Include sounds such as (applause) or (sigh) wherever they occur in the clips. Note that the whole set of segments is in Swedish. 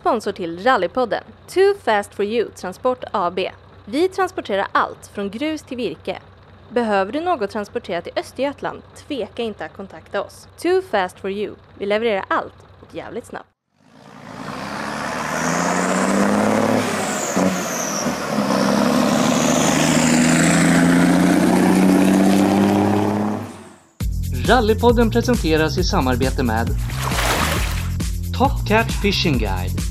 sponsor till Rallypodden, Too Fast For You Transport AB. Vi transporterar allt från grus till virke. Behöver du något transporterat i Östergötland? Tveka inte att kontakta oss. Too Fast For You. Vi levererar allt och jävligt snabbt. Rallypodden presenteras i samarbete med Top Cat Fishing Guide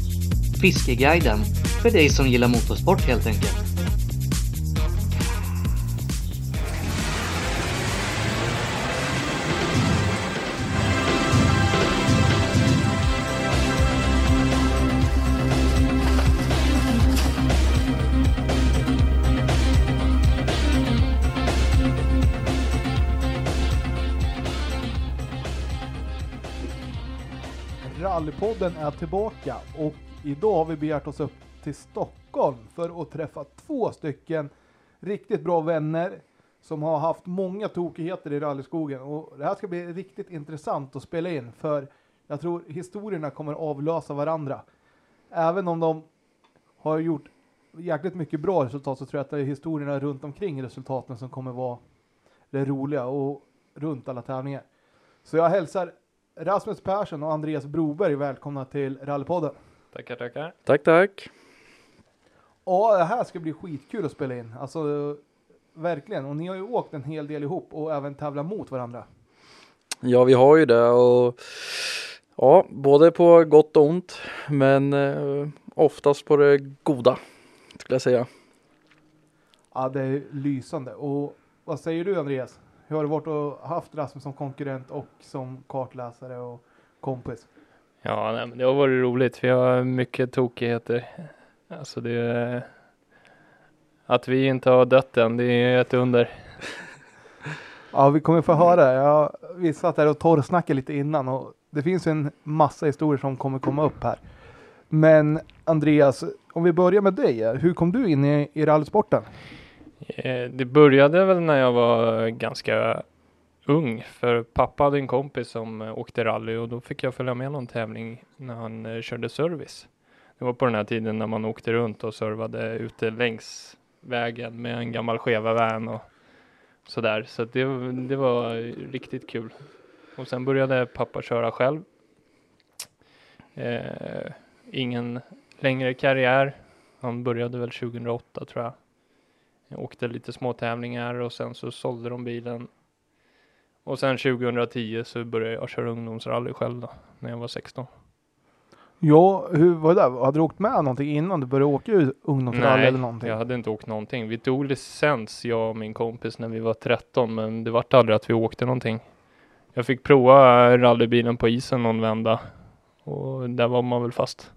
Fiskeguiden för dig som gillar motorsport helt enkelt. Rallypodden är tillbaka och idag har vi begärt oss upp till Stockholm för att träffa två stycken riktigt bra vänner som har haft många tokigheter i rallyskogen och det här ska bli riktigt intressant att spela in för jag tror historierna kommer avlösa varandra. Även om de har gjort jäkligt mycket bra resultat så tror jag att det är historierna runt omkring resultaten som kommer vara det roliga och runt alla tävlingar. Så jag hälsar Rasmus Persson och Andreas Broberg välkomna till Rallypodden. Tackar, tackar. Tack, tack. Ja, det här ska bli skitkul att spela in. Alltså verkligen. Och ni har ju åkt en hel del ihop och även tävlat mot varandra. Ja, vi har ju det och ja, både på gott och ont, men eh, oftast på det goda skulle jag säga. Ja, det är lysande. Och vad säger du Andreas? Hur har det varit att haft Rasmus som konkurrent och som kartläsare och kompis? Ja, nej, men det har varit roligt. Vi har mycket tokigheter. Alltså det Att vi inte har dött än, det är ett under. (laughs) Ja, vi kommer få höra. Ja, vi satt där och torrsnackade lite innan och det finns en massa historier som kommer komma upp här. Men Andreas, om vi börjar med dig. Hur kom du in i, i rallysporten? Eh, Det började väl när jag var ganska ung, för pappa hade en kompis som eh, åkte rally och då fick jag följa med någon tävling när han eh, körde service. Det var på den här tiden när man åkte runt och servade ute längs vägen med en gammal skeva van och sådär. Så det, det var riktigt kul. Och sen började pappa köra själv. Eh, ingen längre karriär. Han började väl 2008 tror jag. Jag åkte lite små tävlingar och sen så sålde de bilen. Och sen 2010 så började jag köra ungdomsrally själv då, när jag var 16. Ja, hur var det? där? Hade du åkt med någonting innan du började åka ungdomsrally eller någonting? jag hade inte åkt någonting. Vi tog licens, jag och min kompis, när vi var 13, men det vart aldrig att vi åkte någonting. Jag fick prova rallybilen på isen någon vända och där var man väl fast.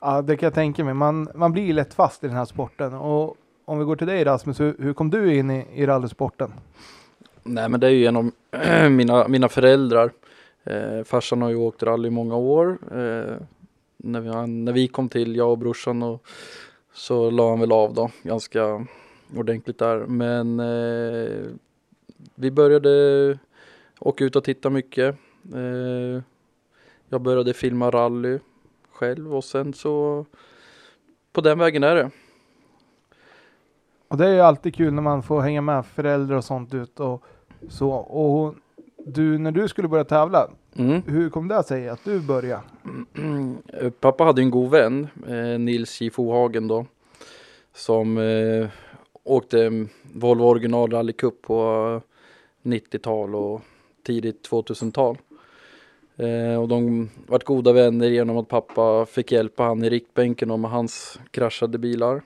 Ja, det kan jag tänka mig. Man, man blir lätt fast i den här sporten. Och om vi går till dig Rasmus, hur, hur kom du in i, i rallysporten? Nej, men det är ju genom (clears throat) mina, mina föräldrar. Eh, farsan har ju åkt rally i många år. Eh, när, vi, när vi kom till, jag och brorsan, och, så la han väl av då ganska ordentligt där. Men eh, vi började åka ut och titta mycket. Eh, jag började filma rally själv och sen så på den vägen är det. Och det är ju alltid kul när man får hänga med föräldrar och sånt ut och så. Och du, när du skulle börja tävla, Mm. hur kom det sig att du började? (clears throat) Pappa hade en god vän, eh, Nils J Fohagen då, som eh, åkte Volvo original Rally Cup på 90-tal och tidigt 2000-tal. Eh, och de vart goda vänner genom att pappa fick hjälpa han i riktbänken och med hans kraschade bilar.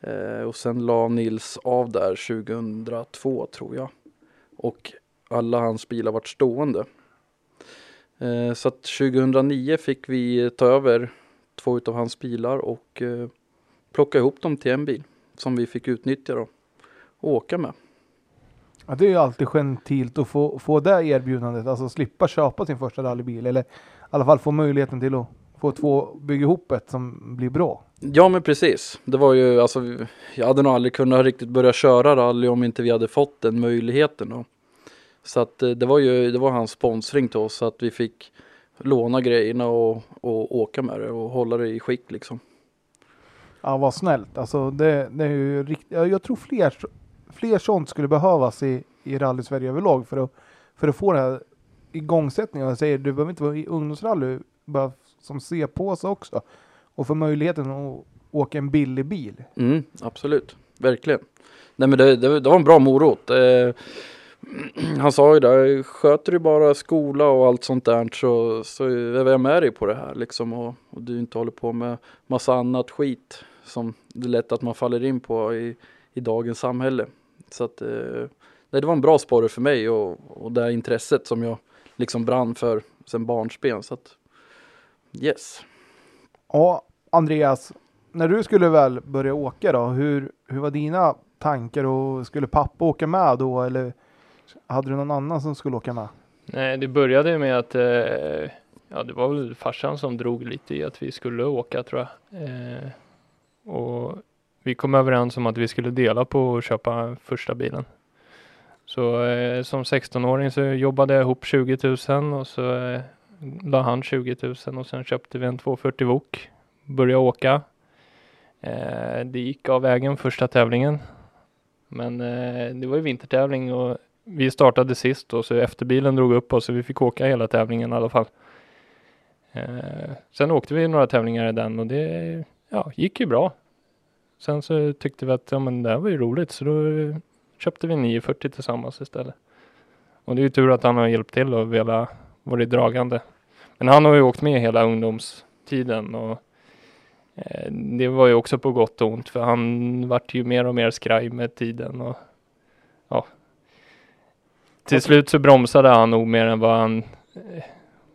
Eh, och sen la Nils av där 2002 tror jag. Och alla hans bilar vart stående. Eh, Så att 2009 fick vi ta över två utav hans bilar och eh, plocka ihop dem till en bil som vi fick utnyttja då och åka med. Ja, det är ju alltid gentilt att få, få det erbjudandet, alltså slippa köpa sin första rallybil eller i alla fall få möjligheten till att få två, bygga ihop ett som blir bra. Ja men precis. Det var ju alltså, jag hade nog aldrig kunnat riktigt börja köra rally om inte vi hade fått den möjligheten då. Så att eh, det var ju, det var hans sponsring till oss så att vi fick låna grejerna och, och åka med det och hålla det i skick liksom. Ja, vad snällt. Alltså det, det är ju riktigt. Jag, tror fler, fler sånt skulle behövas i, i rally-Sverige överlag för att, för att få den här igångsättningen. Jag säger, du behöver inte vara i ungdomsrally, bara som sig också. Och få möjligheten att åka en billig bil. Mm, absolut, verkligen. Nej men det, det, det var en bra morot. Eh, (clears throat) han sa ju det, sköter du bara skola och allt sånt där så, så är jag med dig på det här liksom och, och du inte håller på med massa annat skit som det är lätt att man faller in på i, i dagens samhälle. Så att eh, nej, det var en bra sporre för mig och, och det här intresset som jag liksom brann för sen barnsben. Så att yes. Ja, Andreas, när du skulle väl börja åka då, hur, hur var dina tankar och skulle pappa åka med då eller hade du någon annan som skulle åka med? Nej, det började med att eh, ja, det var väl farsan som drog lite i att vi skulle åka tror jag. Eh, och vi kom överens om att vi skulle dela på att köpa första bilen. Så eh, som 16-åring så jobbade jag ihop 20 000 och så eh, la han 20 000 och sen köpte vi en 240 Vok. Började åka. Eh, det gick av vägen första tävlingen. Men eh, det var ju vintertävling och vi startade sist och så efterbilen drog upp oss så vi fick åka hela tävlingen i alla fall. Eh, sen åkte vi några tävlingar i den och det ja, gick ju bra. Sen så tyckte vi att ja, men det här var ju roligt så då köpte vi 940 tillsammans istället. Och det är ju tur att han har hjälpt till och velat varit dragande. Men han har ju åkt med hela ungdomstiden och eh, det var ju också på gott och ont för han vart ju mer och mer skraj med tiden och ja. Till slut så bromsade han nog mer än vad han,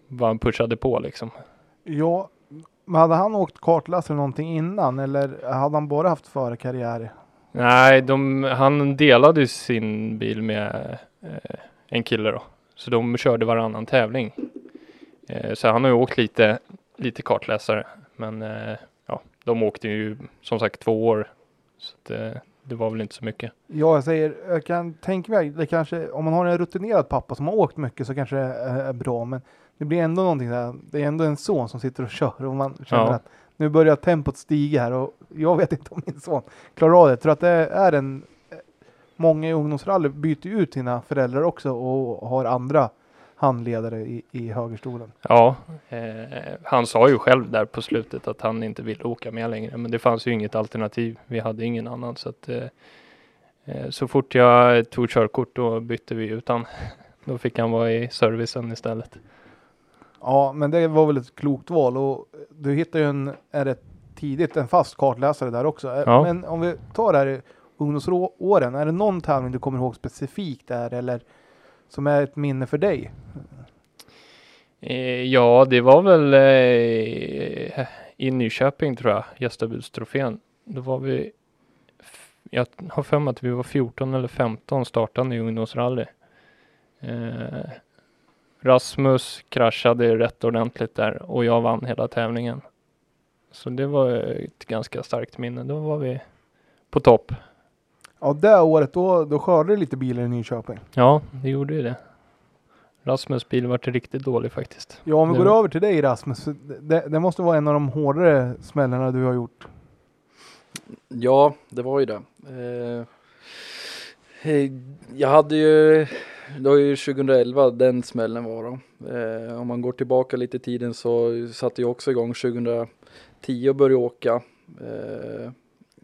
vad han pushade på liksom. Ja, men hade han åkt kartläsare någonting innan eller hade han bara haft förarkarriär? Nej, de, han delade sin bil med eh, en kille då. Så de körde varannan tävling. Eh, så han har ju åkt lite, lite kartläsare. Men eh, ja, de åkte ju som sagt två år. Så att, eh, det var väl inte så mycket. Ja, jag säger, jag kan tänka mig, det kanske, om man har en rutinerad pappa som har åkt mycket så kanske det är, bra, men det blir ändå någonting där, det är ändå en son som sitter och kör och man känner Ja. att nu börjar tempot stiga här och jag vet inte om min son klarar av det. Jag tror att det är en, många i ungdomsrally byter ut sina föräldrar också och har andra handledare i, i högerstolen. Ja, eh, han sa ju själv där på slutet att han inte ville åka med längre. Men det fanns ju inget alternativ. Vi hade ingen annan. Så, att, eh, eh, så fort jag tog körkort då bytte vi ut han. (laughs) Då fick han vara i servicen istället. Ja, men det var väl ett klokt val och du hittar ju en, är rätt tidigt, en fast kartläsare där också. Eh, Ja. Men om vi tar det här ungdomsåren, är det någon tävling du kommer ihåg specifikt där eller som är ett minne för dig? Eh, ja, det var väl eh, i Nyköping tror jag, gästabudstrofén. Då var vi, jag har för mig att vi var 14 eller 15 startande i ungdomsrally. Eh, Rasmus kraschade rätt ordentligt där och jag vann hela tävlingen. Så det var ett ganska starkt minne. Då var vi på topp. Ja, det året då, då skördade det lite bilar i Nyköping. Ja, det gjorde ju det. Rasmus bil vart riktigt dålig faktiskt. Ja, om vi Det- går över till dig Rasmus. Det, det måste vara en av de hårdare smällarna du har gjort. Ja, det var ju det. Eh, eh, jag hade ju, det var ju 2011 den smällen var då. Eh, om man går tillbaka lite i tiden så satte jag också igång 2010 och började åka. Eh,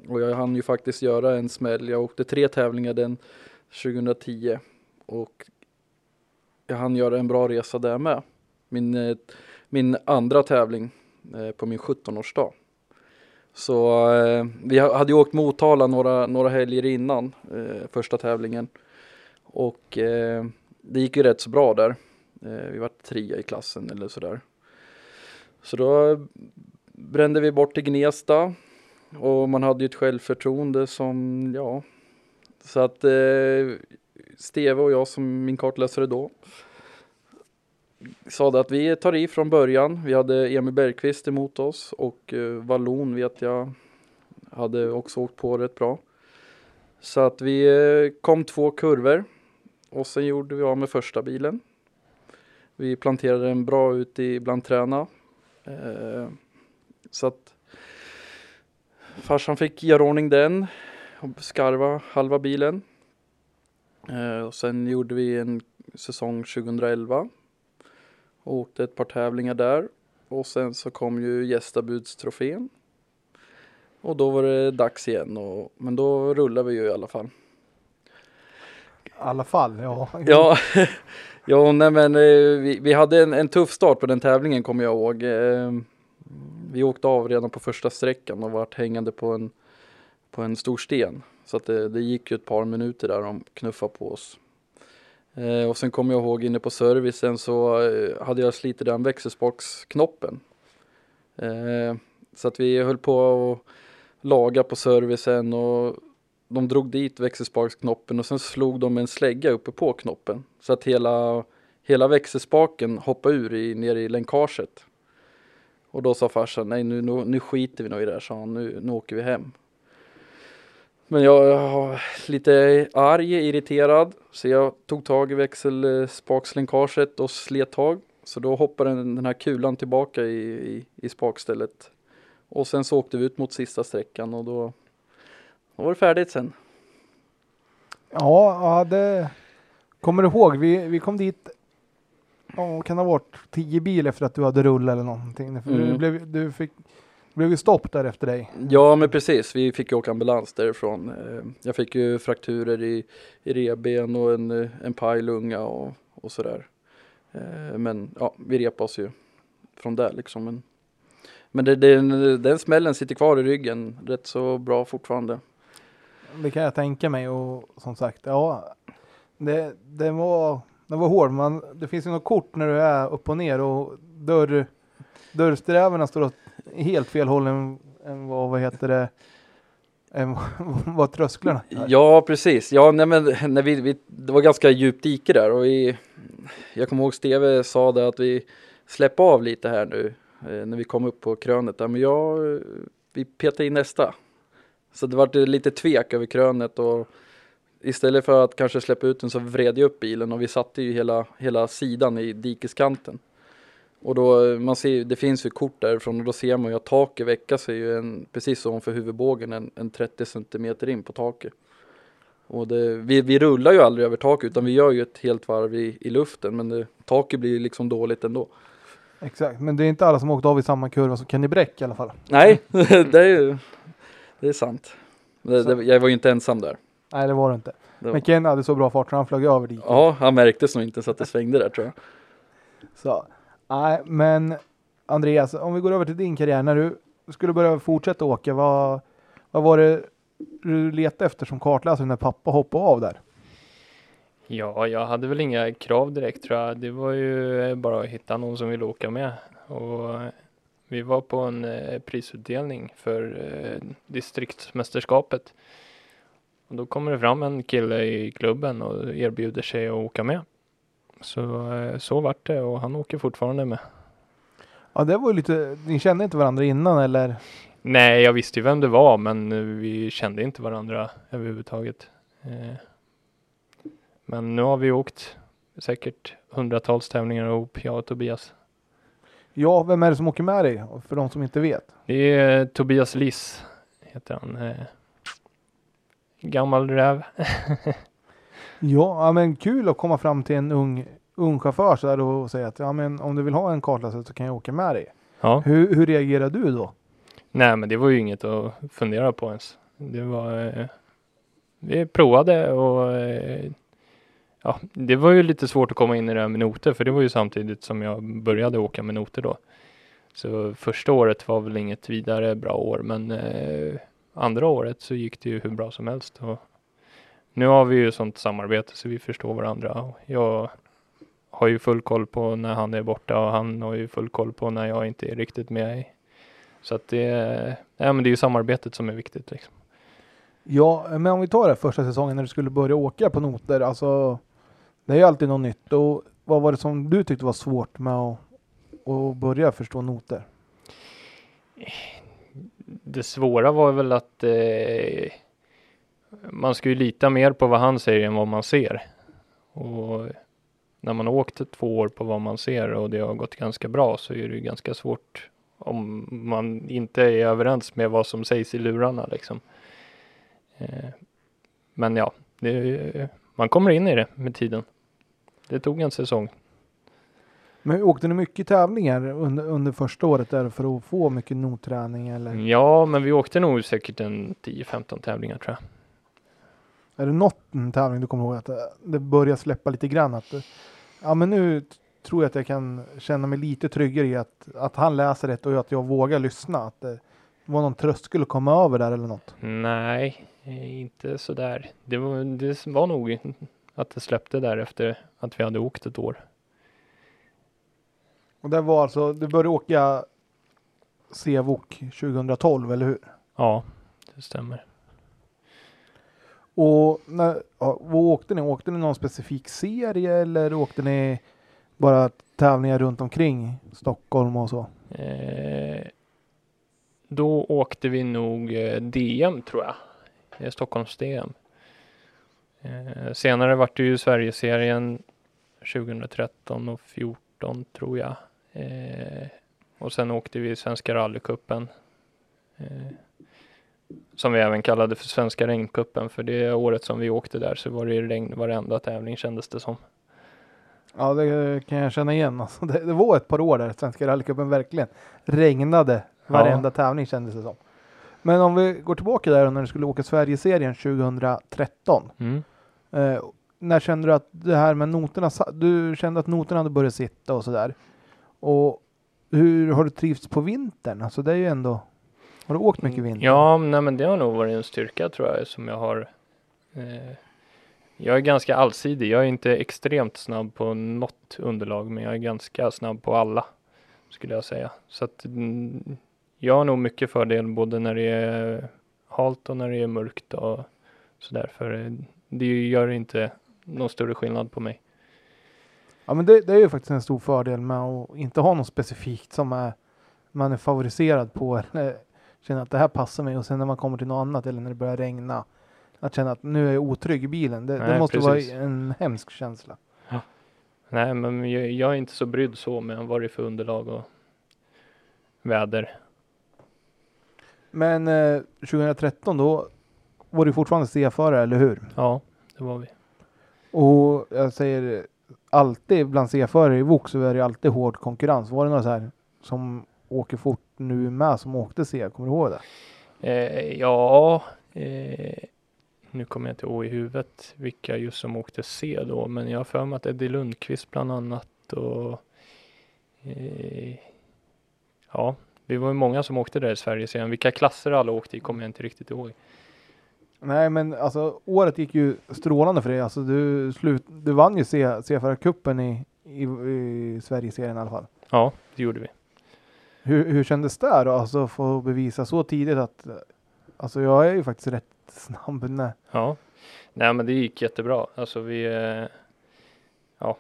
och jag hann ju faktiskt göra en smäll. Jag åkte tre tävlingar den 2010 och jag hann göra en bra resa där med. Min, eh, min andra tävling eh, på min 17-årsdag. Så eh, vi hade ju åkt Motala några, några helger innan eh, första tävlingen. Och eh, det gick ju rätt så bra där. Eh, vi var trea i klassen eller sådär. Så då brände vi bort till Gnesta. Och man hade ju ett självförtroende som, ja. Så att eh, Steve och jag som min kartläsare då sa att vi tar i från början. Vi hade Emil Bergqvist emot oss och eh, Vallon vet jag hade också åkt på rätt bra. Så att vi eh, kom två kurvor och sen gjorde vi av med första bilen. Vi planterade den bra ute i bland träna. Eh, så att farsan fick göra ordning den och skarva halva bilen. Eh, och sen gjorde vi en säsong 2011. Och åkte ett par tävlingar där. Och sen så kom ju gästabudstrofén. Och då var det dags igen. Och, men då rullade vi ju i alla fall. I alla fall, ja. Ja, (laughs) ja nej men eh, vi, vi hade en, en tuff start på den tävlingen kommer jag ihåg. Vi åkte av redan på första sträckan och vart hängande på en, på en stor sten. Så att det, det gick ju ett par minuter där de knuffade på oss. Eh, och sen kommer jag ihåg inne på servicen så eh, hade jag slitit den växelspaksknoppen. Eh, så att vi höll på att laga på servicen och de drog dit växelspaksknoppen och sen slog de en slägga uppe på knoppen. Så att hela, hela växelspaken hoppade ur i, ner i länkaget. Och då sa farsan, nej nu, nu, nu skiter vi nog i det här, sa han, nu, nu åker vi hem. Men jag, jag var lite arg, irriterad, så jag tog tag i växelspakslänkaget eh, och slet tag. Så då hoppade den, den här kulan tillbaka i, i, i spakstället. Och sen så åkte vi ut mot sista sträckan och då, då var det färdigt sen. Ja, ja det kommer du ihåg. Vi, vi kom dit. Ja, kan det ha varit tio bil efter att du hade rullat eller någonting. För Du, Mm. blev, du fick, det blev ju stopp där efter dig. Ja men precis, vi fick ju åka ambulans därifrån. Eh, Jag fick ju frakturer i, i revben och en, eh, en pajlunga och, och sådär. Eh, Men ja, vi repade oss ju från där liksom. Men, men det, det, den smällen sitter kvar i ryggen rätt så bra fortfarande. Det kan jag tänka mig och som sagt, ja. Det, det var, den var hård. men det finns ju något kort när du är upp och ner och dörr, dörrsträvorna står åt helt fel håll än, än vad, vad heter det, (laughs) vad trösklarna är. Ja precis, ja nej, men när vi, vi, det var ganska djupt dike där och vi, jag kommer ihåg Steve sa det att vi släpper av lite här nu eh, när vi kom upp på krönet där men jag, eh, vi petade in nästa. Så det var lite tvek över krönet och istället för att kanske släppa ut den så vred jag upp bilen och vi satte ju hela, hela sidan i dikeskanten. Och då, man ser, det finns ju kort därifrån och då ser man ju att taket väcker sig ju en, precis ovanför huvudbågen en, en 30 centimeter in på taket. Och det, vi, vi rullar ju aldrig över taket utan vi gör ju ett helt varv i, i luften men det, taket blir ju liksom dåligt ändå. Exakt, men det är inte alla som åkt av i samma kurva som Kenny Bräck i alla fall. Nej, (laughs) det är ju det är sant. Det, jag var ju inte ensam där. Nej, det var det inte. Det var, Men Kenny hade så bra fart så han flög över diket. ja, han märktes nog inte så att det svängde där tror jag. Så, nej, men Andreas, om vi går över till din karriär. När du skulle börja fortsätta åka, vad, vad var det du letade efter som kartläsare när pappa hoppade av där? Ja, jag hade väl inga krav direkt tror jag. Det var ju bara att hitta någon som ville åka med. Och vi var på en eh, prisutdelning för eh, distriktsmästerskapet. Och då kommer det fram en kille i klubben och erbjuder sig att åka med. Så, eh, så vart det och han åker fortfarande med. Ja, det var ju lite, ni kände inte varandra innan eller? Nej, jag visste ju vem det var, men eh, vi kände inte varandra överhuvudtaget. Eh, Men nu har vi åkt säkert hundratals tävlingar ihop, jag och Tobias. Ja, vem är det som åker med dig? För de som inte vet. Det är Tobias Liss, heter han. Gammal räv. Ja, ja, men kul att komma fram till en ung, ung chaufför så där och säga att ja, men om du vill ha en kartläsare så kan jag åka med dig. Ja, Hur, hur reagerar du då? nej men det var ju inget att fundera på ens. Det var, eh, vi provade och eh, ja, det var ju lite svårt att komma in i det här med noter för det var ju samtidigt som jag började åka med noter då. Så första året var väl inget vidare bra år men eh, andra året så gick det ju hur bra som helst. Och nu har vi ju sånt samarbete så vi förstår varandra. Och Jag har ju full koll på när han är borta och han har ju full koll på när jag inte är riktigt med. i- Så att det, är- ja, men det är ju samarbetet som är viktigt. Liksom. Ja, men om vi tar det första säsongen när du skulle börja åka på noter. Alltså, det är ju alltid något nytt. Och vad var det som du tyckte var svårt med att, att börja förstå noter? Det svåra var väl att eh, man ska ju lita mer på vad han säger än vad man ser. Och när man har åkt två år på vad man ser och det har gått ganska bra så är det ju ganska svårt om man inte är överens med vad som sägs i lurarna liksom. Eh, men ja, det, man kommer in i det med tiden. Det tog en säsong. Men åkte ni mycket tävlingar under, under första året där för att få mycket notträning eller? Ja, men vi åkte nog säkert en 10-15 tävlingar tror jag. Är det något en tävling du kommer ihåg att det- det börjar släppa lite grann? Att, det- ja men nu tror jag att jag kan känna mig lite tryggare i att, att han läser det och att jag vågar lyssna. Att det var någon tröskel att komma över där eller något. Nej, eh, inte sådär. Det var, det var nog att det släppte där efter att vi hade åkt ett år. Och det var alltså, du började åka Sevok 2012 eller hur? Ja, det stämmer. Och när, ja, vad åkte ni? Åkte ni någon specifik serie eller åkte ni bara tävlingar runt omkring Stockholm och så? Eh, då åkte vi nog eh, DM tror jag. Stockholms DM. Eh, senare vart det ju Sverigeserien 2013 och 14 tror jag. Eh, och sen åkte vi Svenska rallycupen. Eh, som vi även kallade för Svenska regncupen för det året som vi åkte där så var det regn varenda tävling kändes det som. Ja, det kan jag känna igen. Alltså, det, det var ett par år där Svenska rallycupen verkligen regnade varenda tävling kändes det som. Men om vi går tillbaka där när du skulle åka Sverigeserien 2013. Mm. Eh, när kände du att det här med noterna, du kände att noterna hade börjat sitta och sådär. Och hur har du trivts på vintern? Alltså det är ju ändå, har du åkt mycket vinter? Ja, nej, men det har nog varit en styrka tror jag som jag har. Eh, jag är ganska allsidig. Jag är inte extremt snabb på något underlag, men jag är ganska snabb på alla skulle jag säga. Så att mm, jag har nog mycket fördel både när det är halt och när det är mörkt och sådär. För eh, det gör inte någon större skillnad på mig. Ja men det, det är ju faktiskt en stor fördel med att inte ha något specifikt som är, man är favoriserad på eller känner att det här passar mig och sen när man kommer till något annat eller när det börjar regna att känna att nu är jag otrygg i bilen. Det, det Nej, måste precis. vara en hemsk känsla. Nej, men jag, jag är inte så brydd så med vad det är för underlag och väder. Men eh, 2013 då var du fortfarande C-förare, eller hur? Ja, det var vi. Och jag säger alltid bland C-förare i VOK så är det alltid hård konkurrens. Var det några så här som åker fort nu med som åkte C? Kommer du ihåg det? Eh, ja, eh, nu kommer jag inte ihåg i huvudet vilka just som åkte C då, men jag har för mig att Eddie Lundqvist bland annat och eh, ja, vi var ju många som åkte där i Sverige sen. Vilka klasser alla åkte i kommer jag inte riktigt ihåg. Nej men alltså året gick ju strålande för dig. Alltså du, slut, du vann ju C- C-förarcupen i, i, i Sverigeserien i alla fall. Ja, det gjorde vi. Hur, hur kändes det då? Alltså få bevisa så tidigt att Alltså jag är ju faktiskt rätt snabb när, Ja, nej men det gick jättebra. Alltså vi, eh, ja,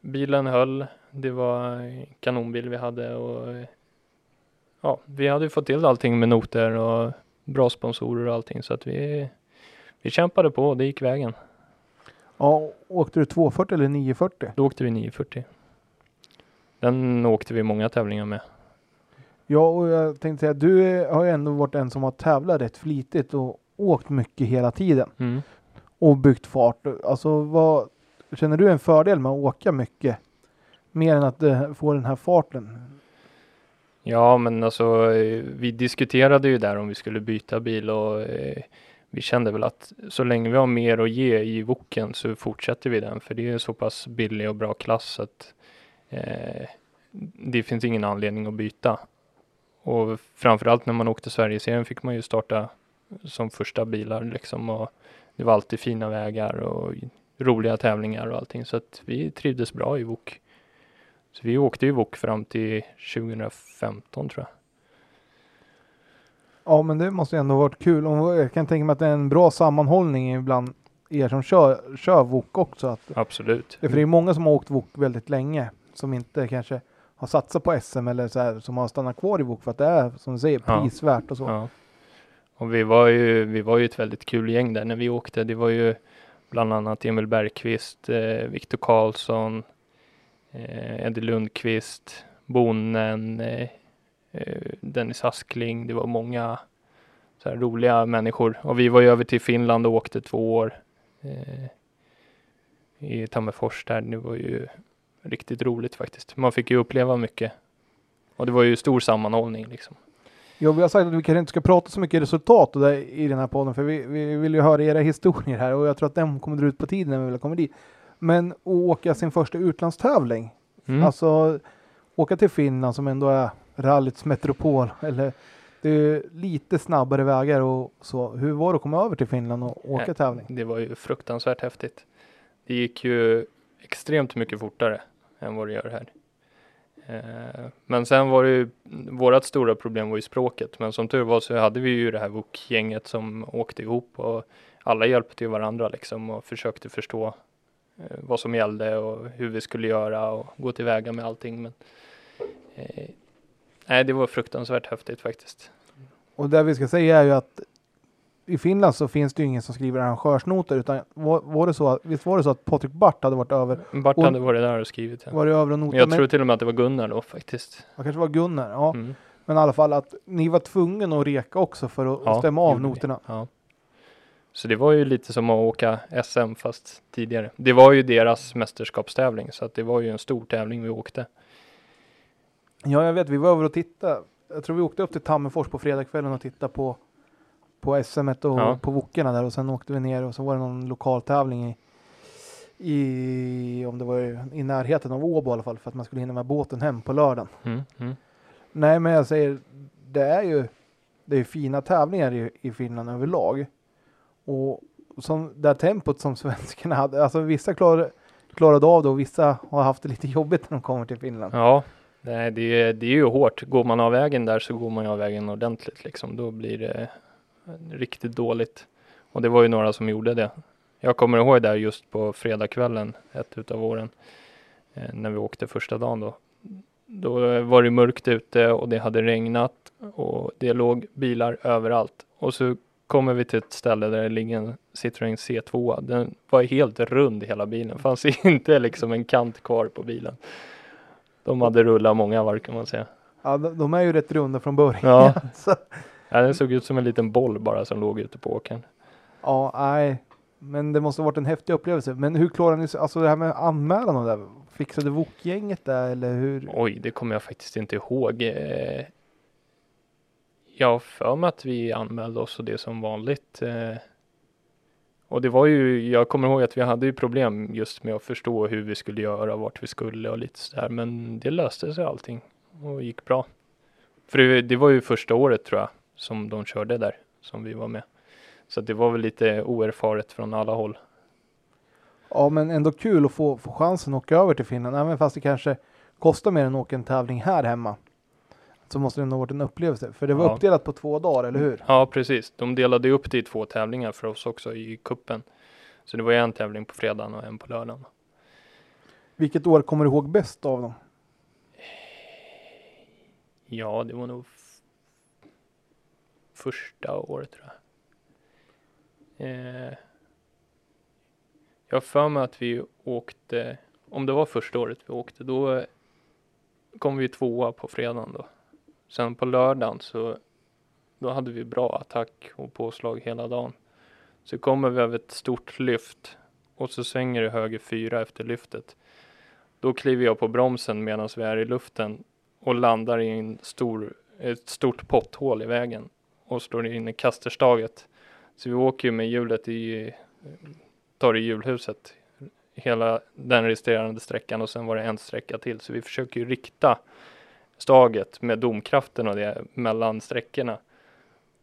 bilen höll. Det var kanonbil vi hade och ja, vi hade ju fått till allting med noter och bra sponsorer och allting så att vi, vi kämpade på och det gick vägen. Ja, åkte du 240 eller 940? Då åkte vi 940. Den åkte vi många tävlingar med. Ja, och jag tänkte säga, du har ju ändå varit en som har tävlat rätt flitigt och åkt mycket hela tiden Mm. och byggt fart. Alltså vad känner du en fördel med att åka mycket? Mer än att eh, få den här farten? Ja, men alltså eh, vi diskuterade ju där om vi skulle byta bil och eh, vi kände väl att så länge vi har mer att ge i Woken så fortsätter vi den för det är så pass billig och bra klass att eh, det finns ingen anledning att byta. Och framförallt när man åkte Sverigeserien fick man ju starta som första bilar liksom och det var alltid fina vägar och roliga tävlingar och allting så att vi trivdes bra i Wok. Så vi åkte i Wok fram till 2015 tror jag. Ja, men det måste ju ändå varit kul. Jag kan tänka mig att det är en bra sammanhållning bland er som kör, kör VOK också. Att, Absolut. för det är många som har åkt VOK väldigt länge som inte kanske har satsat på SM eller så här som har stannat kvar i VOK för att det är som du säger Ja. prisvärt och så. Ja. Och vi var ju, vi var ju ett väldigt kul gäng där när vi åkte. Det var ju bland annat Emil Bergqvist, eh, Viktor Karlsson, eh, Eddie Lundqvist, Bonnen, eh, Dennis Askling. Det var många så roliga människor. Och vi var ju över till Finland och åkte två år eh, i Tammerfors där. Det var ju riktigt roligt faktiskt. Man fick ju uppleva mycket. Och det var ju stor sammanhållning liksom. Ja, vi har sagt att vi kanske inte ska prata så mycket resultat i den här podden, för vi, vi vill ju höra era historier här och jag tror att den kommer dra ut på tiden när vi väl kommer dit. Men att åka sin första utlandstävling, Mm. alltså åka till Finland som ändå är rallyts metropol, (laughs) eller det är lite snabbare vägar och så. Hur var det att komma över till Finland och åka Ja. tävling? Det var ju fruktansvärt häftigt. Det gick ju extremt mycket fortare än vad det gör här. Eh, Men sen var det ju, vårat stora problem var ju språket. Men som tur var så hade vi ju det här VOK-gänget som åkte ihop och alla hjälpte ju varandra liksom och försökte förstå eh, vad som gällde och hur vi skulle göra och gå tillväga med allting. Men, eh, nej, det var fruktansvärt häftigt faktiskt. Och det vi ska säga är ju att i Finland så finns det ju ingen som skriver arrangörsnoter utan var, var det så att, visst var det så att Patrik Bart hade varit över, Bart hade varit där och skrivit. Ja. var det över och notat? Jag Men- tror till och med att det var Gunnar då faktiskt. Det kanske var Gunnar, ja. Mm. Men i alla fall att ni var tvungna att reka också för att Ja, stämma av noterna. Ja. Så det var ju lite som att åka SM fast tidigare. Det var ju deras mästerskapstävling så att det var ju en stor tävling vi åkte. Ja, jag vet, vi var över och tittade. Jag tror vi åkte upp till Tammerfors på fredagskvällen och tittade på, på SM och Ja. på Wokerna där och sen åkte vi ner och så var det någon lokaltävling i, i om det var i, närheten av Åbo i alla fall för att man skulle hinna med båten hem på lördagen. Mm, mm. Nej, men jag säger, det är ju det är fina tävlingar i, i Finland överlag. Och som det här tempot som (laughs) svenskarna hade, alltså vissa klarade, klarade av det och vissa har haft det lite jobbigt när de kommer till Finland. Ja, nej, det, är, det är ju hårt. Går man av vägen där så går man ju av vägen ordentligt liksom. Då blir det eh, riktigt dåligt. Och det var ju några som gjorde det. Jag kommer ihåg där just på fredagskvällen ett utav åren eh, när vi åkte första dagen då. Då eh, var det mörkt ute och det hade regnat och det låg bilar överallt. Och så kommer vi till ett ställe där det ligger en Citroën C2. Den var helt rund hela bilen. Det fanns (laughs) inte liksom en kant kvar på bilen. De hade rullat många varv kan man säga. Ja, de, de är ju rätt runda från början. Ja. (laughs) Så, Ja, den såg ut som en liten boll bara som låg ute på åkern. ja, nej. Men det måste ha varit en häftig upplevelse. Men hur klarade ni alltså det här med anmälan och det där? Fixade VOK-gänget det eller hur? Oj, det kommer jag faktiskt inte ihåg. Eh, Jag har för mig att vi anmälde oss och det som vanligt. Och det var ju, jag kommer ihåg att vi hade ju problem just med att förstå hur vi skulle göra, vart vi skulle och lite sådär. Men det löste sig allting och gick bra. För det, det var ju första året tror jag som de körde där, som vi var med. Så att det var väl lite oerfaret från alla håll. Ja, men ändå kul att få, få chansen att åka över till Finland. Även fast det kanske kostar mer än att åka en tävling här hemma. Så måste det ändå ha varit en upplevelse. För det var Ja. uppdelat på två dagar, eller hur? Ja, precis. De delade upp det i två tävlingar för oss också i kuppen. Så det var en tävling på fredagen och en på lördagen. Vilket år kommer du ihåg bäst av dem? Ja, det var nog första året tror jag. Eh, jag har för mig att vi åkte, om det var första året vi åkte, då kom vi tvåa på fredagen då. Sen på lördagen så då hade vi bra attack och påslag hela dagen. Så kommer vi över ett stort lyft och så svänger det höger fyra efter lyftet. Då kliver jag på bromsen medan vi är i luften och landar i en stor, ett stort potthål i vägen och slår in i kasterstaget. Så vi åker ju med hjulet i, tar i hjulhuset hela den resterande sträckan och sen var det en sträcka till. Så vi försöker ju rikta staget med domkraften och det mellan sträckorna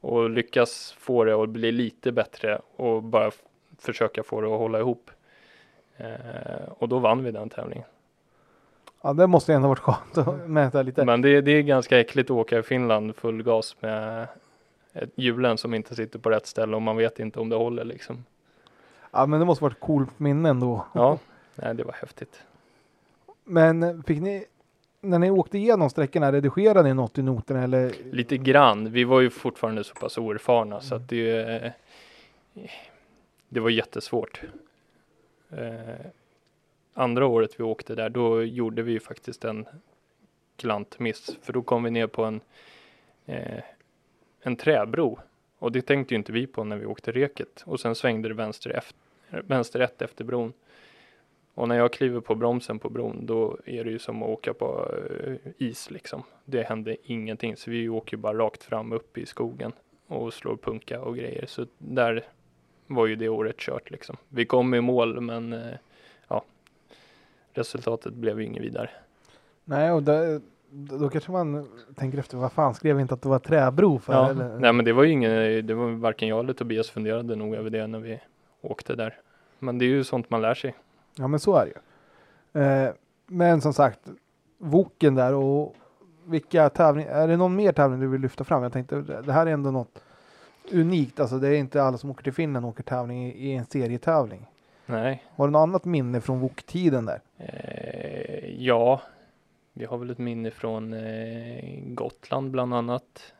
och lyckas få det att bli lite bättre och bara försöka få det att hålla ihop. Eh, och då vann vi den tävlingen. Ja, det måste ändå varit skönt att mäta lite. Men det, det är ganska äckligt att åka i Finland full gas med hjulen som inte sitter på rätt ställe och man vet inte om det håller liksom. Ja, men det måste varit coolt minne ändå. Ja, nej det var häftigt. Men fick ni, när ni åkte igenom sträckorna, redigerade ni något i noterna eller? Lite grann. Vi var ju fortfarande så pass oerfarna så att det, eh, det var jättesvårt. Eh, andra året vi åkte där, då gjorde vi ju faktiskt en klantmiss, för då kom vi ner på en, eh, en träbro. Och det tänkte ju inte vi på när vi åkte reket. Och sen svängde det vänster, efter, vänster rätt efter bron. Och när jag kliver på bromsen på bron, då är det ju som att åka på eh, is liksom. Det hände ingenting, så vi åker bara rakt fram upp i skogen och slår punka och grejer. Så där var ju det året kört liksom. Vi kom i mål, men eh, ja, resultatet blev ju inget vidare. Nej, och där, då kanske man tänker efter, vad fan skrev inte att det var träbro för? Ja, eller? nej men det var ju ingen, det var varken jag eller Tobias funderade nog över det när vi åkte där. Men det är ju sånt man lär sig. Ja, men så är det ju. Eh, men som sagt, Woken där och vilka tävlingar, är det någon mer tävling du vill lyfta fram? Jag tänkte, det här är ändå något unikt, alltså det är inte alla som åker till Finland och åker tävling i, i en serietävling. Nej, Har du något annat minne från Wok-tiden där? eh, ja, vi har väl ett minne från eh, Gotland bland annat.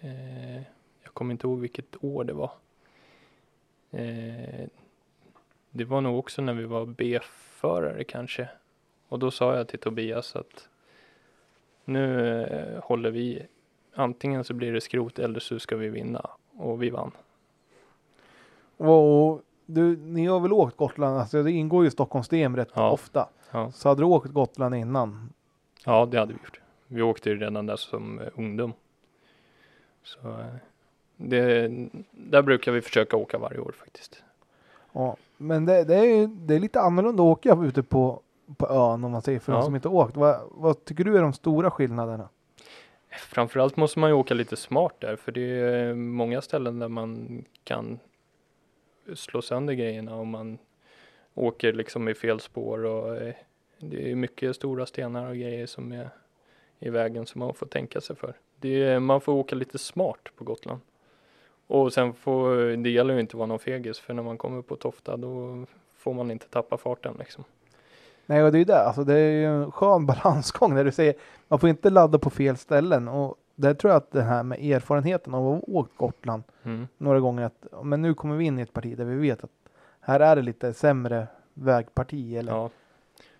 Eh, jag kommer inte ihåg vilket år det var. Det var nog också när vi var B-förare kanske. Och då sa jag till Tobias att nu eh, håller vi, antingen så blir det skrot eller så ska vi vinna. Och vi vann. Och du, ni har väl åkt Gotland, alltså det ingår ju i Stockholms DM rätt Ja. ofta. Ja. Så hade du åkt Gotland innan? Ja, det hade vi gjort. Vi åkte ju redan där som eh, ungdom. Så eh, det, där brukar vi försöka åka varje år faktiskt. Ja, men det, det, är, det är lite annorlunda att åka ute på, på ön om man säger för de Ja. som inte åkt. Vad, vad tycker du är de stora skillnaderna? Framförallt måste man ju åka lite smart där, för det är många ställen där man kan slå sönder grejerna om man åker liksom i fel spår och eh, det är mycket stora stenar och grejer som är i vägen som man får tänka sig för. Är, man får åka lite smart på Gotland. Och sen får, det gäller ju inte att vara någon fegis, för när man kommer på Tofta då får man inte tappa farten liksom. Nej, och det är ju det. Alltså, det är ju en skön (laughs) balansgång när du säger man får inte ladda på fel ställen. Och där tror jag att det här med erfarenheten av att ha åkt Gotland Mm. några gånger att men nu kommer vi in i ett parti där vi vet att här är det lite sämre vägparti. Eller? Ja.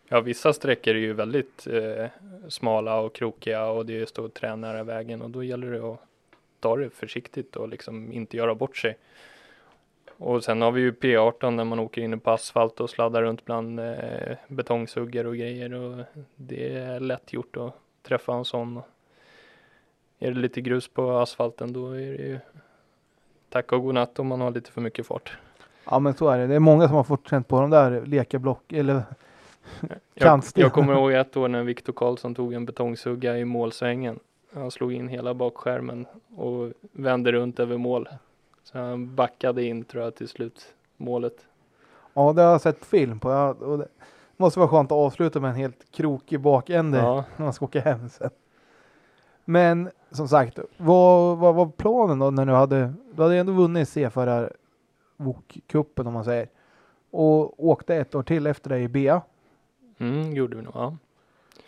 ja, vissa sträckor är ju väldigt eh, smala och krokiga och det står träd nära vägen och då gäller det att ta det försiktigt och liksom inte göra bort sig. Och sen har vi ju P18 där man åker in på asfalt och sladdar runt bland eh, betongsuggor och grejer och det är lätt gjort att träffa en sån. Är det lite grus på asfalten då är det ju tack och godnatt om man har lite för mycket fart. Ja, men så är det. Det är många som har fått känt på de där lekablock eller Jag, jag kommer ihåg ett år när (laughs) Viktor Karlsson tog en betongsugga i målsvängen. Han slog in hela bakskärmen och vände runt över mål. Så han backade in tror jag till slut målet. Ja, det har jag sett film på. Och det måste vara skönt att avsluta med en helt krokig bakände Ja, (laughs) när man ska åka hem sen. Men som sagt, vad, vad var planen då när du hade, du hade ändå vunnit C-förare VOK-cupen om man säger. Och åkte ett år till efter det i BA. mm, gjorde vi nog. Ja.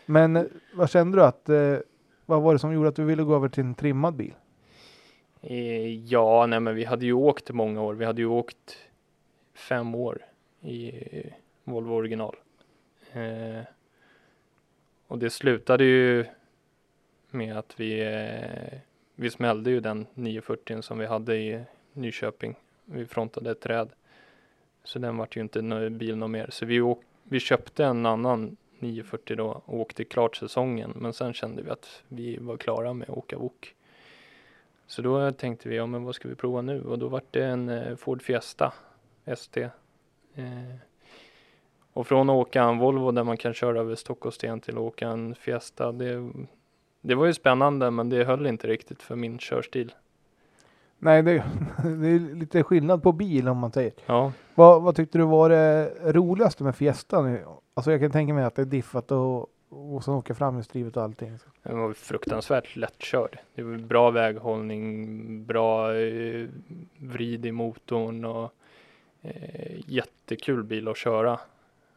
Men vad kände du att, eh, vad var det som gjorde att du ville gå över till en trimmad bil? Eh, ja, nej men vi hade ju åkt många år. Vi hade ju åkt fem år i eh, Volvo original. Eh, och det slutade ju med att vi, eh, vi smällde ju den 940 som vi hade i Nyköping. Vi frontade ett träd. Så den vart ju inte bil någon mer. Så vi, åk, vi köpte en annan 940 då och åkte klart säsongen. Men sen kände vi att vi var klara med att åka VOK. Så då tänkte vi, ja men vad ska vi prova nu? Och då vart det en eh, Ford Fiesta ST. Eh, och från att åka en Volvo där man kan köra över stock och sten till att åka en Fiesta. Det, det var ju spännande men det höll inte riktigt för min körstil. Nej, det, (laughs) det är lite skillnad på bil om man säger. Ja, Vad, vad tyckte du var det roligaste med Fiesta nu? Alltså jag kan tänka mig att det är diffat och, och sen åka framhjulsdrivet och allting. den var fruktansvärt lättkörd. Det var bra väghållning, bra eh, vrid i motorn och eh, jättekul bil att köra.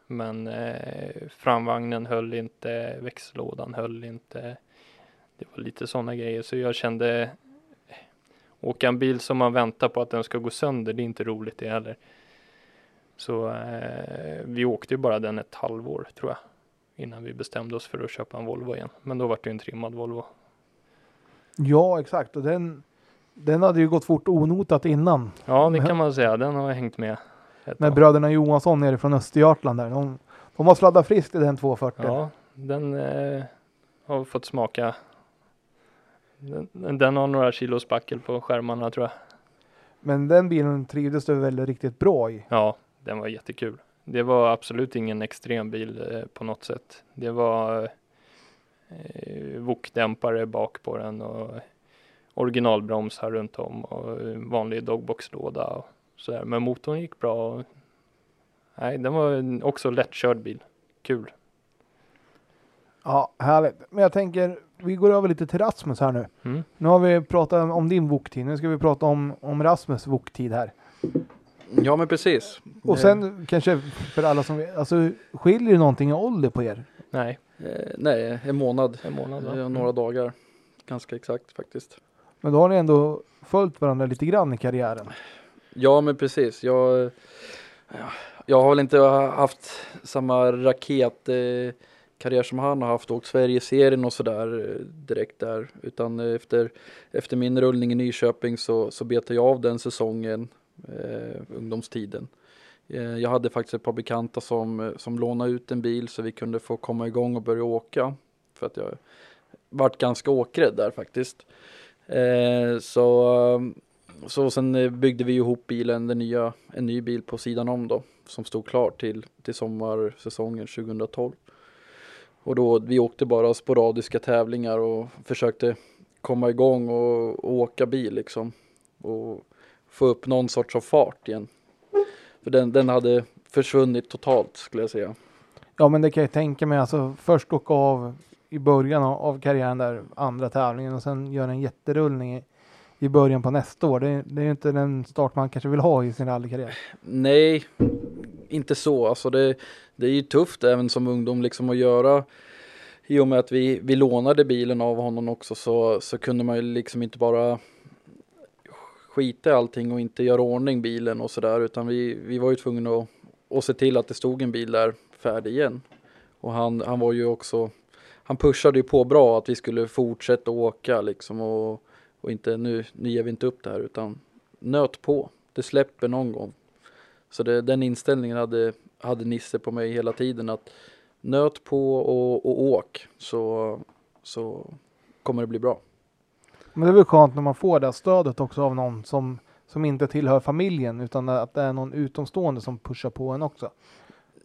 Men eh, framvagnen höll inte, växellådan höll inte. Det var lite sådana grejer så jag kände eh, åka en bil som man väntar på att den ska gå sönder, det är inte roligt det heller. Så eh, vi åkte ju bara den ett halvår tror jag. Innan vi bestämde oss för att köpa en Volvo igen. Men då var det ju en trimmad Volvo. Ja, exakt. Och den, den hade ju gått fort onotat innan. Ja, det kan man säga. Den har hängt med. Med bröderna Johansson nere från Östergötland där. De, de har sladdat friskt i den 240. Ja, den eh, har fått smaka. Den, den har några kilo spackel på skärmarna tror jag. Men den bilen trivdes du väl riktigt bra i? Ja, den var jättekul. Det var absolut ingen extrem bil eh, på något sätt. Det var eh, vokdämpare bak på den och originalbromsar runt om och vanlig dogboxlåda och sådär. Men motorn gick bra. Och, nej, den var en också lättkörd bil. Kul. Ja, härligt. Men jag tänker, vi går över lite till Rasmus här nu. Mm. Nu har vi pratat om din voktid. Nu ska vi prata om, om Rasmus voktid här. Ja men precis. Och Eh, sen kanske för alla som vet, alltså skiljer det någonting i ålder på er? Nej, Eh, nej, en månad. en månad. va? Eh, några dagar. Ganska exakt faktiskt. Men då har ni ändå följt varandra lite grann i karriären. Ja men precis. Jag, ja, jag har väl inte haft samma raket eh, karriär som han har haft. Åkt Sverigeserien och sådär eh, direkt där. Utan efter, efter min rullning i Nyköping så, så betade jag av den säsongen. Eh, ungdomstiden. Eh, jag hade faktiskt ett par bekanta som, eh, som lånade ut en bil så vi kunde få komma igång och börja åka. För att jag vart ganska åkrädd där faktiskt. Eh, så, så sen eh, byggde vi ihop bilen, den nya, en ny bil på sidan om då. Som stod klar till, till sommarsäsongen 2012. Och då, vi åkte bara sporadiska tävlingar och försökte komma igång och, och åka bil liksom. Och få upp någon sorts av fart igen. För den, den hade försvunnit totalt skulle jag säga. Ja, men det kan jag tänka mig. Alltså först åka av i början av, karriären där, andra tävlingen och sen göra en jätterullning i, i början på nästa år. Det, det är ju inte den start man kanske vill ha i sin rallykarriär. Nej, inte så. Alltså det, det är ju tufft även som ungdom liksom att göra. I och med att vi, vi lånade bilen av honom också så, så kunde man ju liksom inte bara skita i allting och inte göra ordning bilen och sådär utan vi, vi var ju tvungna att, att se till att det stod en bil där färdig igen. Och han, han var ju också, han pushade ju på bra att vi skulle fortsätta åka liksom och, och inte nu, nu ger vi inte upp det här utan nöt på. Det släpper någon gång. Så det, den inställningen hade, hade Nisse på mig hela tiden att nöt på och, och åk så, så kommer det bli bra. Men det är väl skönt när man får det stödet också av någon som, som inte tillhör familjen utan att det är någon utomstående som pushar på en också.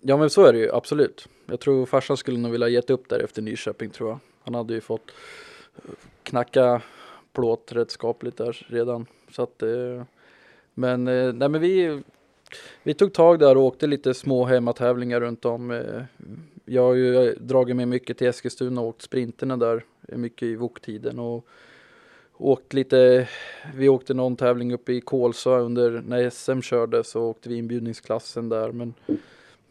Ja men så är det ju absolut. Jag tror farsan skulle nog vilja gett upp där efter Nyköping tror jag. Han hade ju fått eh, knacka plåt rätt skapligt där redan. Så att, eh, men eh, nej men vi, vi tog tag där och åkte lite små hemmatävlingar runt om. Jag har ju dragit mig mycket till Eskilstuna och åkt sprinterna där mycket i VOK-tiden och åkt lite, vi åkte någon tävling uppe i Kolsva under när SM körde så åkte vi inbjudningsklassen där men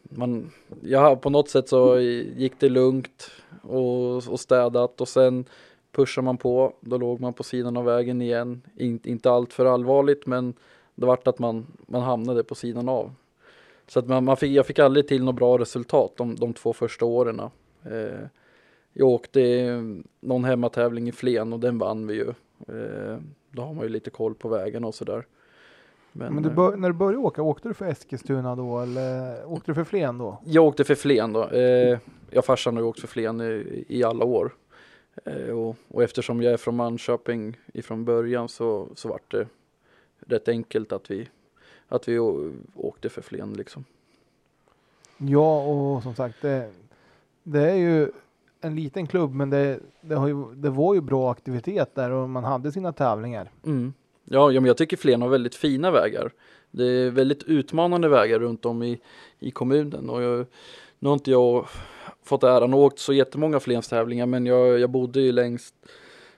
man, ja, på något sätt så gick det lugnt och, och städat och sen pushar man på, då låg man på sidan av vägen igen. In, inte allt för allvarligt men det vart att man, man hamnade på sidan av. Så att man, man fick, jag fick aldrig till något bra resultat de, de två första åren. Eh, jag åkte någon hemmatävling i Flen och den vann vi ju. Eh, då har man ju lite koll på vägen och sådär. Men, du eh, bör, när du började åka, åkte du för Eskilstuna då eller åkte du för Flen då? Jag åkte för Flen då. Eh, jag farsan har ju åkt för Flen i, i alla år. Och, och eftersom jag är från Manköping ifrån början så, så vart det rätt enkelt att vi, att vi åkte för Flen liksom. Ja, och som sagt, det, det är ju en liten klubb, men det, det, har ju, det var ju bra aktivitet där och man hade sina tävlingar. Mm. Ja, ja, men jag tycker Flen har väldigt fina vägar. Det är väldigt utmanande vägar runt om i, i kommunen och jag, nu har inte jag fått äran att åkt så jättemånga Flens tävlingar, men jag, jag bodde ju längst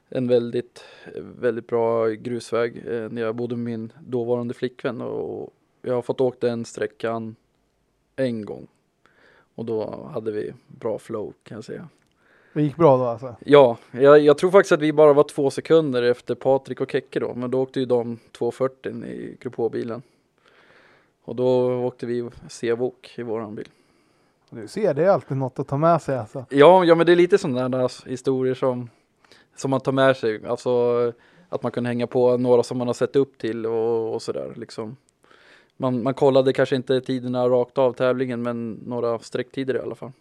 en väldigt, väldigt bra grusväg eh, när jag bodde med min dåvarande flickvän och jag har fått åkt den sträckan en gång. Och då hade vi bra flow kan jag säga. Det gick bra då alltså? Ja, jag, jag tror faktiskt att vi bara var två sekunder efter Patrik och Kekke då, men då åkte ju de 240 i Gruppå-bilen. Och då åkte vi Sevok i våran bil. Du ser, det är alltid något att ta med sig alltså. Ja, ja men det är lite sådana där historier som, som man tar med sig. Alltså att man kan hänga på några som man har sett upp till och, och sådär liksom. Man, man kollade kanske inte tiderna rakt av tävlingen men några sträcktider i alla fall.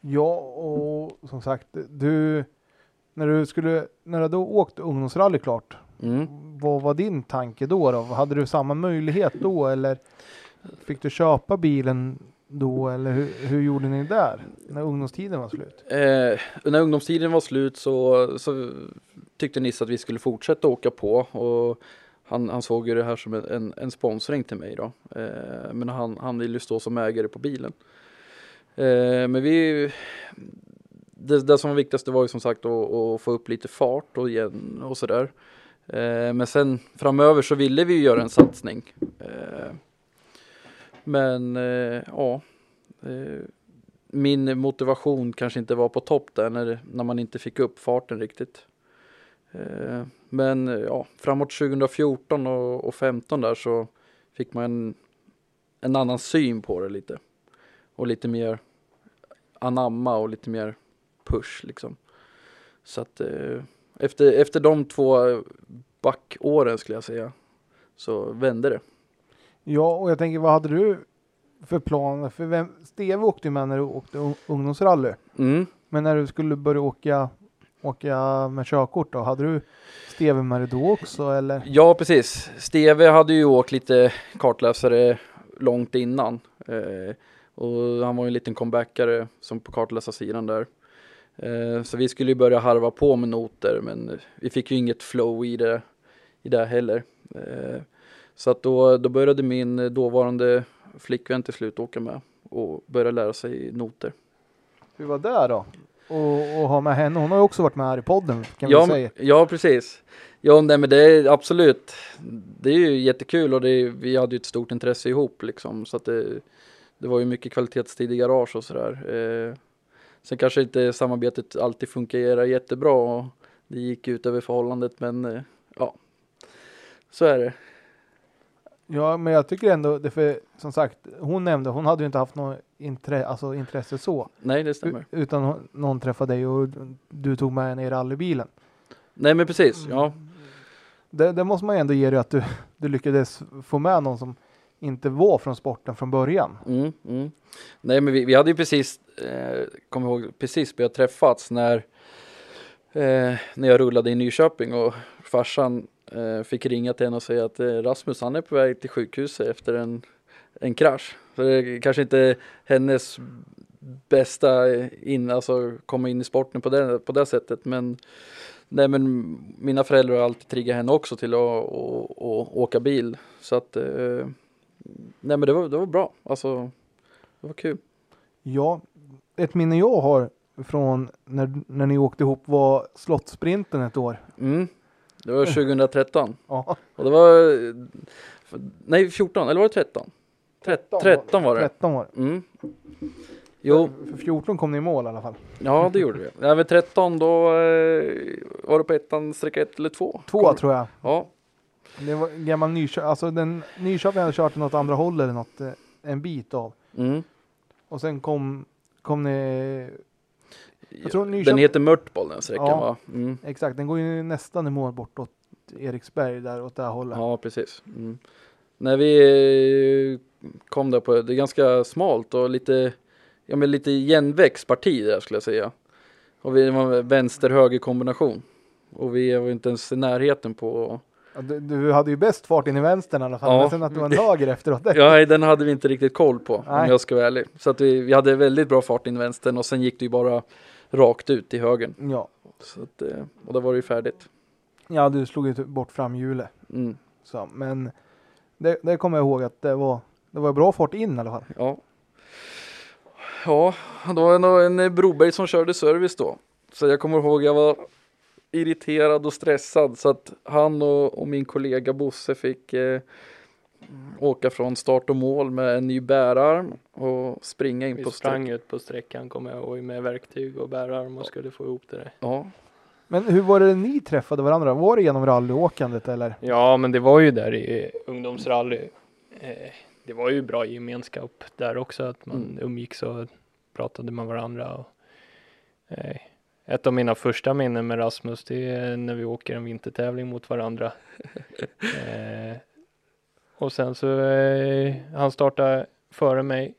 Ja, och som sagt, du, när du skulle, när du då åkte ungdomsrally klart, Mm. vad var din tanke då, då? Hade du samma möjlighet då eller fick du köpa bilen då eller hur, hur gjorde ni där när ungdomstiden var slut? Eh, när ungdomstiden var slut så, så tyckte Nisse att vi skulle fortsätta åka på och han, han såg ju det här som en, en, en sponsring till mig då. Eh, men han, han ville ju stå som ägare på bilen. Eh, men vi, det, det som var viktigast var ju som sagt att, att få upp lite fart och, igen och sådär. Eh, men sen framöver så ville vi ju göra en satsning. Eh, men eh, ja, eh, min motivation kanske inte var på topp där när, när man inte fick upp farten riktigt. Eh, men eh, ja, framåt 2014 och, och 15 där så fick man en, en annan syn på det lite. Och lite mer anamma och lite mer push liksom. Så att eh, efter, efter de två backåren skulle jag säga så vände det. Ja, och jag tänker vad hade du för planer? För vem, Steve åkte ju med när du åkte un- ungdomsrally. Mm. Men när du skulle börja åka, åka med körkort då, hade du Steve med dig då också eller? Ja, precis. Steve hade ju åkt lite kartläsare långt innan. Eh, och han var ju en liten comebackare som på kartläsarsidan där. Eh, så vi skulle ju börja harva på med noter men vi fick ju inget flow i det, i det heller. Eh, så att då, då började min dåvarande flickvän till slut åka med och börja lära sig noter. Hur var det då? Och, och ha med henne, hon har ju också varit med här i podden kan ja, vi säga. ja, precis. Ja, nej, men det är absolut. Det är ju jättekul och det vi hade ju ett stort intresse ihop liksom. Så att det, det var ju mycket kvalitetstid i garage och sådär. Eh, sen kanske inte samarbetet alltid fungerar jättebra och det gick ut över förhållandet men eh, ja, så är det. Ja, men jag tycker ändå, det för som sagt, hon nämnde, hon hade ju inte haft något intre, alltså intresse så. Nej, det stämmer. utan hon- någon träffade dig och du tog med henne i rallybilen. Nej, men precis. Ja, Det, det måste man ju ändå ge dig att du, du lyckades få med någon som inte var från sporten från början. Mm, mm. Nej men vi, vi hade ju precis, eh, kom ihåg, precis börjat träffats när, eh, när jag rullade i Nyköping och farsan eh, fick ringa till henne och säga att eh, Rasmus han är på väg till sjukhuset efter en, en krasch. Så det är kanske inte hennes bästa eh, in, alltså komma in i sporten på det, på det sättet men Nej men mina föräldrar har alltid triggat henne också till att, å, å, åka bil så att eh, Nej men det var, det var bra, alltså det var kul. Ja, ett minne jag har från när, när ni åkte ihop var Slottsprinten ett år. Mm. Det var 2013 (laughs) Ja, och det var Nej 14 eller var det 13? 13, 13 var det. 13 var det. Mm. Jo, För 14 kom ni i mål i alla fall. ja det gjorde vi. Nej men 13 då eh, var det på ettan sträcka 1 eller 2. Två tror jag. Ja, Det var gammal Nyköping, alltså den Nyköping hade kört något andra håll eller något, eh, en bit av. mm. Och sen kom, kom ni, jag tror Den Nyköping, heter Mörtboll den sträckan Ja. va? Mm. exakt, den går ju nästan i mål bortåt Eriksberg där åt det här hållet. Ja, precis. Mm. När vi eh, kom där på, det är ganska smalt och lite, ja men lite igenväxt parti där skulle jag säga. Och vi var en vänster-höger kombination. Och vi var inte ens i närheten på, Du, du hade ju bäst fart in i vänstern i alla fall, Ja. men sen att du var en höger efteråt. (laughs) Ja den hade vi inte riktigt koll på om Nej. jag ska vara ärlig. Så att vi, vi hade väldigt bra fart in i vänstern och sen gick det ju bara rakt ut i högern. Ja. Så att, eh, och då var det ju färdigt. ja, du slog ju typ bort framhjulet. Mm. Så, men det, det kommer jag ihåg att det var, det var bra fart in i alla fall. Ja. Ja, det var nog en eh, Broberg som körde service då. Så jag kommer ihåg jag var irriterad och stressad så att han och, och min kollega Bosse fick eh, åka från start och mål med en ny bärarm och springa in Vi på sprang sträck. ut på sträckan kommer jag ihåg med verktyg och bärarm och skulle få ihop det där. Ja, Men hur var det ni träffade varandra? Var det genom rallyåkandet eller? Ja, men det var ju där i ungdomsrally. Eh, det var ju bra gemenskap där också, att man Mm. umgicks och pratade med varandra. Och, eh, ett av mina första minnen med Rasmus, det är när vi åker en vintertävling mot varandra. (laughs) eh, och sen så, eh, han startar före mig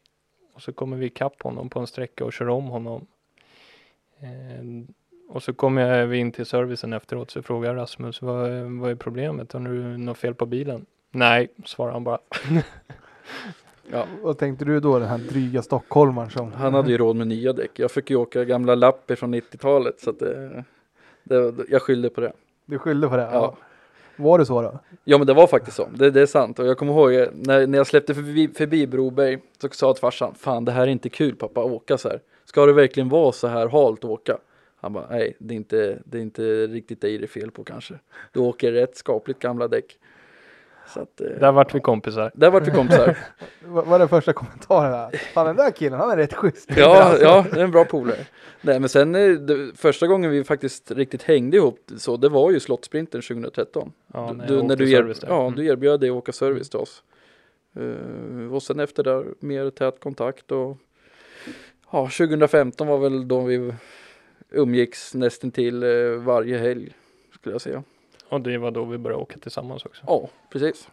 och så kommer vi ikapp honom på en sträcka och kör om honom. Eh, och så kommer vi in till servicen efteråt så frågar Rasmus, vad, vad är problemet? Har du något fel på bilen? Nej, svarar han bara. (laughs) Ja. Vad tänkte du då, den här dryga stockholmaren som... Han hade ju råd med nya däck. Jag fick ju åka gamla Lappi från 90-talet så att det, det, jag skyllde på det. Du skyllde på det? Ja. Var det så då? Ja men det var faktiskt så, det, det är sant. Och jag kommer ihåg eh, när, när jag släppte förbi, förbi Broberg så sa jag till farsan, fan det här är inte kul pappa, att åka så här. Ska det verkligen vara så här halt att åka? Han bara, nej det är inte, det är inte riktigt dig det är fel på kanske. Du åker rätt skapligt gamla däck. Så att, eh, Där vart vi kompisar. (laughs) där vart vi kompisar. (laughs) Vad var den första kommentaren? Där? Fan den där killen, han är rätt schysst. ja, ja, det är en bra polare. Nej men sen eh, det, första gången vi faktiskt riktigt hängde ihop så det var ju Slottsprinten 2013. Ja, du, jag när du, er, ja, Mm. du erbjöd dig att åka service till oss. Eh, och sen efter där mer tät kontakt och ja, 2015 var väl då vi umgicks nästan till eh, varje helg skulle jag säga. Och det var då vi började åka tillsammans också. Ja, precis.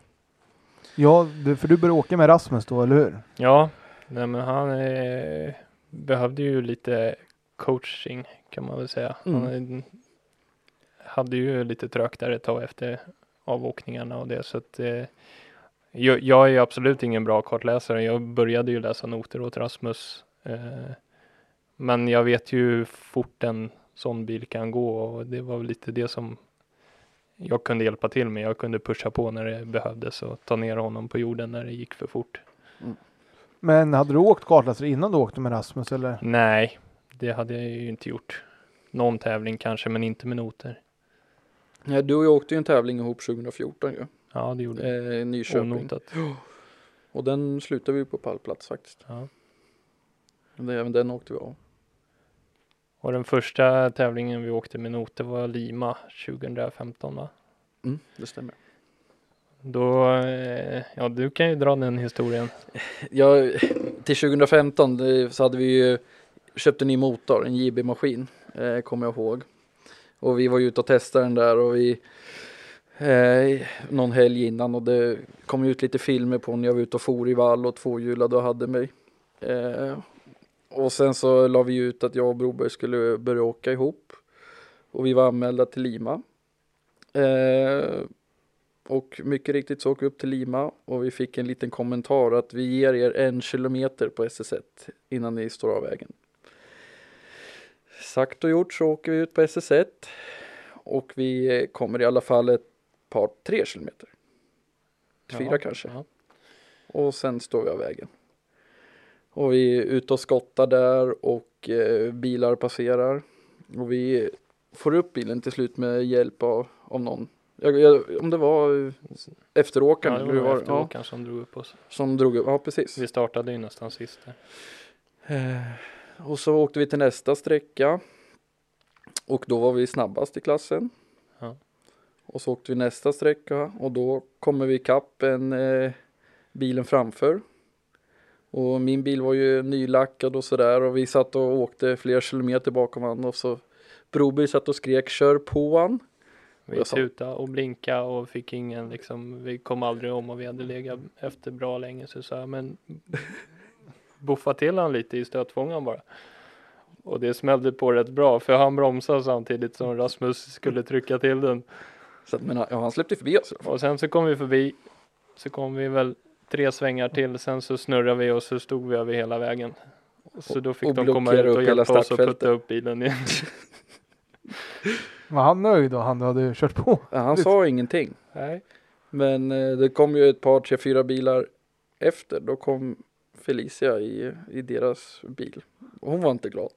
Ja, du, för du började åka med Rasmus då, eller hur? Ja, nej men han eh, behövde ju lite coaching kan man väl säga. Han eh, hade ju lite trögt där ett tag efter avåkningarna och det så att eh, jag, jag är absolut ingen bra kartläsare. Jag började ju läsa noter åt Rasmus. Eh, men jag vet ju hur fort en sån bil kan gå och det var väl lite det som jag kunde hjälpa till med. Jag kunde pusha på när det behövdes och ta ner honom på jorden när det gick för fort. Men hade du åkt kartläsare innan du åkte med Rasmus eller? Nej, det hade jag ju inte gjort. Någon tävling kanske, men inte med noter. Ja, du och jag åkte ju en tävling ihop 2014 ju. Ja, det gjorde jag. Eh, Nyköping. Onotat. Och den slutade vi på pallplats faktiskt. Ja. Men Även den åkte vi av. Och den första tävlingen vi åkte med noter var Lima 2015 va? Mm, det stämmer. Då, eh, ja du kan ju dra den historien. (laughs) Ja, till 2015 det- så hade vi ju köpt en ny motor, en JB-maskin, eh, kommer jag ihåg. Och vi var ju ute och testade den där och vi eh, någon helg innan och det kom ut lite filmer på när jag var ute och for i vall och tvåhjulade och hade mig. Eh, och sen så la vi ut att jag och Broberg skulle börja åka ihop. Och vi var anmälda till Lima. Eh, och mycket riktigt så åkte vi upp till Lima och vi fick en liten kommentar att vi ger er en kilometer på SS1 innan ni står av vägen. Sagt och gjort så åker vi ut på SS1 och vi kommer i alla fall ett par, tre kilometer. Fyra Ja, kanske. Ja. Och sen står vi av vägen. Och vi är ute och skottar där och eh, bilar passerar. Och vi får upp bilen till slut med hjälp av, av någon. Jag, jag, om det var efteråkaren Ja, det var var det? ja, efteråkaren som drog upp oss. som drog upp. Ja, precis. Vi startade ju nästan sist där. Eh, och så åkte vi till nästa sträcka. Och då var vi snabbast i klassen. Ja. Och så åkte vi nästa sträcka och då kommer vi ikapp en eh, bilen framför. Och min bil var ju nylackad och sådär och vi satt och åkte flera kilometer bakom han och så Broberg satt och skrek kör på han. Vi tutade och blinkade och fick ingen liksom, vi kom aldrig om och vi hade legat efter bra länge så sa jag men buffa till han lite i stötfångaren bara. Och det smällde på rätt bra för han bromsade samtidigt som Rasmus skulle trycka till den. Så att, men, ja, han släppte förbi oss. Och sen så kom vi förbi, så kom vi väl tre svängar till, sen så snurrade vi och så stod vi över hela vägen. Så då fick och de komma ut och hjälpa oss att putta upp bilen igen. (laughs) Var han nöjd då? Han hade kört på? Ja, han sa (laughs) ingenting. Nej. Men eh, det kom ju ett par, tre, fyra bilar efter. Då kom Felicia i, i deras bil. Hon var inte glad.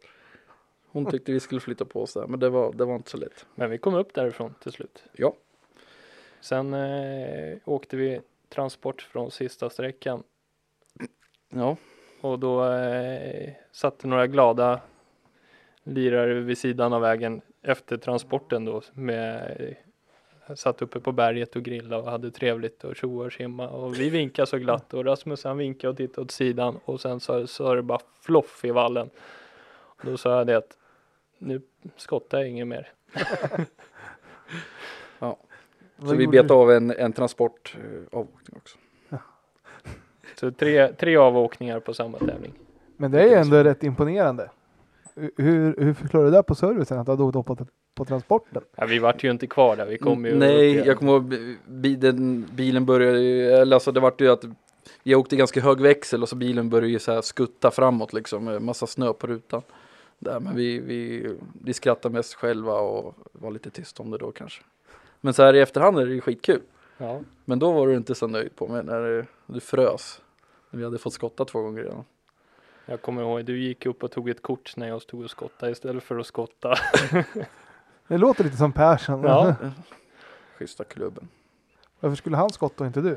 Hon (laughs) tyckte vi skulle flytta på oss där, men det var, det var inte så lätt. Men vi kom upp därifrån till slut. Ja. Sen eh, åkte vi transport från sista sträckan Ja, och då eh, satt några glada lirare vid sidan av vägen efter transporten då med eh, satt uppe på berget och grillade och hade trevligt och tjoa och simma och vi vinkade så glatt och Rasmus han vinkade och tittade åt sidan och sen så sa det bara floff i vallen. Och då sa jag det att nu skottar jag inget mer. (laughs) Så vi bet du? av en, en transport eh, avåkning också. (laughs) Så tre, tre avåkningar på samma tävling. Men det är ju ändå rätt imponerande. Hur, hur förklarar du det på servicen att du hade upp på, på transporten? Ja, vi vart ju inte kvar där, vi kom ju Nej, jag kommer ihåg bi- bilen, bilen började ju, eller alltså det vart ju att jag åkte ganska hög växel och så bilen började ju så här skutta framåt liksom med massa snö på rutan. Där, men vi, vi, vi skrattade mest själva och var lite tysta om det då kanske. Men så här i efterhand är det ju skitkul. Ja. Men då var du inte så nöjd på mig när du frös. När vi hade fått skotta två gånger redan. Jag kommer ihåg, du gick upp och tog ett kort när jag stod och skottade istället för att skotta. (laughs) Det låter lite som Persson. Ja. (laughs) Schyssta klubben. Varför skulle han skotta och inte du?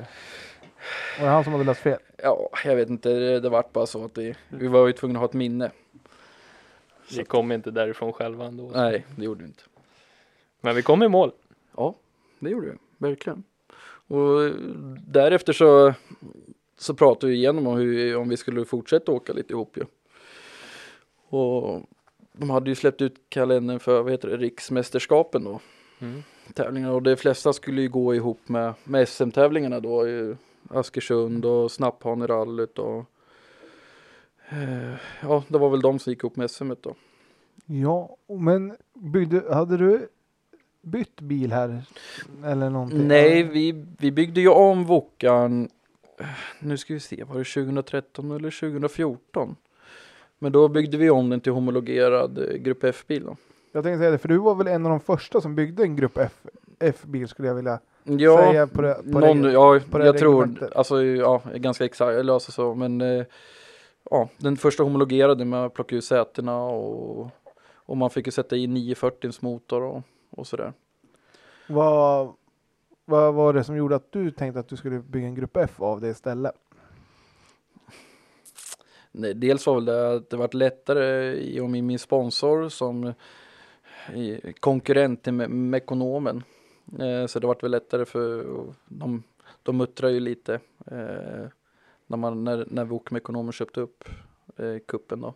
Var det han som hade läst fel? Ja, jag vet inte, det, det vart bara så att det, vi var ju tvungna att ha ett minne. Vi kom inte därifrån själva ändå. Nej, det gjorde vi inte. Men vi kom i mål. Ja, det gjorde vi, verkligen. Och eh, därefter så, så pratade vi igenom om, hur, om vi skulle fortsätta åka lite ihop ju. Och de hade ju släppt ut kalendern för, vad heter det, riksmästerskapen då, Mm. tävlingar. Och de flesta skulle ju gå ihop med, med SM-tävlingarna då, i Askersund och Snapphanerallyt och eh, ja, det var väl de som gick ihop med SM då. Ja, men byggde, hade du bytt bil här? Eller någonting? Nej, vi, vi byggde ju om Wokan, eh, nu ska vi se, var det 2013 eller 2014? Men då byggde vi om den till homologerad eh, Grupp F-bil då. Jag tänkte säga det, för du var väl en av de första som byggde en grupp F, F-bil skulle jag vilja Ja, säga på det, på någon, det. ja på det jag tror, alltså ja, ganska exakt, eller alltså så, men eh, ja, den första homologerade med att plocka ur sätena och, och man fick ju sätta i 940 motor och, och sådär. Vad, vad var det som gjorde att du tänkte att du skulle bygga en grupp F av det istället? Nej, dels var väl det att det varit lättare i och med min sponsor som eh, konkurrent till Me- Mekonomen. Eh, så det vart väl lättare för de, de muttrar ju lite eh, när, man, när, när Wok Mekonomen köpte upp eh, kuppen då.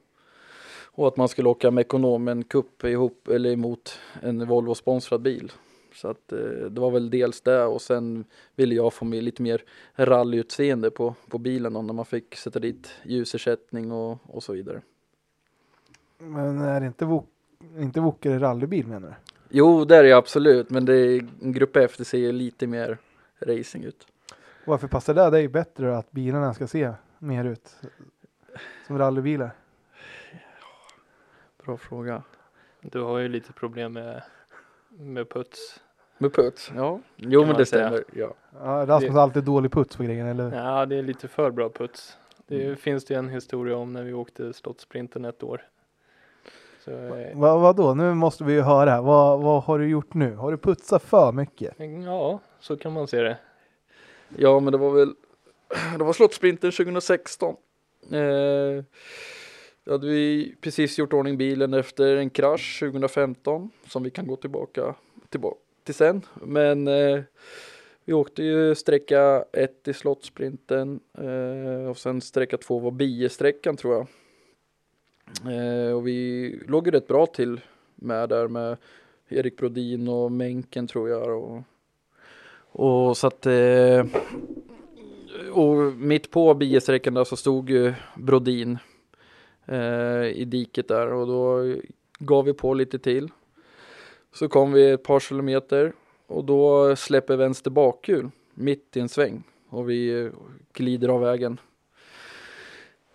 Och att man skulle åka Mekonomen Cup ihop eller emot en Volvo sponsrad bil. Så att eh, det var väl dels det och sen ville jag få med lite mer rallyutseende på, på bilen då, när man fick sätta dit ljusersättning och, och så vidare. Men är det inte Wok, inte Wokare rallybil menar du? Jo, det är det absolut, men det är, grupp F det ser lite mer racing ut. Varför passar det dig bättre att bilarna ska se mer ut som rallybilar? Bra fråga. Du har ju lite problem med, med puts. Med puts? Ja, jo men det stämmer. Ja. Ja, Rasmus har alltid dålig puts på grejen, eller? Ja, det är lite för bra puts. Det Mm. finns det en historia om när vi åkte Slottsprinten ett år. Så, eh, Vad vadå? Nu måste vi ju höra. Vad, vad har du gjort nu? Har du putsat för mycket? ja, så kan man se det. ja, men det var väl (clears throat) Det var Slottsprinten 2016. Eh, då hade vi precis gjort ordning bilen efter en krasch 2015 som vi kan gå tillbaka, tillbaka till sen. Men eh, vi åkte ju sträcka ett i Slottsprinten eh, och sen sträcka två var biesträckan tror jag. Eh, och vi låg ju rätt bra till med där med Erik Brodin och Menken tror jag. Och, och så att eh, och mitt på biesträckan där så stod ju Brodin eh, i diket där och då gav vi på lite till. Så kom vi ett par kilometer och då släpper vänster bakhjul mitt i en sväng och vi eh, glider av vägen.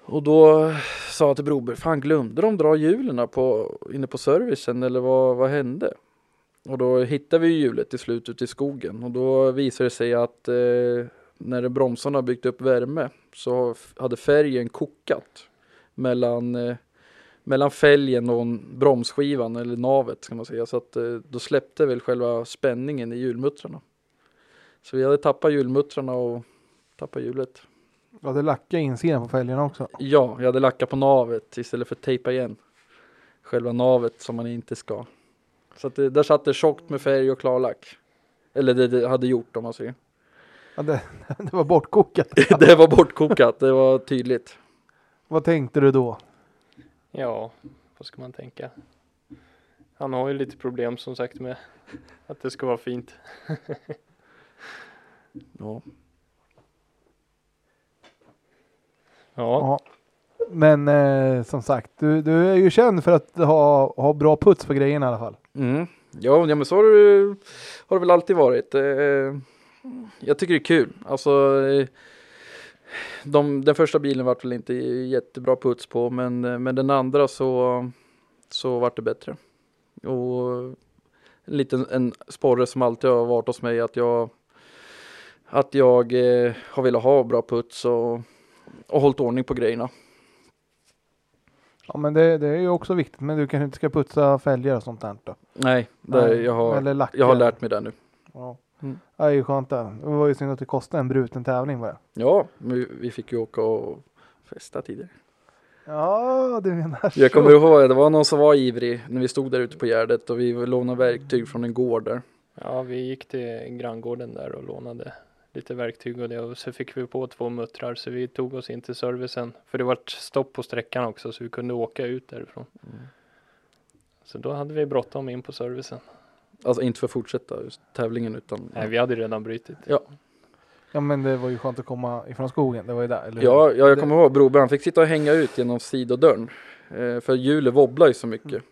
Och då sa jag till Broberg, fan glömde de dra hjulen på, inne på servicen eller vad, vad hände? Och då hittade vi hjulet till slut ute i skogen och då visade det sig att eh, när bromsarna byggt upp värme så hade färgen kokat mellan, eh, mellan fälgen och bromsskivan eller navet ska man säga. Så att eh, då släppte väl själva spänningen i hjulmuttrarna. Så vi hade tappat hjulmuttrarna och tappat hjulet. Du hade lackat insidan på fälgarna också. Ja, jag hade lackat på navet istället för att tejpa igen själva navet som man inte ska. Så att det, där satt det tjockt med färg och klarlack. Eller det, det hade gjort om man säger. Ja, det, (laughs) det var bortkokat. (laughs) det var bortkokat, det var tydligt. Vad tänkte du då? Ja, vad ska man tänka? Han har ju lite problem som sagt med att det ska vara fint. Ja. Ja, Ja. Men eh, som sagt, du, du är ju känd för att ha, ha bra puts på grejerna i alla fall. Mm. Ja, ja men så har det, har det väl alltid varit. Eh, jag tycker det är kul. Alltså, eh, de, den första bilen vart väl inte jättebra puts på, men, men den andra så, så vart det bättre. Och en liten en sporre som alltid har varit hos mig att jag att jag eh, har velat ha bra puts och, och hållit ordning på grejerna. Ja men det, det är ju också viktigt, men du kanske inte ska putsa fälgar och sånt där då? Nej, det, Nej, jag, har, Eller jag har lärt mig det nu. Ja. Mm. Ja, det är ju skönt det. Det var ju synd att det kostade en bruten tävling bara. Ja, men vi, fick ju åka och festa tidigare. Ja, du menar så. Jag kommer ihåg, det var någon som var ivrig när vi stod där ute på Gärdet och vi lånade verktyg från en gård där. ja, vi gick till granngården där och lånade lite verktyg och det och så fick vi på två muttrar så vi tog oss in till servicen för det var stopp på sträckan också så vi kunde åka ut därifrån. Så då hade vi bråttom in på servicen. Alltså inte för att fortsätta just tävlingen utan Nej, vi hade redan brutit. Ja men det var ju skönt att komma ifrån skogen, det var ju där, eller? Ja, ja jag Det- kommer ihåg Broberg, han fick sitta och hänga ut genom sidodörren. Eh, för hjulet wobblar ju så mycket.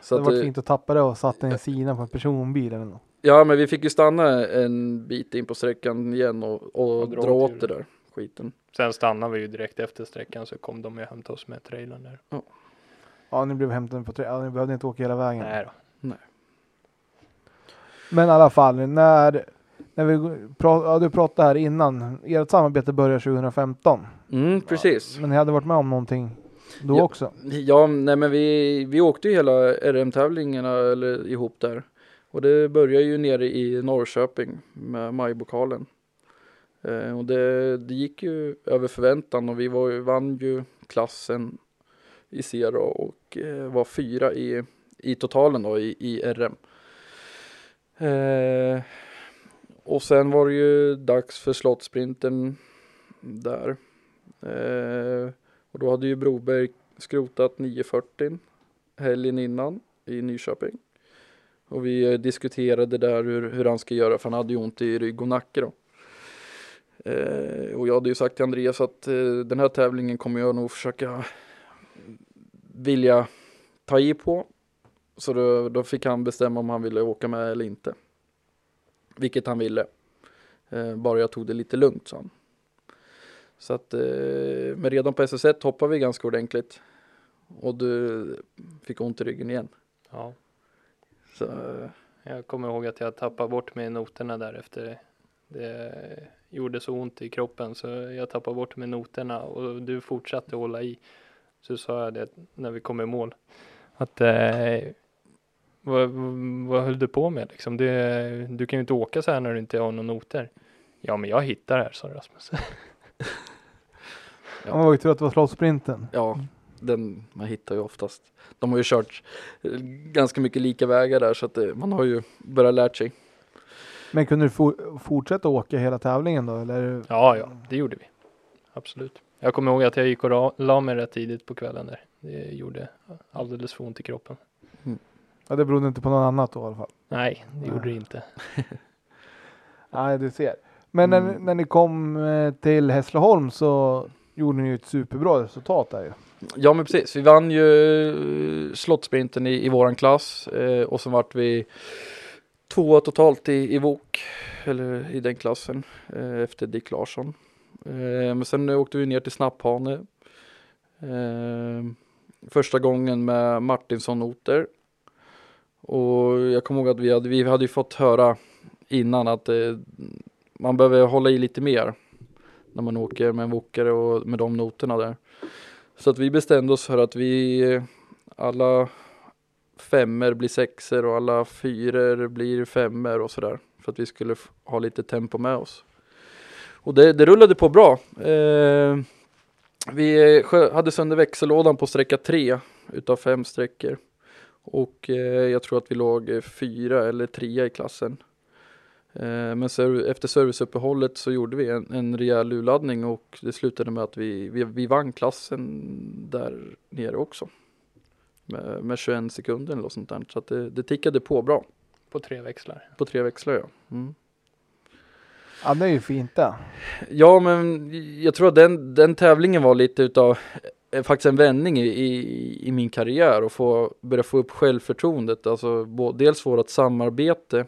Så det var fint att tappa det och satte en sida på en personbil eller något. ja men vi fick ju stanna en bit in på sträckan igen och, och, Och dra åt det där skiten. Sen stannade vi ju direkt efter sträckan så kom de och hämtade oss med trailern där. Ja, ni blev hämtade på tre, ja, ni behövde inte åka hela vägen. Nej då. Men i alla fall, när, när vi pra, ja, du pratade här innan, ert samarbete började 2015. Mm, precis. Men ni hade varit med om någonting då Ja. också? Ja, nej men vi, vi åkte ju hela RM-tävlingarna eller ihop där. Och det började ju nere i Norrköping med majbokalen. Eh, och det, det gick ju över förväntan och vi var, vann ju klassen i Sera och eh, var fyra i, i totalen då i, i RM. Eh, och sen var det ju dags för slottsprinten där. Eh, och då hade ju Broberg skrotat 940 helgen innan i Nyköping. Och vi eh, diskuterade där hur, hur han ska göra för han hade ju ont i rygg och nacke då. Eh, och jag hade ju sagt till Andreas att eh, den här tävlingen kommer jag nog försöka vilja ta i på. Så då, då fick han bestämma om han ville åka med eller inte. Vilket han ville. Eh, bara jag tog det lite lugnt sa han. Så att, eh, men redan på SS1 hoppade vi ganska ordentligt. Och du fick ont i ryggen igen. Ja. Så, Jag kommer ihåg att jag tappade bort mig i noterna där efter det gjorde så ont i kroppen så jag tappade bort mig i noterna och du fortsatte hålla i. Så sa jag det när vi kom i mål. Att eh, vad, vad höll du på med liksom? Det, du kan ju inte åka så här när du inte har några noter. Ja men jag hittar det här sa Rasmus. (laughs) Ja. Det var ju tur att det var slottsprinten. ja, den man hittar ju oftast. De har ju kört eh, ganska mycket lika vägar där så att det, man har ju börjat lärt sig. Men kunde du for, fortsätta åka hela tävlingen då? Eller? Ja ja, det gjorde vi. Absolut. Jag kommer ihåg att jag gick och la mig rätt tidigt på kvällen där. Det gjorde alldeles för ont i kroppen. Ja, det berodde inte på något annat då i alla fall. Nej, det Nej. gjorde det inte. (laughs) Nej, du ser. Men när, Mm. när ni kom eh, till Hässleholm så gjorde ni ju ett superbra resultat där ju. Ja men precis, vi vann ju eh, slottsprinten i, i våran klass eh, och så vart vi tvåa totalt i, i VOK, eller i den klassen, eh, efter Dick Larsson. Eh, men sen åkte vi ner till Snapphane. Eh, första gången med Martinsson-noter. Och jag kommer ihåg att vi hade, vi hade ju fått höra innan att eh, man behöver hålla i lite mer när man åker med en wokare och med de noterna där. Så att vi bestämde oss för att vi alla femmer blir sexer och alla fyror blir femmer och sådär. För att vi skulle ha lite tempo med oss. Och det, det rullade på bra. Eh, vi eh, hade sönder växellådan på sträcka tre utav fem sträckor. Och eh, jag tror att vi låg eh, fyra eller trea i klassen. Eh, men efter serviceuppehållet så gjorde vi en, en rejäl urladdning och det slutade med att vi, vi, vi vann klassen där nere också. Med, med 21 sekunder eller något sånt där. Så det, det tickade på bra På tre växlar. på tre växlar ja. Mm. Ja, det är ju fint det. Ja men jag tror att den, den tävlingen var lite utav eh, faktiskt en vändning i, i, i min karriär och få börja få upp självförtroendet. Alltså bo, dels vårt samarbete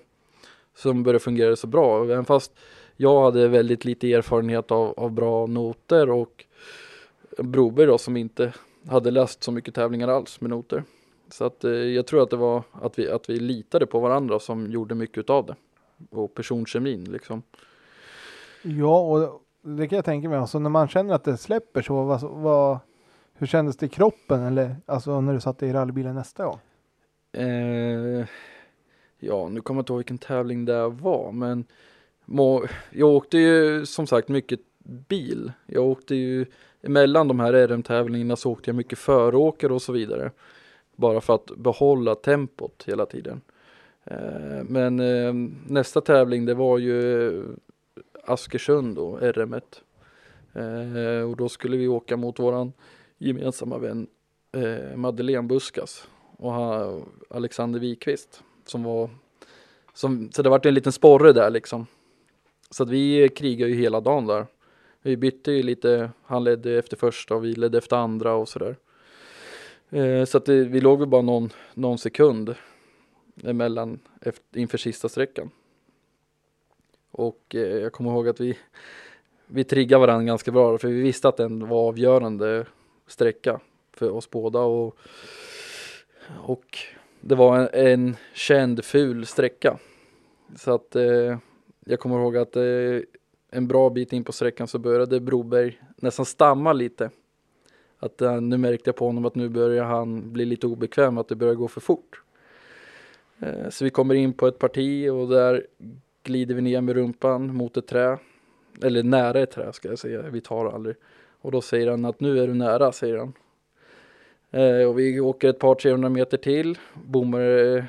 som började fungera så bra. Även fast jag hade väldigt lite erfarenhet av, av bra noter och Broberg då som inte hade läst så mycket tävlingar alls med noter. Så att eh, jag tror att det var att vi, att vi litade på varandra som gjorde mycket utav det. Och personkemin liksom. Ja, och det kan jag tänka mig. Alltså när man känner att det släpper så, vad, vad, hur kändes det i kroppen? Eller alltså när du satt i rallybilen nästa gång? Eh, ja, nu kommer jag inte ihåg vilken tävling det var, men må, jag åkte ju som sagt mycket bil. Jag åkte ju emellan de här RM-tävlingarna så åkte jag mycket föråkare och så vidare. Bara för att behålla tempot hela tiden. Eh, men eh, nästa tävling det var ju Askersund då, RM1. Eh, och då skulle vi åka mot våran gemensamma vän eh, Madeleine Buskas och ha Alexander Wikvist som var som, så det vart en liten sporre där liksom. Så att vi krigade ju hela dagen där. Vi bytte ju lite, han ledde efter första och vi ledde efter andra och sådär. Eh, så att det, vi låg väl bara någon, någon sekund emellan efter, inför sista sträckan. Och eh, jag kommer ihåg att vi, vi triggade varandra ganska bra för vi visste att den var avgörande sträcka för oss båda och, och det var en, en känd ful sträcka. Så att eh, jag kommer ihåg att eh, en bra bit in på sträckan så började Broberg nästan stamma lite. Att eh, nu märkte jag på honom att nu börjar han bli lite obekväm, att det börjar gå för fort. Eh, så vi kommer in på ett parti och där glider vi ner med rumpan mot ett trä. Eller nära ett trä ska jag säga, vi tar aldrig. Och då säger han att nu är du nära, säger han. Eh, och vi åker ett par 300 meter till, bommar eh,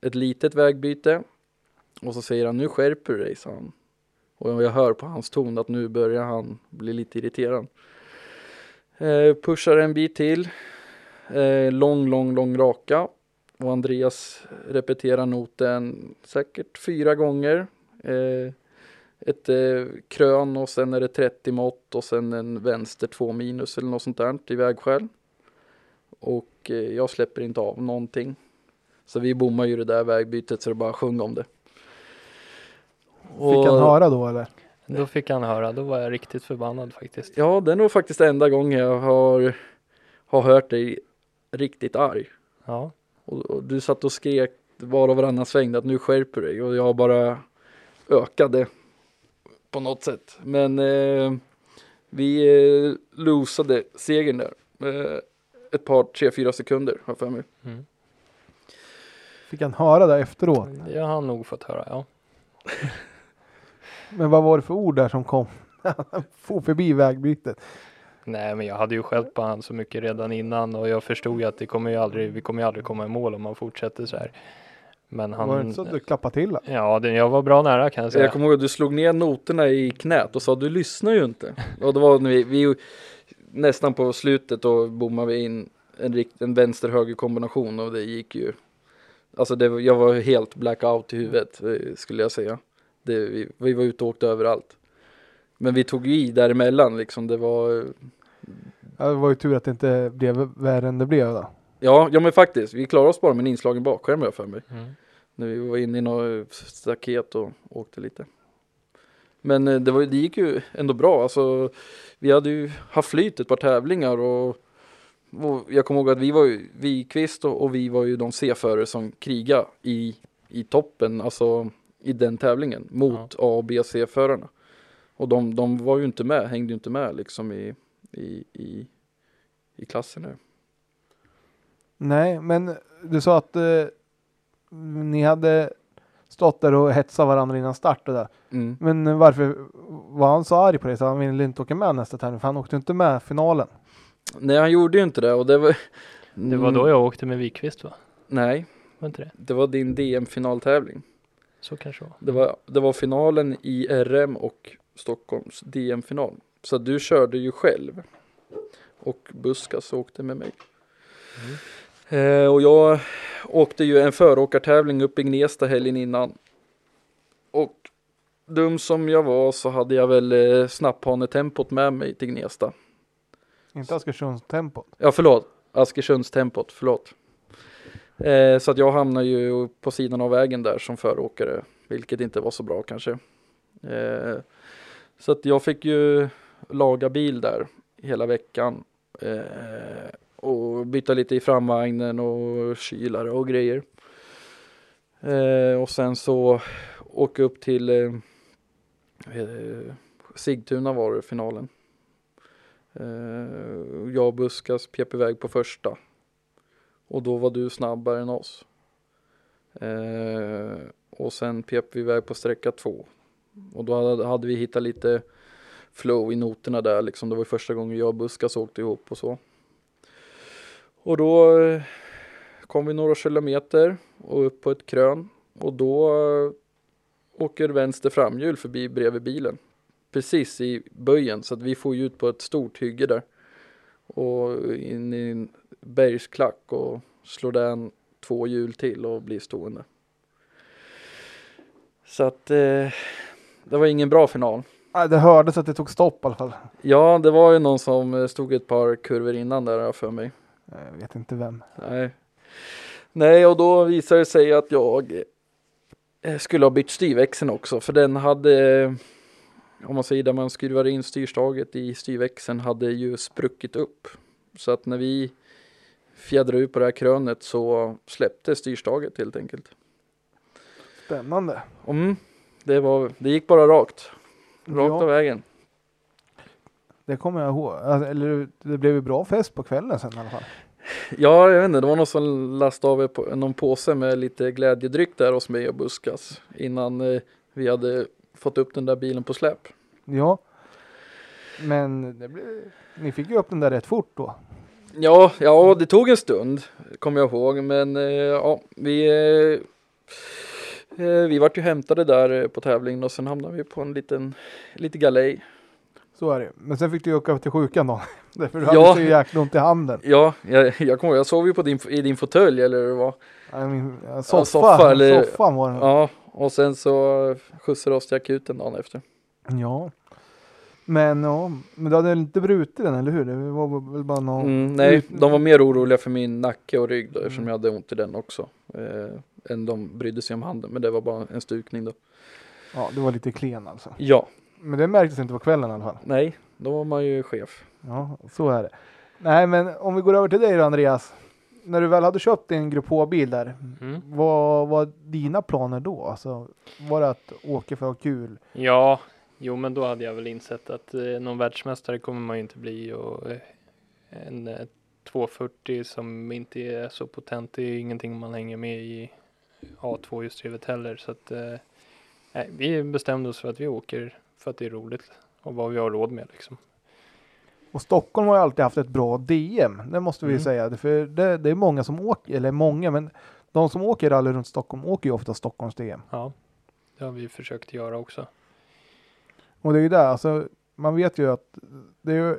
ett litet vägbyte. Och så säger han, nu skärper du dig, sa han. Och jag hör på hans ton att nu börjar han bli lite irriterad. Eh, pushar en bit till. Eh, lång, lång, lång raka. Och Andreas repeterar noten säkert fyra gånger. Eh, ett eh, krön och sen är det 30 mått och sen en vänster 2 minus eller något sånt där i vägskäl. Och eh, jag släpper inte av någonting. Så vi bommar ju det där vägbytet så det bara sjöng om det. Fick han höra då eller? Då fick han höra, då var jag riktigt förbannad faktiskt. Ja, det är nog faktiskt enda gången jag har, har hört dig riktigt arg. Ja, Och, och du satt och skrek var och varannan sväng att nu skärper du dig och jag bara ökade på något sätt. Men eh, vi eh, losade segern där. Eh, ett par, tre, fyra sekunder har jag för mig. mm. Fick han höra det efteråt? jag har nog fått höra, ja. (laughs) Men vad var det för ord där som kom? (laughs) For förbi vägbytet. Nej, men jag hade ju skällt på han så mycket redan innan och jag förstod ju att det kommer ju aldrig, vi kommer ju aldrig komma i mål om man fortsätter så här. Men han, var det inte så att du klappade till ja, det, jag var bra nära kan jag säga. Jag kommer ihåg att du slog ner noterna i knät och sa du lyssnar ju inte. Och det var när vi, vi nästan på slutet då bommade vi in en, rikt, en vänster-höger kombination och det gick ju. Alltså det, var- jag var helt blackout i huvudet eh, skulle jag säga. Det, vi, vi var ute och åkte överallt. Men vi tog ju i däremellan liksom. Det var Ja, det var ju tur att det inte blev värre än det blev då. Ja, ja men faktiskt. Vi klarade oss bara med en inslagen bakskärm jag för mig. Mm. När vi var inne i något staket och åkte lite. Men eh, det, var, det gick ju ändå bra. Alltså, vi hade ju haft flyt ett par tävlingar och, och jag kommer ihåg att vi var ju, Wikvist och, och vi var ju de C-förare som krigade i, i toppen, alltså i den tävlingen mot A och B C-förarna. Och de, de var ju inte med, hängde ju inte med liksom i, i, i, i klassen nu. Nej, men du sa att eh, ni hade stått där och hetsat varandra innan start och där. Mm. Men varför var han så arg på dig så han ville inte åka med nästa tävling? För han åkte inte med finalen. Nej, han gjorde ju inte det och det var... Det var då jag åkte med Wikvist va? Nej, Var inte det? det var din DM-finaltävling. Så kanske det var. Det var, det var finalen i RM och Stockholms DM-final. Så du körde ju själv. Och Buskas åkte med mig. Eh, och jag åkte ju en föråkartävling uppe i Gnesta helgen innan. Och dum som jag var så hade jag väl eh, snapphanetempot med mig till Gnesta. Inte Askersundstempot. Ja förlåt, Askersundstempot, förlåt. Eh, så att jag hamnade ju på sidan av vägen där som föråkare, vilket inte var så bra kanske. Eh, så att jag fick ju laga bil där hela veckan. Eh, och byta lite i framvagnen och kylare och grejer. Eh, och sen så åka upp till eh, eh, Sigtuna var det finalen. Eh, jag och Buskas pep iväg på första. Och då var du snabbare än oss. Eh, och sen pep vi iväg på sträcka två. Och då hade, hade vi hittat lite flow i noterna där liksom. Det var första gången jag och Buskas åkte ihop och så. Och då eh, kom vi några kilometer och upp på ett krön. Och då eh, åker vänster framhjul förbi bredvid bilen. Precis i böjen så att vi får ju ut på ett stort hygge där. Och in i en bergsklack och slår den två hjul till och blir stående. Så att eh, det var ingen bra final. Nej, det hördes att det tog stopp i alla fall. Ja, det var ju någon som eh, stod ett par kurvor innan där för mig. Jag vet inte vem. Nej. Nej, och då visade det sig att jag eh, skulle ha bytt styrväxeln också, för den hade, eh, om man säger där man skruvar in styrstaget i styrväxeln, hade ju spruckit upp. Så att när vi fjädrade ut på det här krönet så släppte styrstaget helt enkelt. Spännande. Mm, det, var, det gick bara rakt, rakt Ja. av vägen. Det kommer jag ihåg. Alltså, Eller det blev ju bra fest på kvällen sen i alla fall. Ja, jag vet inte, det var någon som lastade av någon påse med lite glädjedryck där hos mig och Buskas innan eh, vi hade fått upp den där bilen på släp. Ja. Men det blev... ni fick ju upp den där rätt fort då. Ja, ja, det tog en stund, kommer jag ihåg, men eh, ja, vi eh, vi vart ju hämtade där på tävlingen och sen hamnade vi på en liten, lite galej. Så är det. Men sen fick du ju åka till sjukan då. (laughs) Därför du Ja. hade så jäkla ont i handen. Ja, jag, jag kommer jag sov ju på din, i din fåtölj eller hur det var. Min, ja, soffa, soffa, eller- Soffan var den. Ja, och sen så skjutsade oss till akuten dagen efter. Ja. Men ja, men du hade inte brutit den eller hur? Det var väl bara någon... Mm, nej, de var mer oroliga för min nacke och rygg då, eftersom Mm. jag hade ont i den också. Eh, än de brydde sig om handen, men det var bara en stukning då. Ja, det var lite klen alltså. Ja, Men det märktes inte på kvällen i alla fall. nej, då var man ju chef. Ja, så är det. Nej, men om vi går över till dig då Andreas. När du väl hade köpt din Grupp H-bil där, Mm. vad var dina planer då? Alltså, var det att åka för att ha kul? Ja, jo men då hade jag väl insett att eh, någon världsmästare kommer man ju inte bli och eh, en eh, 240 som inte är så potent det är ingenting man hänger med i A2 hjulsdrivet heller så att eh, nej, vi bestämde oss för att vi åker för att det är roligt och vad vi har råd med liksom. Och Stockholm har ju alltid haft ett bra DM, det måste vi Mm. säga. För det, det är många som åker, eller många, men de som åker rally runt Stockholm åker ju ofta Stockholms DM. Ja, det har vi försökt göra också. Och det är ju där, alltså, man vet ju att det är ju,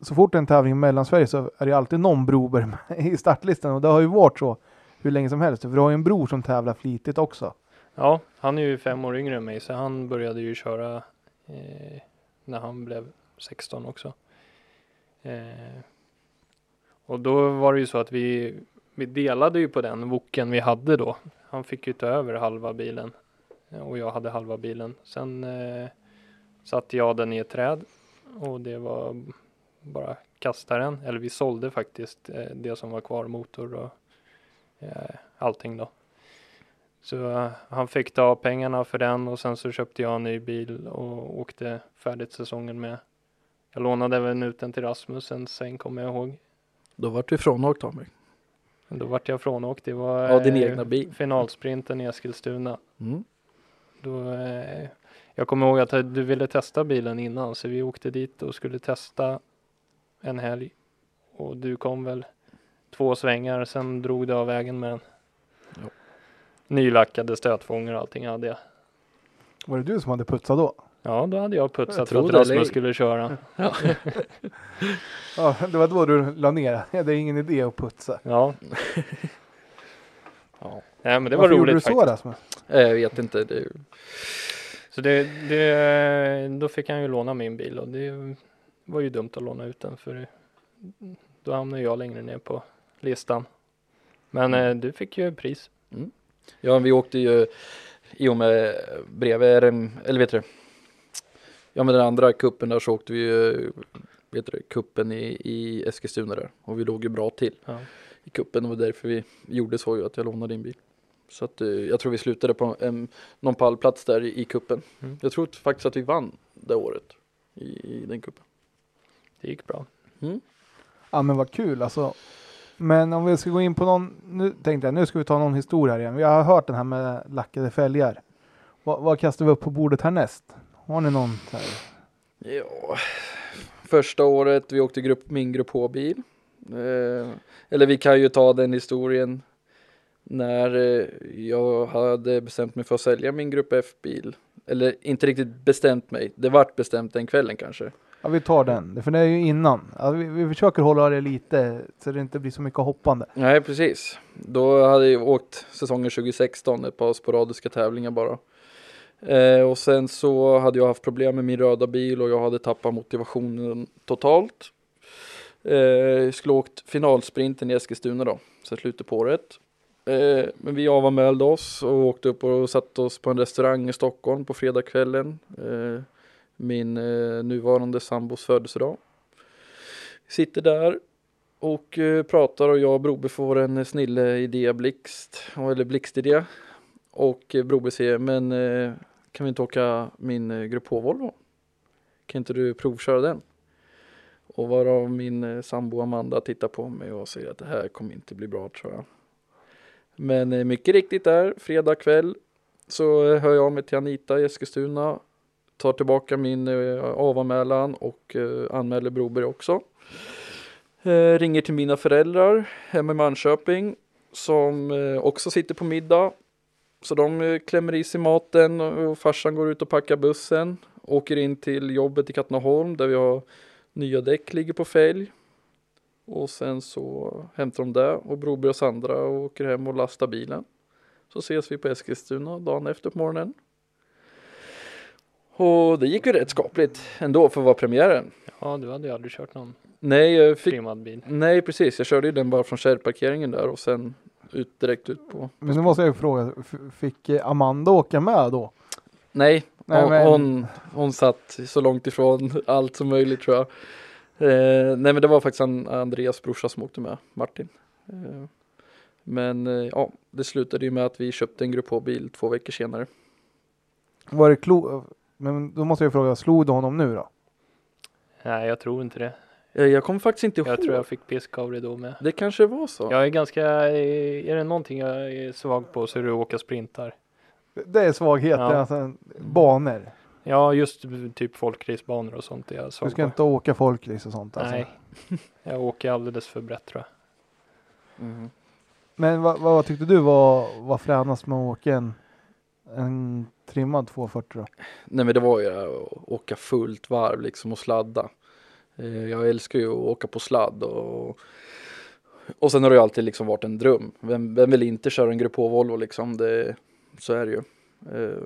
så fort det är en tävling i Mellansverige så är det alltid någon Broberg (laughs) i startlistan och det har ju varit så hur länge som helst. För du har ju en bror som tävlar flitigt också. Ja, han är ju fem år yngre än mig så han började ju köra eh, när han blev 16 också. Eh, och då var det ju så att vi, vi delade ju på den voken vi hade då. Han fick ju ta över halva bilen eh, och jag hade halva bilen. Sen eh, satte jag den i ett träd och det var bara kasta den. Eller vi sålde faktiskt eh, det som var kvar, motor och eh, allting då. Så eh, han fick ta pengarna för den och sen så köpte jag en ny bil och åkte färdigt säsongen med. Jag lånade även ut den till Rasmus en sväng kommer jag ihåg. Då vart du frånåkt av mig. Då vart jag frånåkt. Det var Ja, din eh, egna bil. finalsprinten i Eskilstuna. Mm. Då, eh, jag kommer ihåg att du ville testa bilen innan så vi åkte dit och skulle testa en helg. Och du kom väl två svängar sen drog du av vägen med den. Nylackade stötfångare och allting hade jag. Var det du som hade putsat då? Ja, då hade jag putsat Jag för att tror det, eller- Rasmus skulle köra. (laughs) Ja, det var då du la ner. Det är ingen idé att putsa. Ja. (laughs) Ja. Nej, men det var Varför gjorde roligt du så faktiskt. Rasmus? Eh, Jag vet inte. Det, Så det, det, då fick han ju låna min bil och det var ju dumt att låna ut den för då hamnade jag längre ner på listan. Men Mm. eh, du fick ju pris. Ja, vi åkte ju i och med bredvid RM, eller vet du Ja med den andra kuppen där så åkte vi ju, vet du kuppen i, i Eskilstuna där. Och vi låg ju bra till Ja. i kuppen och därför vi gjorde så ju att jag lånade din bil. Så att eh, jag tror vi slutade på en, någon pallplats där i, i kuppen. Mm. Jag tror faktiskt att vi vann det året i, i den kuppen. Det gick bra. Ja men vad kul alltså. Men om vi ska gå in på någon, nu tänkte jag nu ska vi ta någon historia här igen. Vi har hört den här med lackade fälgar. Vad, vad kastar vi upp på bordet härnäst? Har ni någon? Här? Ja, första året vi åkte grupp, min grupp H-bil. Eh, eller vi kan ju ta den historien när eh, jag hade bestämt mig för att sälja min grupp F-bil. Eller inte riktigt bestämt mig, det vart bestämt den kvällen kanske. Ja vi tar den, för det är ju innan. Ja, vi, vi försöker hålla det lite så det inte blir så mycket hoppande. Nej, precis. Då hade jag åkt säsongen 2016, ett par sporadiska tävlingar bara. Eh, och sen så hade jag haft problem med min röda bil och jag hade tappat motivationen totalt. Eh, jag skulle åkt finalsprinten i Eskilstuna då, så slutet på året. Eh, men vi avanmälde oss och åkte upp och satte oss på en restaurang i Stockholm på fredagskvällen. Eh, min eh, nuvarande sambos födelsedag. Sitter där och eh, pratar och jag och Brobe får en eh, snille idé blixt, eller blixtidé. Och eh, Brobe säger, men eh, kan vi inte åka min eh, Grupp H-Volvo? Kan inte du provköra den? Och varav min eh, sambo Amanda tittar på mig och säger att det här kommer inte bli bra tror jag. Men eh, mycket riktigt där, fredag kväll så eh, hör jag av mig till Anita i Eskilstuna. Tar tillbaka min eh, avanmälan och eh, anmäler Broberg också. Eh, ringer till mina föräldrar hemma i Manköping som eh, också sitter på middag. Så de eh, klämmer i sig maten och, och farsan går ut och packar bussen. Åker in till jobbet i Katrineholm där vi har nya däck ligger på fälg. Och sen så hämtar de det och Broberg och Sandra åker hem och lastar bilen. Så ses vi på Eskilstuna dagen efter på morgonen. Och det gick ju rätt skapligt ändå för att vara premiären. Ja, du hade ju aldrig kört någon Nej, jag fick trimmad bil. Nej precis, jag körde ju den bara från kärrparkeringen där och sen ut direkt ut på. Men nu måste jag ju fråga, fick eh, Amanda åka med då? Nej, Nej, hon, men- hon, hon satt så långt ifrån (laughs) allt som möjligt tror jag. Eh, nej men det var faktiskt an, Andreas brorsa som åkte med, Martin. Eh, men eh, ja, det slutade ju med att vi köpte en Grupp H-bil två veckor senare. Var det klo... Men då måste jag fråga, slog du honom nu då? Nej, jag tror inte det. Eh, jag kommer faktiskt inte ihåg. Jag tror jag fick pisk av det då med. Det kanske var så. Jag är ganska, är det någonting jag är svag på så är det att åka sprintar. Det är svagheten, Ja. alltså banor. Ja, just typ folkracebanor och sånt är jag Du svag ska på. inte åka folkrace och sånt alltså. Nej, (laughs) jag åker alldeles för brett tror jag. Mhm. Men vad, vad tyckte du var, var fränast med att åka en, en trimmad 240 då? Nej men det var ju att åka fullt varv liksom och sladda. Eh, jag älskar ju att åka på sladd och, och sen har det ju alltid liksom varit en dröm. Vem, vem vill inte köra en Grupp H-Volvo liksom? Det, så är det ju. Eh,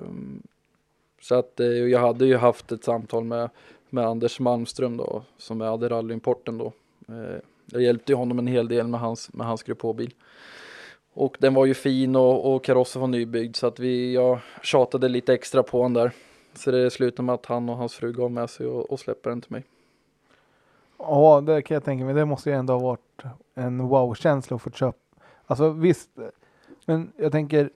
så att eh, jag hade ju haft ett samtal med, med Anders Malmström då som hade rallyimporten då. Jag hjälpte ju honom en hel del med hans, med hans Grupp H-bil. Och den var ju fin och, och karossen var nybyggd så att vi, jag tjatade lite extra på honom där. Så det slutade med att han och hans fru gav med sig och, och släpper den till mig. Ja, det kan jag tänka mig. Det måste ju ändå ha varit en wow-känsla att få köpa. Alltså visst, men jag tänker,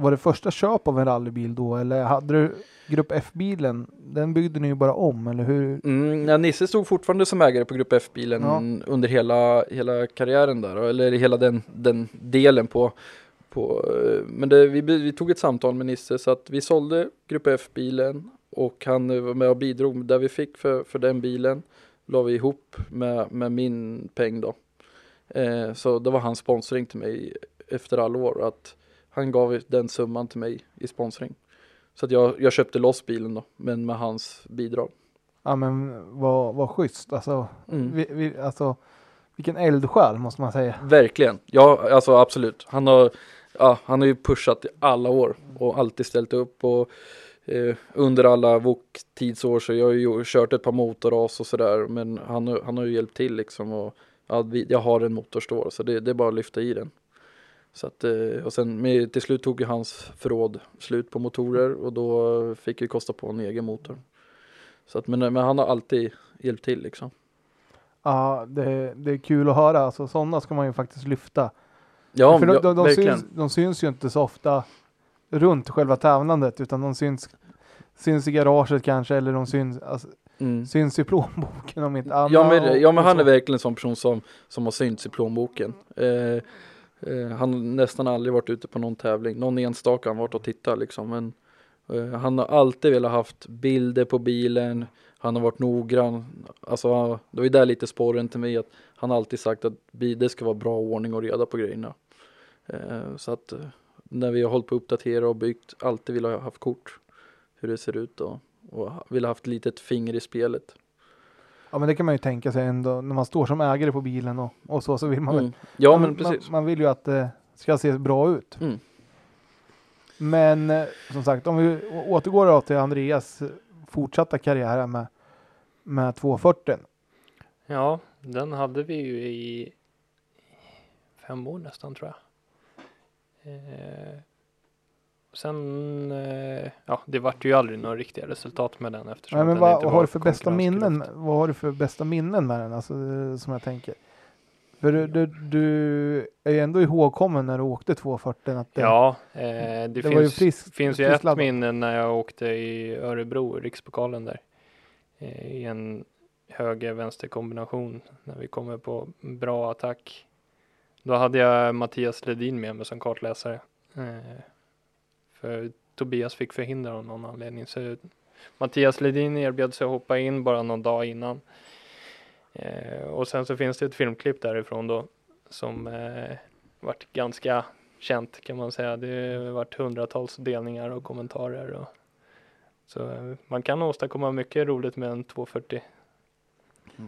var det första köp av en rallybil då eller hade du Grupp F-bilen? Den byggde ni ju bara om, eller hur? Mm, ja, Nisse stod fortfarande som ägare på Grupp F-bilen Ja. under hela, hela karriären där, eller hela den, den delen på, på eh, men det, vi, vi tog ett samtal med Nisse så att vi sålde Grupp F-bilen och han var med och bidrog där vi fick för, för den bilen la vi ihop med, med min peng då. Eh, så det var hans sponsring till mig efter alla år att han gav den summan till mig i sponsring. Så att jag, jag köpte loss bilen då, men med hans bidrag. Ja men vad, vad schysst. Alltså, Mm. vi, vi, alltså vilken eldsjäl måste man säga. Verkligen, ja alltså absolut. Han har, ja, han har ju pushat i alla år och alltid ställt upp och eh, under alla VOK-tidsår så jag har ju kört ett par motorras och sådär men han, har- han har ju hjälpt till liksom och ja, vi, jag har en motorstår så det, det är bara att lyfta i den. Så att, eh, och sen med, till slut tog ju hans förråd slut på motorer och då fick vi kosta på en egen motor. Så att, men, men han har alltid hjälpt till liksom. Ja, det, det är kul att höra. Alltså sådana ska man ju faktiskt lyfta. Ja, För de, ja de, de, syns, de syns ju inte så ofta runt själva tävlandet utan de syns, syns i garaget kanske eller de syns, alltså, Mm. syns i plånboken om inte annat. Ja men, ja, men han är verkligen en sån person som, som har synts i plånboken. Eh, Eh, han har nästan aldrig varit ute på någon tävling. Någon enstaka har han varit och tittat liksom. Men eh, han har alltid velat haft bilder på bilen. Han har varit noggrann. Alltså det var ju där lite spåren till mig att han alltid sagt att det ska vara bra ordning och reda på grejerna. Eh, så att eh, när vi har hållit på att uppdatera och byggt, alltid vill ha haft kort. Hur det ser ut och, och vill ha haft litet finger i spelet. Ja men det kan man ju tänka sig ändå när man står som ägare på bilen och, och så så vill man väl. Mm. Ja man, men precis. Man, man vill ju att det ska se bra ut. Mm. Men eh, som sagt om vi återgår då till Andreas fortsatta karriär med, med 240. Ja, den hade vi ju i fem år nästan tror jag. Eh, sen, eh, ja det vart ju aldrig några riktiga resultat med den eftersom Nej, men den vad, inte vad har du för bästa minnen? Vad har du för bästa minnen med den? Alltså, som jag tänker. För du, du, du är ju ändå ihågkommen när du åkte 240. Att det, Ja, eh, det, det var ju finns, friskt- finns ju ett minne när jag åkte i Örebro, rikspokalen där. Eh, I en höger-vänster kombination när vi kommer på bra attack. Då hade jag Mattias Ledin med mig som kartläsare. Eh, för Tobias fick förhindra av någon anledning. Så Mattias Ledin erbjöd sig att hoppa in bara någon dag innan. Eh, och sen så finns det ett filmklipp därifrån då som eh, varit ganska känt kan man säga. Det har varit hundratals delningar och kommentarer. Och, så eh, man kan åstadkomma mycket roligt med en 240.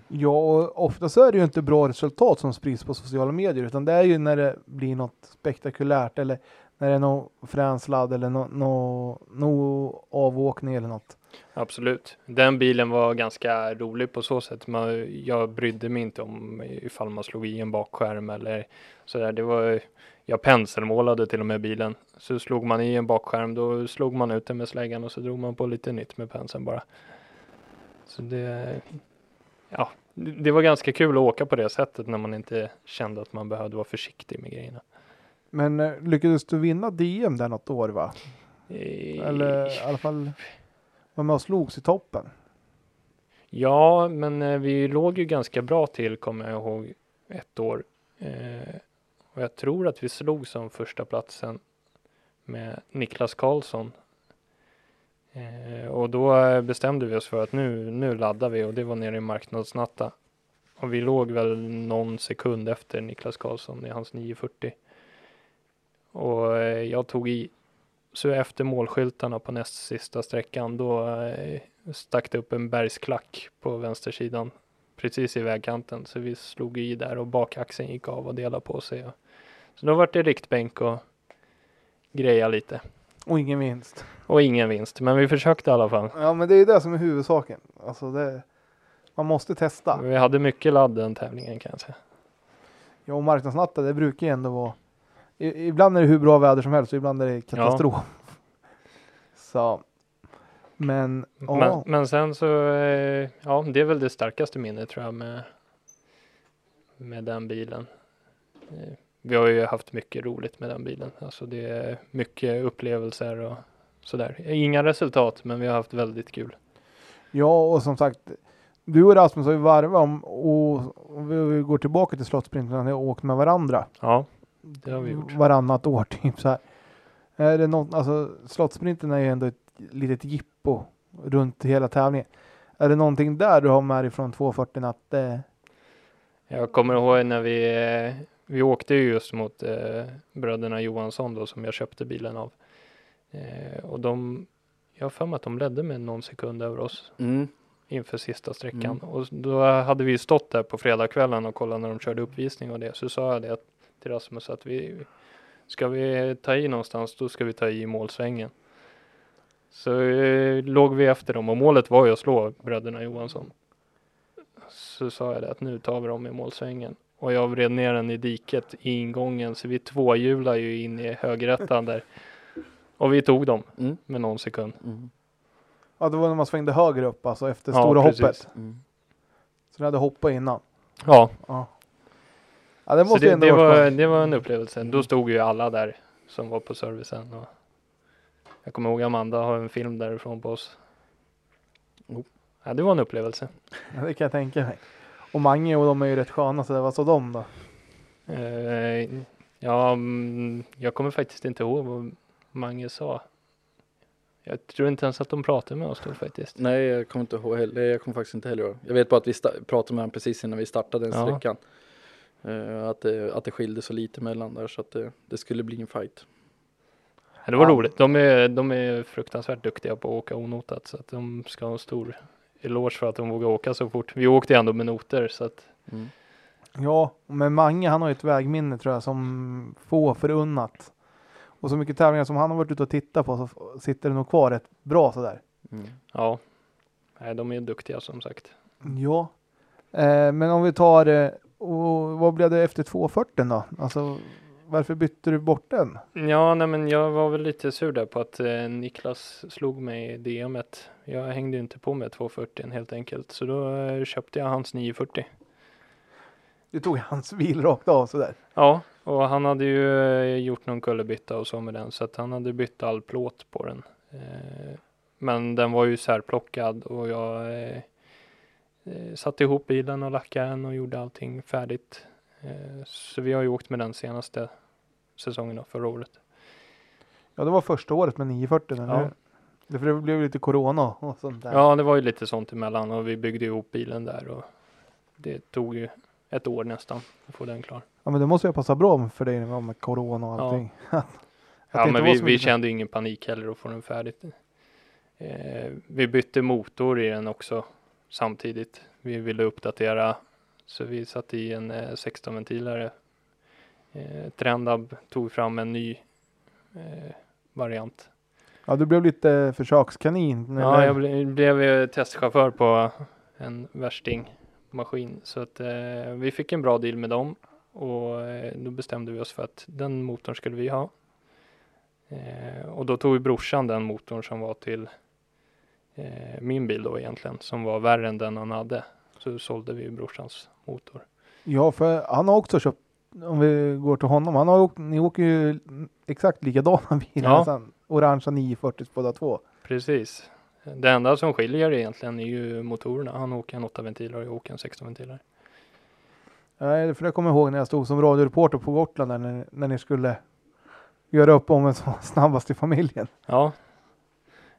Ja, och ofta så är det ju inte bra resultat som sprids på sociala medier, utan det är ju när det blir något spektakulärt eller när det är någon frän sladd eller någon no, no avåkning eller något. Absolut. Den bilen var ganska rolig på så sätt. Man, jag brydde mig inte om ifall man slog i en bakskärm eller sådär. Det var, jag penselmålade till och med bilen. Så slog man i en bakskärm då slog man ut den med släggan och så drog man på lite nytt med penseln bara. Så det, ja, det det var ganska kul att åka på det sättet när man inte kände att man behövde vara försiktig med grejerna. Men eh, lyckades du vinna DM där något år va? Eh, Eller i alla fall var med och slogs i toppen. Ja, men eh, vi låg ju ganska bra till kommer jag ihåg ett år. Eh, och jag tror att vi slog som första platsen med Niklas Karlsson. Eh, och då bestämde vi oss för att nu, nu laddar vi och det var nere i marknadsnatta. Och vi låg väl någon sekund efter Niklas Karlsson i hans 940. Och eh, jag tog i. Så efter målskyltarna på näst sista sträckan då eh, stack det upp en bergsklack på vänstersidan precis i vägkanten. Så vi slog i där och bakaxeln gick av och delade på sig. Så då var det riktbänk och greja lite. Och ingen vinst. Och ingen vinst, men vi försökte i alla fall. Ja men det är ju det som är huvudsaken. Alltså det, man måste testa. Vi hade mycket ladd den tävlingen kan jag säga. Ja och marknadsnatta det brukar ju ändå vara. Ibland är det hur bra väder som helst och ibland är det katastrof. (laughs) Så. Men, ja. Men, men sen så, eh, ja det är väl det starkaste minnet tror jag med, med den bilen. Eh, Vi har ju haft mycket roligt med den bilen. Alltså det är mycket upplevelser och sådär. Inga resultat, men vi har haft väldigt kul. Ja, och som sagt, du och Rasmus har ju varvat om och, och vi, går tillbaka till Slottsprinten, ni åkt med varandra Ja, det har vi gjort. varannat år typ så här. Är det något, alltså Slottsprinten är ju ändå ett litet jippo runt hela tävlingen. Är det någonting där du har med dig från 240 att eh, Jag kommer ihåg när vi, eh, vi åkte ju just mot eh, bröderna Johansson då som jag köpte bilen av. Eh, och de, jag har för mig att de ledde med någon sekund över oss Mm. inför sista sträckan. Mm. Och då hade vi stått där på fredagskvällen och kollat när de körde uppvisning och det. Så sa jag det till Rasmus att vi, ska vi ta i någonstans då ska vi ta i målsvängen. Så eh, låg vi efter dem och målet var ju att slå bröderna Johansson. Så sa jag det att nu tar vi dem i målsvängen. Och jag vred ner den i diket i ingången så vi tvåhjular ju in i högerättan där. Och vi tog dem Mm. med någon sekund. Mm. Ja, det var när man svängde höger upp, alltså efter Ja, stora precis. hoppet. Mm. Så ni hade hoppat innan. Ja, Ja. Ja, det måste det, ändå det, var, det var en upplevelse. Då stod ju alla där som var på servicen. Och jag kommer ihåg Amanda har en film därifrån på oss. Ja, det var en upplevelse. Ja, det kan jag tänka mig. Och Mange och de är ju rätt sköna, så det var så de då. Eh, ja, mm, jag kommer faktiskt inte ihåg vad Mange sa. Jag tror inte ens att de pratade med oss då faktiskt. Nej, jag kommer inte ihåg heller. Jag kommer faktiskt inte heller ihåg. Jag vet bara att vi pratade med honom precis innan vi startade den Ja. sträckan. Eh, att, det, att det skilde så lite mellan där så att det, det skulle bli en fight. Det var Ja. roligt. De är, de är fruktansvärt duktiga på att åka onotat så att de ska ha en stor eloge för att de vågar åka så fort. Vi åkte ändå med noter så att Mm. Ja, men Mange han har ju ett vägminne tror jag som få förunnat. Och så mycket tävlingar som han har varit ute och tittat på så sitter det nog kvar rätt bra sådär. Mm. ja, Nej, de är duktiga som sagt. Ja. Eh, men om vi tar, eh, och vad blev det efter 240 då? Alltså varför bytte du bort den? Ja, nej, men jag var väl lite sur där på att eh, Niklas slog mig i DMet. Jag hängde inte på med 240 helt enkelt, så då eh, köpte jag hans 940. Du tog hans bil rakt av sådär. Ja, och han hade ju eh, gjort någon kullerbytta och så med den, så att han hade bytt all plåt på den. Eh, men den var ju särplockad och jag eh, satte ihop bilen och lackade den och gjorde allting färdigt. Eh, så vi har ju åkt med den senaste säsongen då, förra året. Ja, det var första året med 940 eller Ja. Det, för det blev lite corona och sånt där. Ja, det var ju lite sånt emellan och vi byggde ihop bilen där och det tog ju ett år nästan att få den klar. Ja, men det måste ju passa bra för dig med med corona och Ja. allting. (laughs) Ja, inte men vi, vi kände ingen panik heller att få den färdigt. Eh, vi bytte motor i den också samtidigt. Vi ville uppdatera så vi satte i en eh, 16 ventilare. Eh, Trendab tog fram en ny eh, variant. Ja, du blev lite försökskanin. Ja, eller? jag ble, blev eh, testchaufför på en värsting maskin så att eh, vi fick en bra deal med dem och eh, då bestämde vi oss för att den motorn skulle vi ha. Eh, och då tog brorsan den motorn som var till eh, min bil då egentligen som var värre än den han hade. Så sålde vi brorsans motor. Ja, för han har också köpt, om vi går till honom, han har åkt, ni åker ju exakt likadana (laughs) bilar, Ja. nästan. orangea 940 båda två. Precis. Det enda som skiljer egentligen är ju motorerna. Han åker en 8 ventiler och jag åker en 16 ventiler. Nej, för jag kommer ihåg när jag stod som radioreporter på Gotland när, när ni skulle göra upp om vem som (laughs) snabbast i familjen. Ja,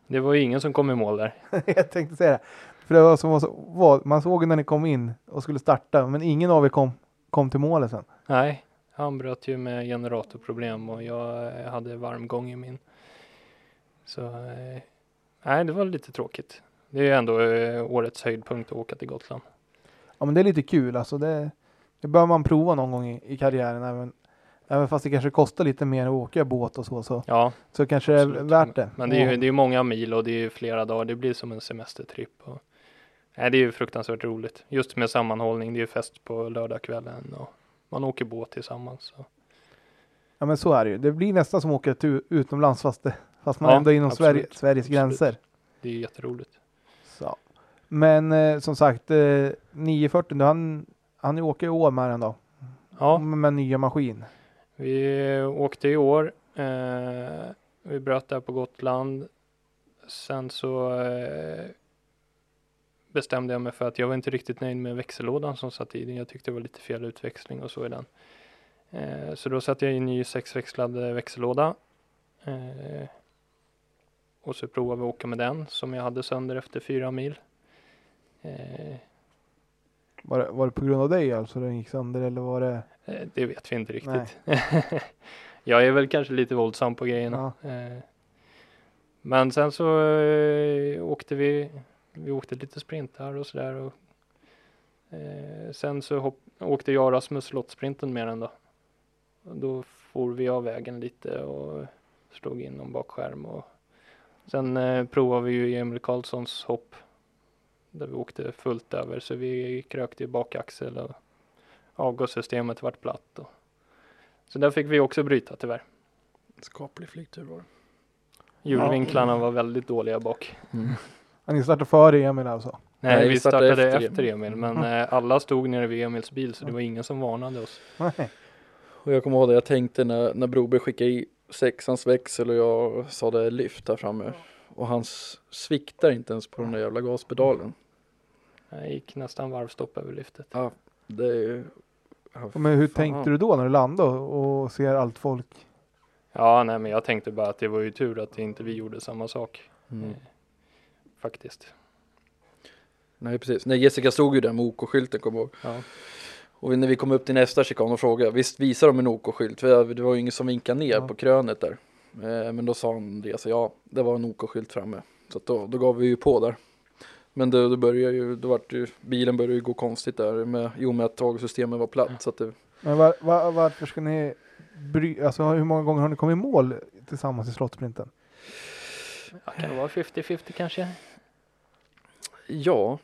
det var ju ingen som kom i mål där. (laughs) jag tänkte säga det. För det var som var man såg när ni kom in och skulle starta, men ingen av er kom, kom till målet sen. Nej, han bröt ju med generatorproblem och jag eh, hade varmgång i min. Så eh, nej, det var lite tråkigt. Det är ju ändå eh, årets höjdpunkt att åka till Gotland. Ja, men det är lite kul alltså. Det, det bör man prova någon gång i, i karriären. Även, även fast det kanske kostar lite mer att åka båt och så, så, Ja, så kanske det är värt det. Men det är ju det är många mil och det är flera dagar. Det blir som en semestertripp. Och, nej, det är ju fruktansvärt roligt. Just med sammanhållning. Det är ju fest på lördagskvällen och man åker båt tillsammans. Så. Ja men så är det ju. Det blir nästan som att åka utomlands fast, det, fast man Ja, ändå är inom absolut. Sverige, Sveriges Absolut. gränser. Det är jätteroligt. Så. Men eh, som sagt, eh, 940, då han, han åker i år med den då. Ja. Med, med nya maskin. Vi åkte i år. Eh, vi bröt där på Gotland. Sen så eh, bestämde jag mig för att jag var inte riktigt nöjd med växellådan som satt i den. Jag tyckte det var lite fel utväxling och så i den. Eh, så då satte jag i en ny sexväxlad eh, växellåda. Eh, och så provade vi att åka med den som jag hade sönder efter fyra mil. Eh, var det, var det på grund av dig alltså den gick sönder eller var det? Eh, Det vet vi inte riktigt. (laughs) jag är väl kanske lite våldsam på grejerna. Eh, Men sen så eh, åkte vi, vi åkte lite sprintar och sådär. och, Sen så hopp, åkte jag och Rasmus slottsprinten med den då. Då for vi av vägen lite och slog in någon bakskärm. Och sen eh, provade vi ju Emil Karlssons hopp. Där vi åkte fullt över så vi krökte i bakaxel och avgassystemet vart platt. Och, så där fick vi också bryta tyvärr. Skaplig flygtur var det. Hjulvinklarna var väldigt dåliga bak. Ja, ni startade före Emil alltså? Nej, Nej, vi vi startade startade efter efter Emil, men eh, alla stod nere vid Emils bil så det var ingen som varnade oss. Nej. Och jag kommer ihåg det jag tänkte när, när Broberg skickade i sexans växel och jag sa det lyft här framme. Och han sviktar inte ens på den där jävla gaspedalen. Jag gick nästan varvstopp över lyftet. Ja, det är ju... ja, Men hur fan. tänkte du då när du landade och ser allt folk? Ja, nej, men jag tänkte bara att det var ju tur att inte vi gjorde samma sak. Mm. Eh, Faktiskt. Nej precis, nej Jessica stod ju där med OK-skylten kommer jag ihåg. Ja. Och när vi kom upp till nästa chikan och frågade, visst visar de en OK-skylt? För det var ju ingen som vinkade ner Ja. på krönet där. Eh, men då sa han det, så ja, det var en OK-skylt framme. Så då, då gav vi ju på där. Men då, då började ju, då vart ju, bilen började ju gå konstigt där med, i och med att tagsystemet var platt. Så att det, Men var, var, varför ska ni bry, alltså hur många gånger har ni kommit i mål tillsammans i slottsprinten? Ja, kan det vara 50-50 kanske? ja,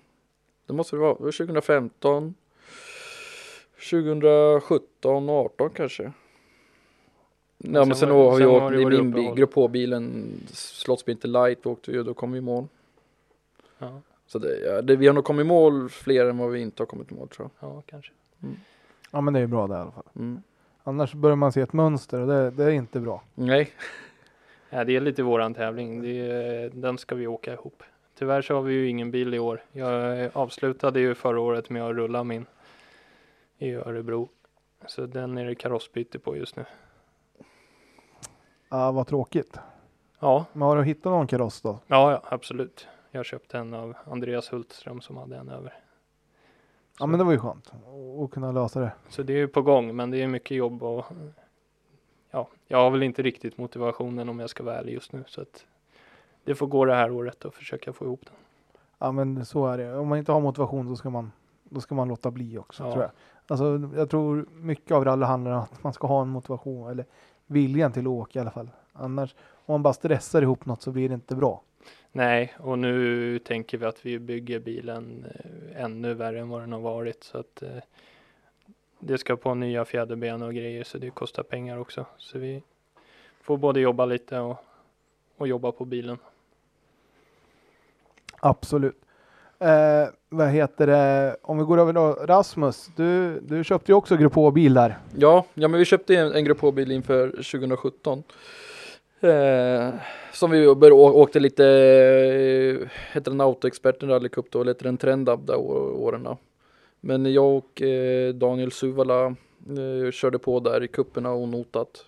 det måste det vara, det var 2015, 2017 och 18 kanske. Ja men sen har vi sen har åkt det i min bil, grupp H-bilen, Slottssprinter light åkte vi och då kom vi i mål. Ja, Så det, ja, det, vi har nog kommit i mål fler än vad vi inte har kommit i mål tror ja kanske. Ja men det är ju bra det i alla fall. jag. Mm. Annars börjar man se ett mönster och det, det är inte bra. Nej, (laughs) Ja, det är lite våran tävling. Det är, den ska vi åka ihop. Tyvärr så har vi ju ingen bil i år. Jag avslutade ju förra året med att rulla min i Örebro. Så den är det karossbyte på just nu. Ja vad tråkigt. Ja, Men har du hittat någon kaross då? ja, ja absolut. Jag köpte en av Andreas Hultström som hade en över. Ja men det var ju skönt att kunna lösa det. Så det är ju på gång, men det är mycket jobb och ja, jag har väl inte riktigt motivationen om jag ska vara ärlig just nu. Så att det får gå det här året och försöka få ihop den. Ja men så är det. Om man inte har motivation då ska man, då ska man låta bli också Ja. tror jag. Alltså jag tror mycket av rally handlar om att man ska ha en motivation eller viljan till att åka i alla fall. Annars om man bara stressar ihop något så blir det inte bra. Nej, och nu tänker vi att vi bygger bilen eh, ännu värre än vad den har varit. Så att eh, det ska på nya fjäderben och grejer så det kostar pengar också. Så vi får både jobba lite och, och jobba på bilen. Absolut. Eh, vad heter det? Om vi går över då. Rasmus, du, du köpte ju också Grupp H-bil där. ja, ja men vi köpte en, en grupp H-bil inför 2017. Eh, som vi åkte lite, eh, heter den Autoexperten Rally Cup då, eller heter den Trendab där åren då. Men jag och eh, Daniel Suvala eh, körde på där i kupperna onotat.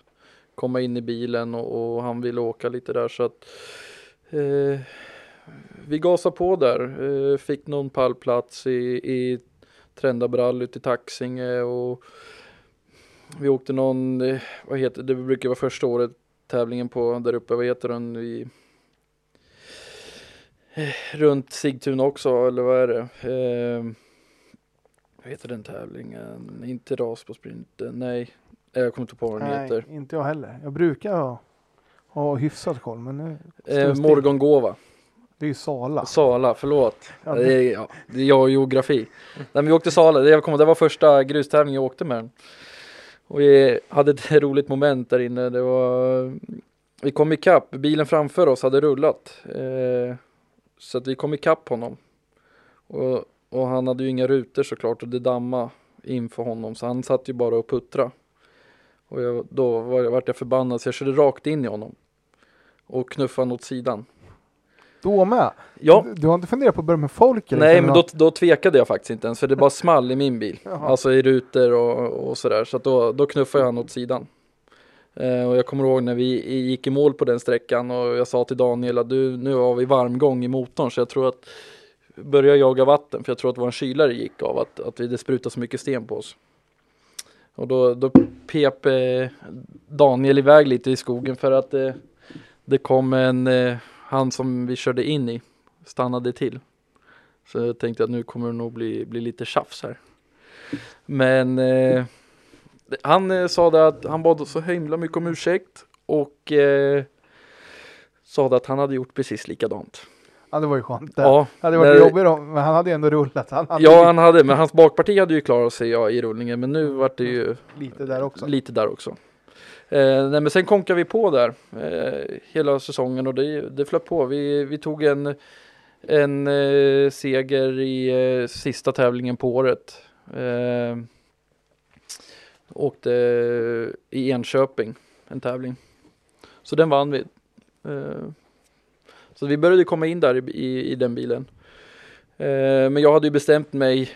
Komma in i bilen och, och han ville åka lite där så att eh, vi gasade på där. Eh, fick någon pallplats i, i Trendab rallyt i Taxinge och vi åkte någon, eh, vad heter det, det brukar vara första året tävlingen på där uppe, vad heter den? I, eh, runt Sigtuna också, eller vad är det? Eh, vad heter den tävlingen? Inte ras på sprinten, nej. Eh, Jag kommer inte på vad den heter. inte jag heller. Jag brukar ha, ha hyfsad koll men nu Eh. Morgongåva. Det är ju Sala. Sala, förlåt. Ja, det, är, ja, det är jag och geografi. Nej, men vi åkte Sala, det, kommer, det var första grustävlingen jag åkte med den. Och vi hade ett (laughs) roligt moment där inne. Det var, vi kom ikapp, bilen framför oss hade rullat. Eh, så att vi kom ikapp honom. Och, och han hade ju inga rutor såklart och det damma inför honom. Så han satt ju bara och puttra. Och jag, då var, vart jag förbannad så jag körde rakt in i honom. Och knuffade honom åt sidan. Då med? Ja, Du, du har inte funderat på att börja med folk? eller? Nej men då, då tvekade jag faktiskt inte ens för det bara small i min bil. Jaha. Alltså i rutor och, och sådär. Så då, då knuffade jag han åt sidan. Eh, och jag kommer ihåg när vi gick i mål på den sträckan och jag sa till Daniel att du, nu har vi varmgång i motorn så jag tror att började jaga vatten för jag tror att vår kylare gick av att, att det sprutade så mycket sten på oss. Och då, då pep eh, Daniel iväg lite i skogen för att eh, det kom en, eh, han som vi körde in i, stannade till. Så jag tänkte att nu kommer det nog bli, bli lite tjafs här. Men eh, han eh, sa att han bad så himla mycket om ursäkt och eh, sa att han hade gjort precis likadant. Ja, det var ju skönt. Det Ja, hade varit när- jobbigt men han hade ju ändå rullat. Han hade Ja, han hade, men hans bakparti hade ju klarat sig ja, i rullningen, men nu vart det ju lite där också. lite där också. Eh, nej, men sen konkade vi på där eh, hela säsongen och det, det flöt på. Vi, vi tog en, en eh, seger i eh, sista tävlingen på året. Eh, åkte i Enköping, en tävling. Så den vann vi. Eh, så vi började komma in där i, i, i den bilen. Eh, men jag hade ju bestämt mig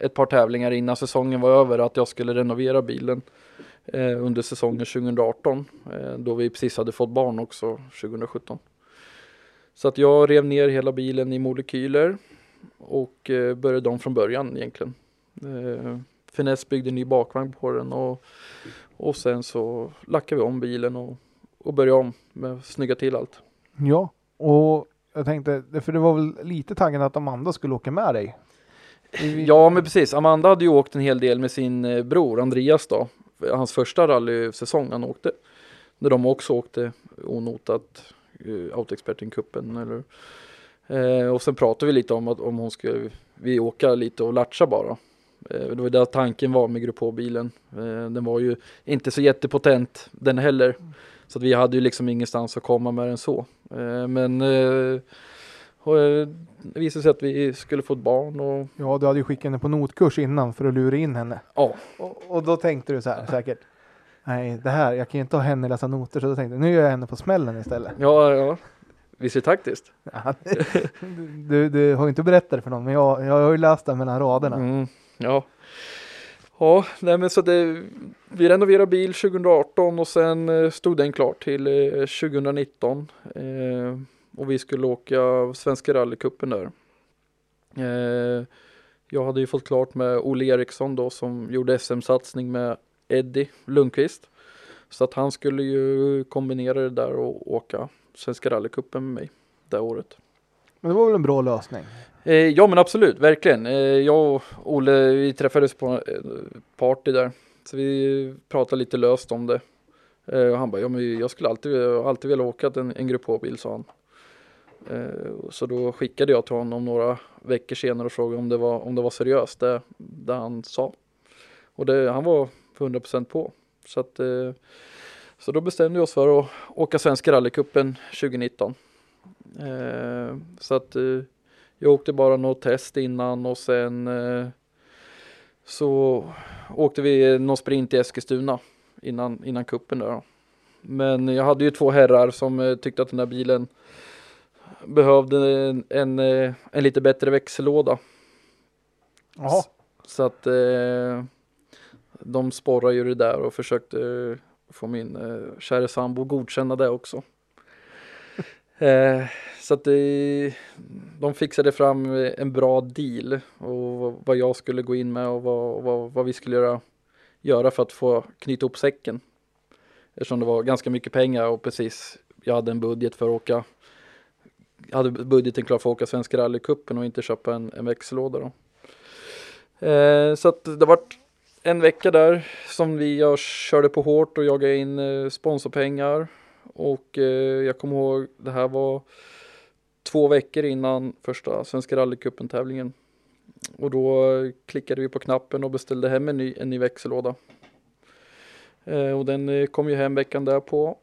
ett par tävlingar innan säsongen var över att jag skulle renovera bilen eh, under säsongen 2018 eh, då vi precis hade fått barn också 2017. Så att jag rev ner hela bilen i molekyler och eh, började om från början egentligen. Eh, Finess byggde ny bakvagn på den och, och sen så lackade vi om bilen och, och började om med att snygga till allt. Ja, och jag tänkte, för det var väl lite tanken att Amanda skulle åka med dig? Ja men precis, Amanda hade ju åkt en hel del med sin eh, bror Andreas då. Hans första rallysäsong han åkte. När de också åkte onotat uh, Autoexperten-cupen. Eller, eh, och sen pratade vi lite om att om hon skulle vi åka lite och latcha bara. Eh, det var där tanken var med Grupp H-bilen. Eh, den var ju inte så jättepotent den heller. Så att vi hade ju liksom ingenstans att komma med den så. Eh, men eh, och, det visade sig att vi skulle få ett barn och Ja, du hade ju skickat henne på notkurs innan för att lura in henne. ja, Och, och då tänkte du så här säkert. Nej, det här, jag kan ju inte ha henne läsa noter. Så då tänkte jag, nu gör jag henne på smällen istället. Ja, ja. Visst är det taktiskt? Ja, du, du har ju inte berättat det för någon, men jag, jag har ju läst det mellan raderna. Mm, ja. Ja, nej men så det, vi renoverade bil 2018 och sen eh, stod den klar till eh, 2019. Eh, och vi skulle åka Svenska rallycupen där. Eh, jag hade ju fått klart med Olle Eriksson då som gjorde SM-satsning med Eddie Lundqvist. Så att han skulle ju kombinera det där och åka Svenska rallycupen med mig det året. Men det var väl en bra lösning? Eh, ja men absolut, verkligen. Eh, jag och Olle vi träffades på eh, party där. Så vi pratade lite löst om det. Eh, och han bara, ja men jag skulle alltid, alltid velat åka en, en Grupp H-bil sa han. Eh, så då skickade jag till honom några veckor senare och frågade om det var, om det var seriöst det, det han sa. Och det, han var 100% på. Så, att, eh, så då bestämde vi oss för att åka Svenska rallycupen 2019. Eh, så att jag åkte bara något test innan och sen så åkte vi någon sprint i Eskilstuna innan, innan kuppen där. Men jag hade ju två herrar som tyckte att den där bilen behövde en, en, eh, en lite bättre växellåda. Jaha, Så att eh, de sporrade ju det där och försökte eh, få min eh, kära sambo godkänna det också. (laughs) eh, så att det, de fixade fram en bra deal och vad jag skulle gå in med och vad, vad, vad vi skulle göra, göra för att få knyta ihop säcken. Eftersom det var ganska mycket pengar och precis jag hade en budget för att åka hade budgeten klar för att åka Svenska rallycupen och inte köpa en, en växellåda då. Eh, så att det var en vecka där som vi jag körde på hårt och jagade in eh, sponsorpengar. Och eh, jag kommer ihåg det här var två veckor innan första Svenska rallycupen tävlingen. Och då eh, klickade vi på knappen och beställde hem en ny, en ny växellåda. Eh, och den eh, kom ju hem veckan därpå.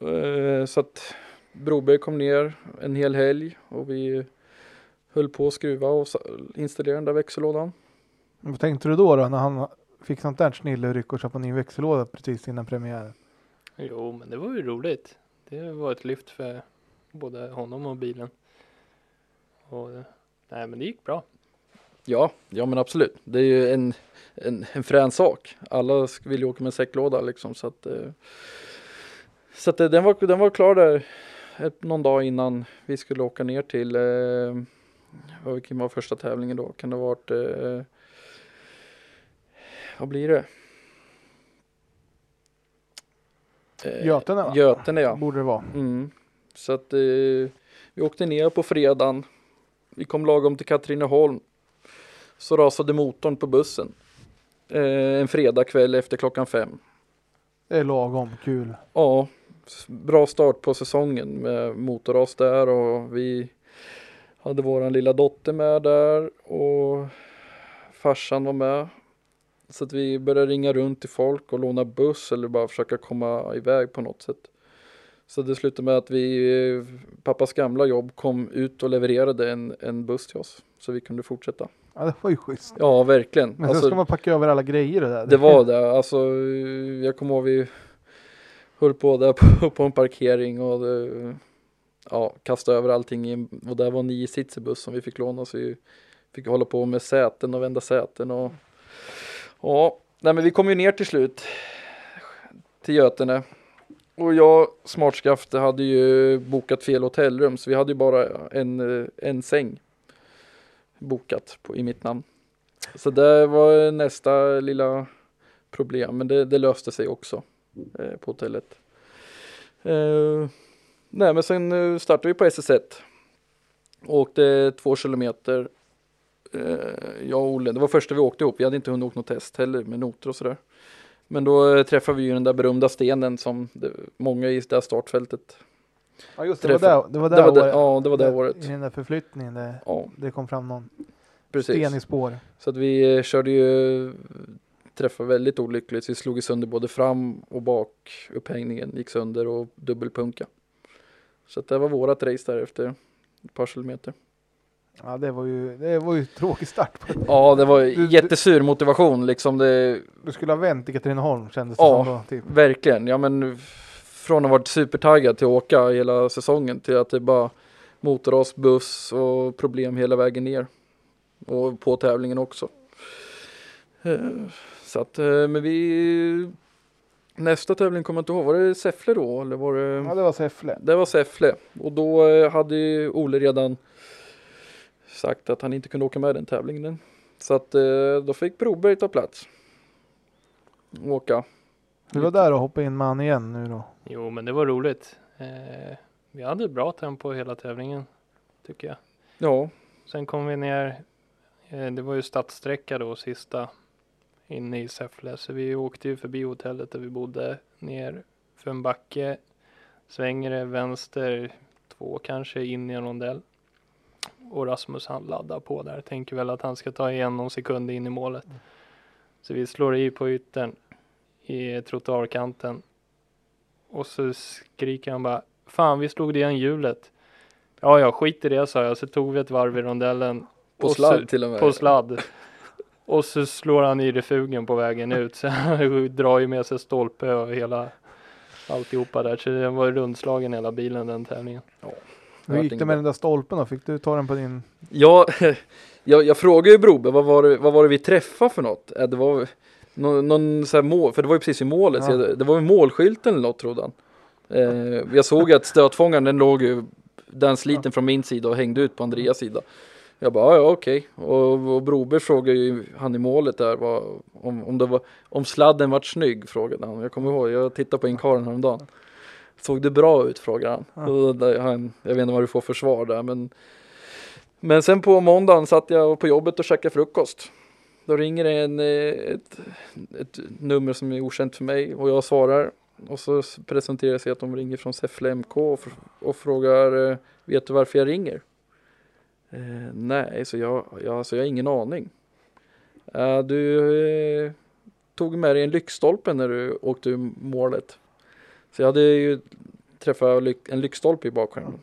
Eh, så att Broberg kom ner en hel helg och vi höll på att skruva och installera den där växellådan. vad tänkte du då, då när han fick sånt där snilleryck och köpa ny växellåda precis innan premiären? Jo, men det var ju roligt. Det var ett lyft för både honom och bilen. Och, eh, nej, men det gick bra. Ja, ja men absolut. Det är ju en, en, en frän sak. Alla vill ju åka med säcklåda liksom så att eh, Så att eh, den var, den var klar där ett, någon dag innan vi skulle åka ner till eh, vilken var första tävlingen då? Kan det ha varit eh, vad blir det? Eh, Götene va? Götene ja. Borde det vara. Mm. Så att eh, vi åkte ner på fredagen. Vi kom lagom till Katrineholm. Så rasade motorn på bussen. Eh, en fredagkväll efter klockan fem. Det är lagom kul. Ja, bra start på säsongen med motorras där och vi hade våran lilla dotter med där och farsan var med. Så att vi började ringa runt till folk och låna buss eller bara försöka komma iväg på något sätt. Så det slutade med att vi, pappas gamla jobb kom ut och levererade en, en buss till oss. Så vi kunde fortsätta. Ja, det var ju schysst. Ja, verkligen. Men sen Alltså- ska man packa över alla grejer och det där. det var (laughs) det, alltså jag kommer ihåg vi höll på där på, (laughs) på en parkering och det, ja, kastade över allting i och där var en nio sits i buss som vi fick låna så vi fick hålla på med säten och vända säten och ja, nej men vi kom ju ner till slut till Götene. Och jag, smartskafte, hade ju bokat fel hotellrum så vi hade ju bara en, eh, en säng bokat på, i mitt namn. Så det var nästa lilla problem, men det, det löste sig också eh, på hotellet. Eh, nej, men sen eh, startade vi på SS1. Åkte två kilometer. Eh, jag och Olle, det var första vi åkte ihop. Vi hade inte hunnit åka något test heller med noter och sådär. Men då eh, träffade vi ju den där berömda stenen som det, många i det där startfältet. Ja just det, det var där, det var där Det var det, året. ja, det var det Där- året. I den där förflyttningen, det, Ja, det kom fram någon precis. sten i spår. Så att vi körde ju träffade väldigt olyckligt. Vi slog sönder både fram och bak. Upphängningen gick sönder och dubbelpunka. Så att det var vårat race där efter ett par kilometer. Ja det var ju, det var ju tråkig start. Ja, det var Du- jättesur motivation liksom. Det, Du skulle ha vänt i Katrineholm kändes det Ja. som då. Typ. verkligen. Ja, men från att ha varit supertaggad till att åka hela säsongen till att det bara motorras, buss och problem hela vägen ner. Och på tävlingen också. Så att, eh, men vi Nästa tävling kommer jag inte ihåg, var det Säffle då eller var det? Ja det var Säffle. Det var Säffle och då eh, hade ju Ole redan sagt att han inte kunde åka med den tävlingen. Så att eh, då fick Broberg ta plats. Åka. Du var där och hoppade in med han igen nu då. Jo, men det var roligt. Eh, vi hade bra tempo hela tävlingen, tycker jag. Ja, Sen kom vi ner, eh, det var ju stadssträcka då, sista inne i Säffle. Så vi åkte ju förbi hotellet där vi bodde, ner för en backe, svänger det vänster, två kanske, in i en rondell. Och Rasmus han laddar på där, tänker väl att han ska ta igen någon sekund in i målet. Så vi slår i på yttern i trottoarkanten. Och så skriker han bara, fan vi slog det igen hjulet. Ja, ja, skit i det sa jag. Så tog vi ett varv i rondellen. på sladd till och med. På sladd. Och så slår han i refugen på vägen ut. Så han (laughs) drar ju med sig stolpe och hela alltihopa där. Så den var ju rundslagen hela bilen den tävlingen. Hur gick det med den där stolpen då? Fick du ta den på din? Ja, (laughs) jag, jag frågade ju Broberg vad var det, vad var det vi träffade för något? Eh, Det var någon, någon så här mål, för det var ju precis i målet. Ja. jag, det var ju målskylten eller något trodde han. Eh, jag såg att stötfångaren den låg ju den sliten från min sida och hängde ut på Andreas sida. Jag bara, ja, okej. Och, och Broberg frågade ju han i målet där vad, om, om, det var, om sladden vart snygg frågade han. Jag kommer ihåg, jag tittade på inkaren häromdagen. Såg det bra ut frågade han. Ja. Han. Jag vet inte vad du får för svar där men Men sen på måndagen satt jag på jobbet och käkade frukost. Då ringer det en, eh, ett, ett nummer som är okänt för mig och jag svarar. Och så presenterar sig att de ringer från Säffle MK och, och frågar eh, Vet du varför jag ringer? Eh, nej, så jag, jag, alltså jag har ingen aning. Eh, du eh, tog med dig en lyktstolpe när du åkte ur målet. Så jag hade ju träffat lyk- en lyktstolpe i bakskärmen.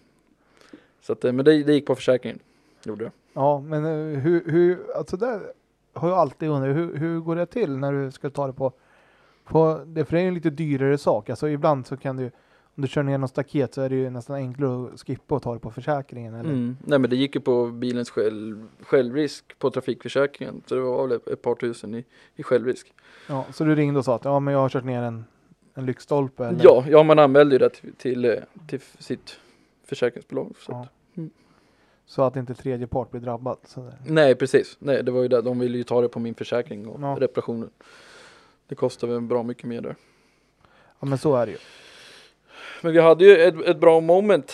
Så att, eh, men det, det gick på försäkringen. Gjorde det. Ja men eh, hur, hur, alltså där har jag alltid undrat, hur, hur går det till när du ska ta det på, på det, för det är en lite dyrare sak, alltså ibland så kan du, om du kör ner någon staket så är det ju nästan enklare att skippa och ta det på försäkringen eller? Mm. Nej men det gick ju på bilens själv, självrisk på trafikförsäkringen. Så det var väl ett, par tusen i, i självrisk. Ja, så du ringde och sa att ja men jag har kört ner en, en lyktstolpe eller? Ja, ja man anmälde ju det till, till, till sitt försäkringsbolag. Så Ja. att, mm. Så att inte tredje part blir drabbad. Så det- Nej precis, nej det var ju det, de ville ju ta det på min försäkring och Ja. reparationen. Det kostar väl bra mycket mer där. Ja men så är det ju. Men vi hade ju ett, ett bra moment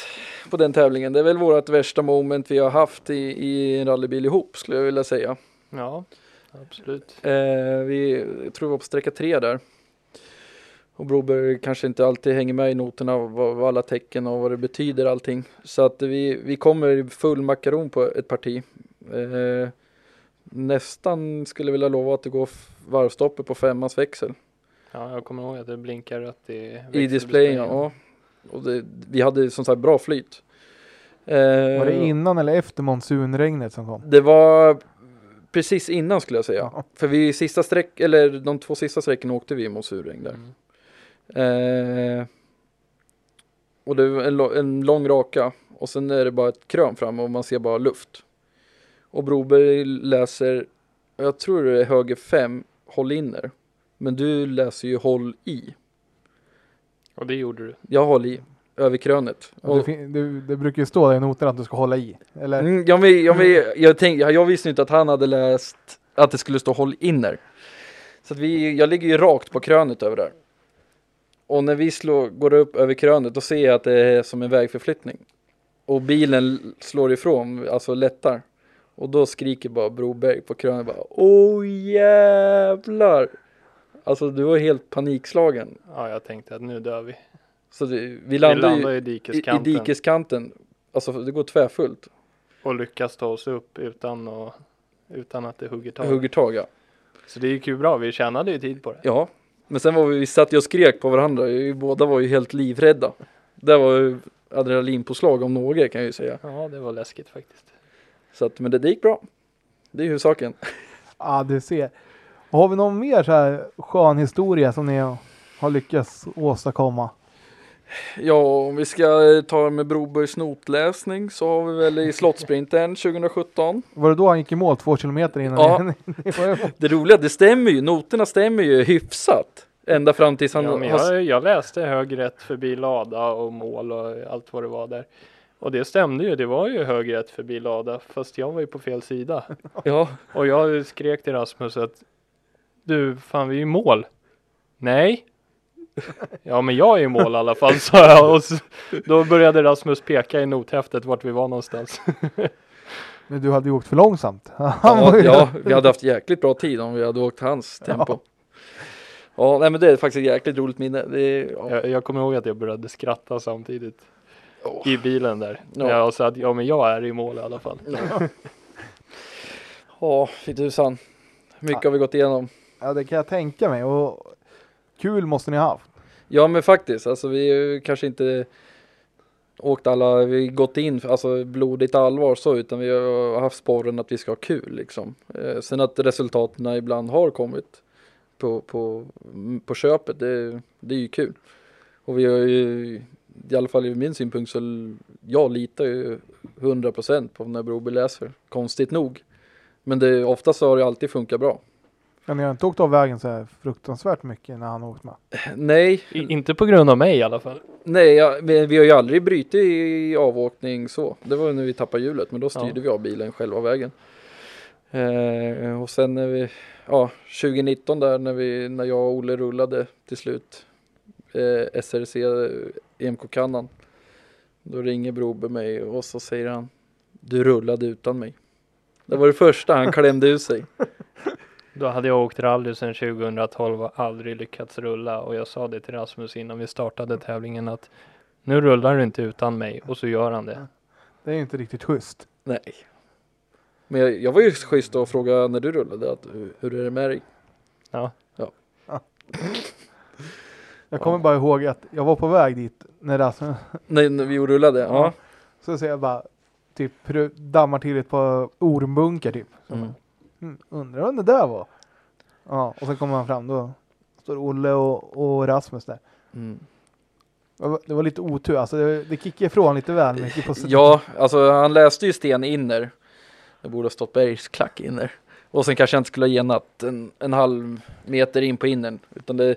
på den tävlingen. Det är väl vårt värsta moment vi har haft i, i en rallybil ihop skulle jag vilja säga. Ja, absolut. Eh, vi jag tror vi var på sträcka tre där. Och Broberg kanske inte alltid hänger med i noterna vad, vad alla tecken och vad det betyder allting. Så att vi, vi kommer i full makaron på ett parti. Eh, nästan skulle vilja lova att det går varvstoppet på femmans växel. Ja, jag kommer ihåg att det blinkar rött i I displayen, ja. Och det, vi hade som sagt bra flyt. Eh, Var det innan eller efter monsunregnet som kom? Det var precis innan skulle jag säga. Ja. För vi sista sträck, eller de två sista sträckorna åkte vi mot surregn där. Mm. Eh, och det var en, en lång raka och sen är det bara ett krön fram och man ser bara luft. Och Broberg läser, jag tror det är höger 5, håll inner. Men du läser ju håll i. Och det gjorde du. Jag håller i, över krönet. Och det, fin- det, det brukar ju stå där i noterna att du ska hålla i. Eller? mm, jag, vet- jag, vet- jag, jag, jag visste inte att han hade läst att det skulle stå håll inner. Så att vi, jag ligger ju rakt på krönet över där. Och när vi slår, går upp över krönet då ser jag att det är som en vägförflyttning. Och bilen slår ifrån, alltså lättar. Och då skriker bara Broberg på krönet bara Åh jävlar! Alltså du var helt panikslagen. Ja, jag tänkte att nu dör vi. Så det, vi Vi landade landar ju i i, i dikeskanten dikeskanten. Alltså det går tvärfullt. och lyckas ta oss upp utan, att, utan att det hugger tag. Hugger tag ja. Så det gick ju bra. Vi tjänade ju tid på det. Ja, men sen var vi, vi satt ju och skrek på varandra. Vi båda var ju helt livrädda. Det var ju adrenalinpåslag om något kan jag ju säga. Ja, det var läskigt faktiskt. Så att, men det, det gick bra. Det är huvudsaken. Ja, du ser. Och har vi någon mer så här skön historia som ni har lyckats åstadkomma? Ja, om vi ska ta med Brobergs notläsning så har vi väl i Slottsprinten 2017. Var det då han gick i mål två kilometer innan? Ja. ni- ni (laughs) var- Det roliga, det stämmer ju. Noterna stämmer ju hyfsat. Ända fram tills han... Ja, jag, jag läste hög rätt förbi lada och mål och allt vad det var där. Och det stämde ju. Det var ju hög rätt förbi lada. Fast jag var ju på fel sida. ja, Och jag skrek till Rasmus att du, fan vi är i mål. Nej. (laughs) Ja men jag är i mål i alla fall (laughs) sa jag och så, då började Rasmus peka i nothäftet vart vi var någonstans. (laughs) Men du hade ju åkt för långsamt. Han ja, ja, vi hade haft jäkligt bra tid om vi hade åkt hans tempo. Ja, nej men det är faktiskt ett jäkligt roligt minne. Det är, ja. Jag, jag kommer ihåg att jag började skratta samtidigt Åh. i bilen där. Ja. Ja. Jag sa att ja men jag är i mål i alla fall. Ja, fy tusan. Mycket har vi gått igenom. Ja, det kan jag tänka mig. Och kul måste ni ha haft. Ja men faktiskt, alltså vi har ju kanske inte åkt alla, vi har gått in alltså blodigt allvar så utan vi har haft sporren att vi ska ha kul liksom. Eh, sen att resultaten ibland har kommit på, på, på köpet, det, det är ju kul. Och vi har ju, i alla fall ur min synpunkt så jag litar ju 100% på när Broby läser, konstigt nog. Men det, oftast har det alltid funkat bra. Men ni har inte åkt av vägen så här fruktansvärt mycket när han har åkt med. Nej, I, inte på grund av mig i alla fall. Nej, ja, vi, vi har ju aldrig brutit i avåkning så. Det var när vi tappade hjulet, men då styrde Ja. vi av bilen själva vägen. Eh, och sen när vi, ja, 2019 där när vi, när jag och Olle rullade till slut eh, SRC EMK Kannan. Då ringer Broberg mig och så säger han, du rullade utan mig. Det var det första han klämde ur sig. Då hade jag åkt rally sedan 2012 och aldrig lyckats rulla och jag sa det till Rasmus innan vi startade tävlingen att nu rullar du inte utan mig och så gör han det. Det är ju inte riktigt schysst. Nej. Men jag, jag var ju schysst och frågade när du rullade, att, hur, hur är det med dig? Ja, Jag kommer bara ihåg att jag var på väg dit när Rasmus, Nej, när vi rullade? Ja. Ja. så ser jag bara typ dammar till ett par ormbunkar typ. Mm. Mm, undrar vem det där var? Ja, och så kommer han fram då står Olle och, och Rasmus där. Mm. Det var, det var lite otur, alltså det, det kickade ifrån lite väl mycket på Ja, alltså han läste ju sten inner. Det borde ha stått bergsklack inner. Och sen kanske jag inte skulle ha genat en, en halv meter in på innern. Utan det,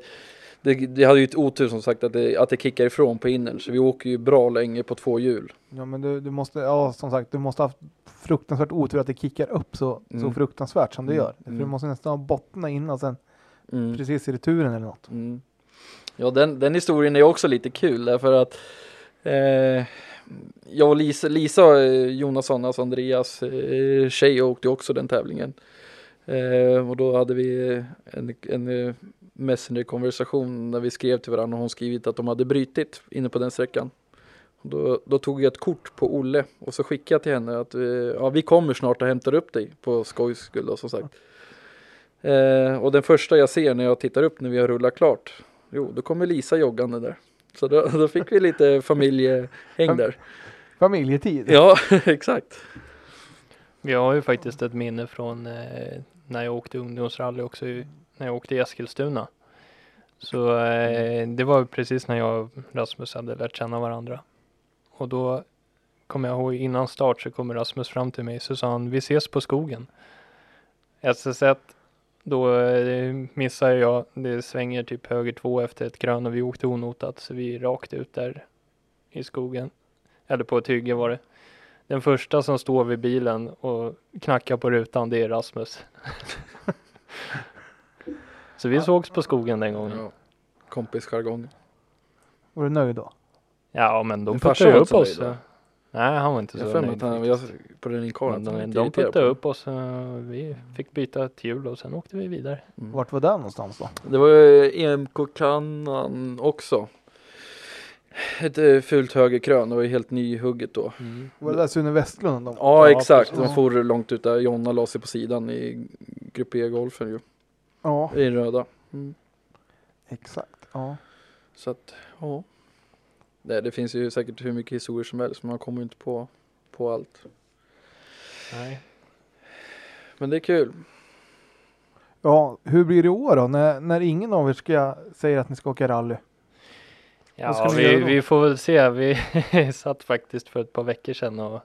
det det, hade ju ett otur som sagt att det, att det kickar ifrån på innern så vi åker ju bra länge på två hjul. Ja men du, du måste, ja som sagt, du måste ha haft fruktansvärt otur att det kickar upp så, så Mm. fruktansvärt som det Mm. gör. För du Mm. måste nästan ha bottnat innan sen Mm. precis i returen eller något. Mm. Ja den, den historien är också lite kul därför att eh, jag och Lisa, Lisa eh, Jonasson, alltså Andreas eh, tjej åkte också den tävlingen. Eh, och då hade vi en, en eh, Messenger-konversation när vi skrev till varandra och hon skrivit att de hade brytit inne på den sträckan. Då, då tog jag ett kort på Olle och så skickade jag till henne att eh, ja, vi kommer snart och hämtar upp dig på skojs skull som sagt. Eh, och den första jag ser när jag tittar upp när vi har rullat klart, jo då kommer Lisa joggande där. Så då, då fick vi lite (laughs) familjehäng där. Familjetid. Ja, (laughs) exakt. Vi har ju faktiskt ett minne från eh, när jag åkte ungdomsrally också, när jag åkte i Eskilstuna. Så eh, det var precis när jag och Rasmus hade lärt känna varandra. Och då kommer jag ihåg innan start så kommer Rasmus fram till mig så sa han vi ses på skogen. SS1 då eh, missar jag, det svänger typ höger två efter ett grön och vi åkte onotat så vi rakt ut där i skogen. Eller på ett hygge var det. Den första som står vid bilen och knackar på rutan det är Rasmus. (laughs) (laughs) så vi sågs på skogen den gången. Ja. Kompisjargong. Var du nöjd då? Ja men de puttade upp oss. Nej han var inte Jag så nöjd. han, jag, på den var de, de puttade upp oss. eh, Vi fick byta ett hjul och sen åkte vi vidare. Mm. Vart var det någonstans då? Det var ju EMK-kannan också. Ett eh, fult högerkrön, det var ju helt nyhugget då. Var det där Sune Westlund? De? Ja, Ja, exakt, precis. de for långt ut där. Jonna la sig på sidan i Grupp E-golfen ju. Ja, I den röda. Mm. exakt. Ja. Så att, ja. Det, det finns ju säkert hur mycket historier som helst, men man kommer ju inte på, på allt. Nej. Men det är kul. ja, hur blir det i år då? När, när ingen av er ska, säger att ni ska åka rally? Ja, vi, vi får väl se. Vi (laughs) satt faktiskt för ett par veckor sedan och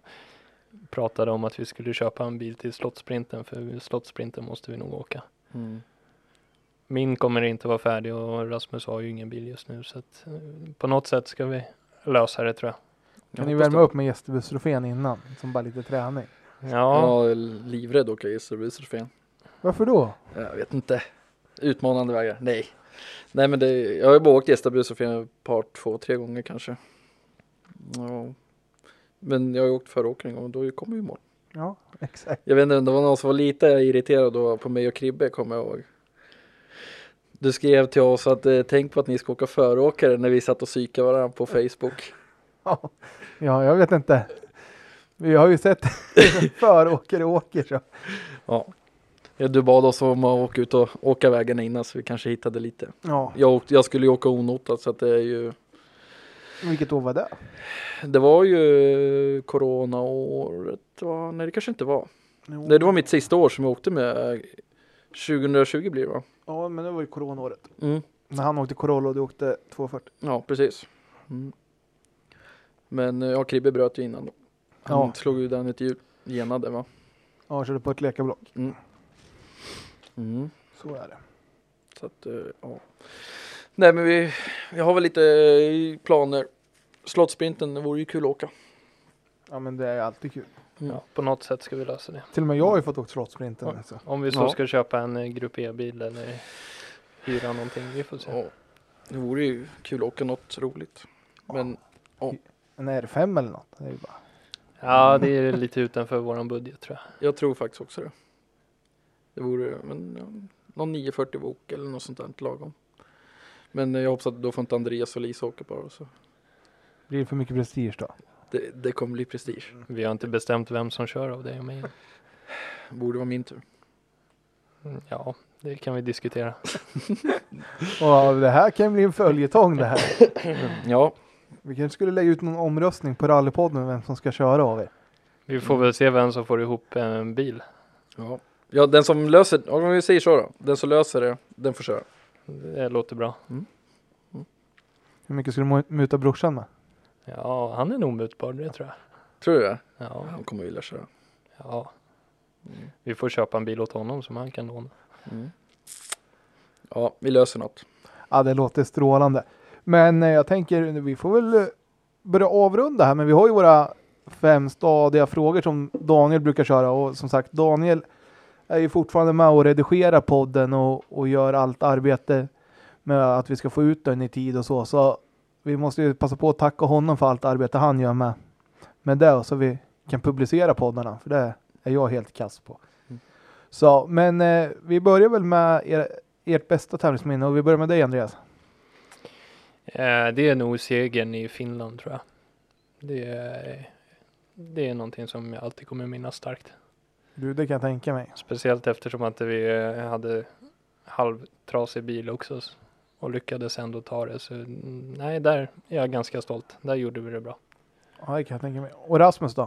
pratade om att vi skulle köpa en bil till Slottsprinten för Slottsprinten måste vi nog åka. Mm. Min kommer inte vara färdig och Rasmus har ju ingen bil just nu så att eh, på något sätt ska vi lösa det tror jag. Kan Jag ni värma upp med gästebusstrofén innan? Som bara lite träning. Ja, Jag är livrädd att åka gästbussrofén. Varför då? Jag vet inte. Utmanande vägar? Nej. Nej men det, jag har ju bara åkt gästbussrofén ett par, två, tre gånger kanske. Ja. Men jag har ju åkt gång och då kom vi i mål. Ja, exakt. Jag vet inte, det var någon som var lite irriterad då på mig och Kribbe kommer jag ihåg. Du skrev till oss att eh, tänk på att ni ska åka föråkare när vi satt och psykade varandra på Facebook. (laughs) Ja, ja, jag vet inte. Vi har ju sett föråkare åker så. Ja. Du bad oss om att åka ut och åka vägarna innan så vi kanske hittade lite. Ja, Jag, åkte, jag skulle ju åka onotat så att det är ju vilket år var det? Det var ju coronaåret va? Nej det kanske inte var. Jo. Nej det var mitt sista år som jag åkte med 2020 blir det va? Ja, men det var ju coronaåret. Mm. När han åkte Corolla och du åkte 240. Ja precis. Mm. Men eh, ja Kribbe bröt ju innan då. Han Ja. slog ju den ett hjul. Genade va? Ja, körde på ett lekablock. Mm. Så är det. Så att eh, ja. Nej men vi, vi har väl lite eh, planer. Slottsprinten vore ju kul att åka. Ja, men det är alltid kul. Mm. ja, på något sätt ska vi lösa det. Till och med jag har ju fått åka slottsprinten. Ja. Alltså. Om vi så Ja. ska köpa en eh, Grupp E-bil eller hyra någonting, vi får se. Ja. Det vore ju kul att åka något roligt. Men En R5 eller något. Det är ju bara... Ja, det är lite utanför våran budget tror jag. Jag tror faktiskt också det. Det vore men, ja, någon 940 Wok eller något sånt där lagom. Men eh, jag hoppas att då får inte Andreas och Lisa åka bara. Så Blir det för mycket prestige då? Det, det kommer bli prestige. Vi har inte bestämt vem som kör av dig och mig. Borde vara min tur. Mm, Ja, det kan vi diskutera. (laughs) Och det här kan bli en följetong det här. (clears throat) Ja, Vi kanske skulle lägga ut någon omröstning på rallypodden vem som ska köra av er. Vi får väl se vem som får ihop en bil. ja. ja den som löser, om vi säger så då. Den som löser det, den får köra. Det låter bra. Hur mycket ska du mu- muta brorsan med? Ja, han är nog mutbar, det tror jag. Tror du det? Ja, Han kommer vilja köra. ja. Mm. Vi får köpa en bil åt honom som han kan låna. Mm. Ja, vi löser något. Ja, det låter strålande. Men eh, jag tänker, vi får väl eh, börja avrunda här, men vi har ju våra fem stadiga frågor som Daniel brukar köra och som sagt, Daniel är ju fortfarande med och redigerar podden och, och gör allt arbete med att vi ska få ut den i tid och så. Så vi måste ju passa på att tacka honom för allt arbete han gör med, med det och så vi kan publicera poddarna, för det är jag helt kass på. Så, men eh, vi börjar väl med er, ert bästa tävlingsminne och vi börjar med dig Andreas. Eh, det är nog segern i Finland tror jag. Det är, det är någonting som jag alltid kommer minnas starkt. Du, det kan jag tänka mig. Speciellt eftersom att vi eh, hade halvtrasig bil också och lyckades ändå ta det. Så nej, där är jag ganska stolt. Där gjorde vi det bra. Ja, det kan jag tänka mig. Och Rasmus då?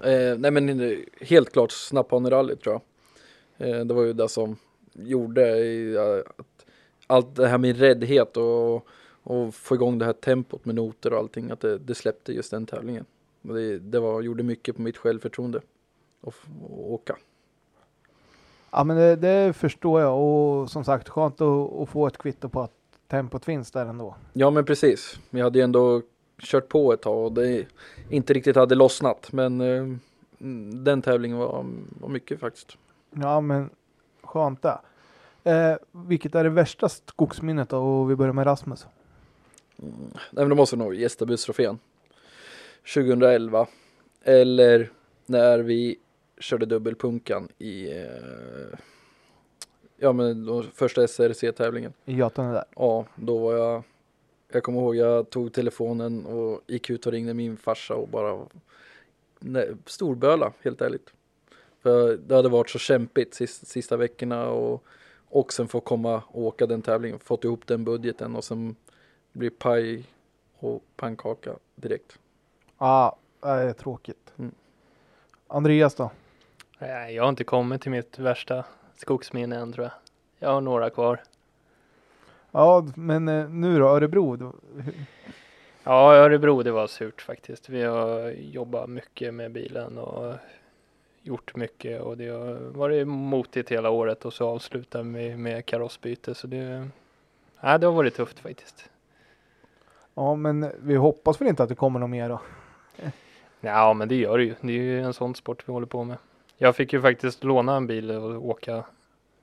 Eh, nej men eh, helt klart Snapphanerallyt tror jag. Eh, det var ju det som gjorde i, eh, att allt det här med räddhet och, och få igång det här tempot med noter och allting, att det, det släppte just den tävlingen. Det, det var, gjorde mycket på mitt självförtroende att åka. Ja, men det, det förstår jag och som sagt skönt att, att få ett kvitto på att tempot finns där ändå. Ja men precis, vi hade ju ändå kört på ett tag och det inte riktigt hade lossnat men eh, mm, den tävlingen var, var mycket faktiskt. Ja, men skönt det. Eh, vilket är det värsta skogsminnet då? Och vi börjar med Rasmus. Mm. Nej men det måste nog gästabudstrofén 2011 eller när vi körde dubbelpunkan i eh, ja men då, första SRC-tävlingen. I Götene där. Ja, då var jag jag kommer ihåg jag tog telefonen och gick ut och ringde min farsa och bara nej, storböla helt ärligt. För det hade varit så kämpigt sista, sista veckorna och, och sen få komma och åka den tävlingen, fått ihop den budgeten och sen blir paj och pannkaka direkt. Ja, det är tråkigt. Mm. Andreas då? Nej, jag har inte kommit till mitt värsta skogsminne än tror jag. Jag har några kvar. Ja, men eh, nu då Örebro? Då, Ja, Örebro det var surt faktiskt. Vi har jobbat mycket med bilen och gjort mycket och det har varit motigt hela året och så avslutar vi med karossbyte så det, nej, det har varit tufft faktiskt. ja, men vi hoppas väl inte att det kommer något mer då? Ja, men det gör det ju. Det är ju en sån sport vi håller på med. Jag fick ju faktiskt låna en bil och åka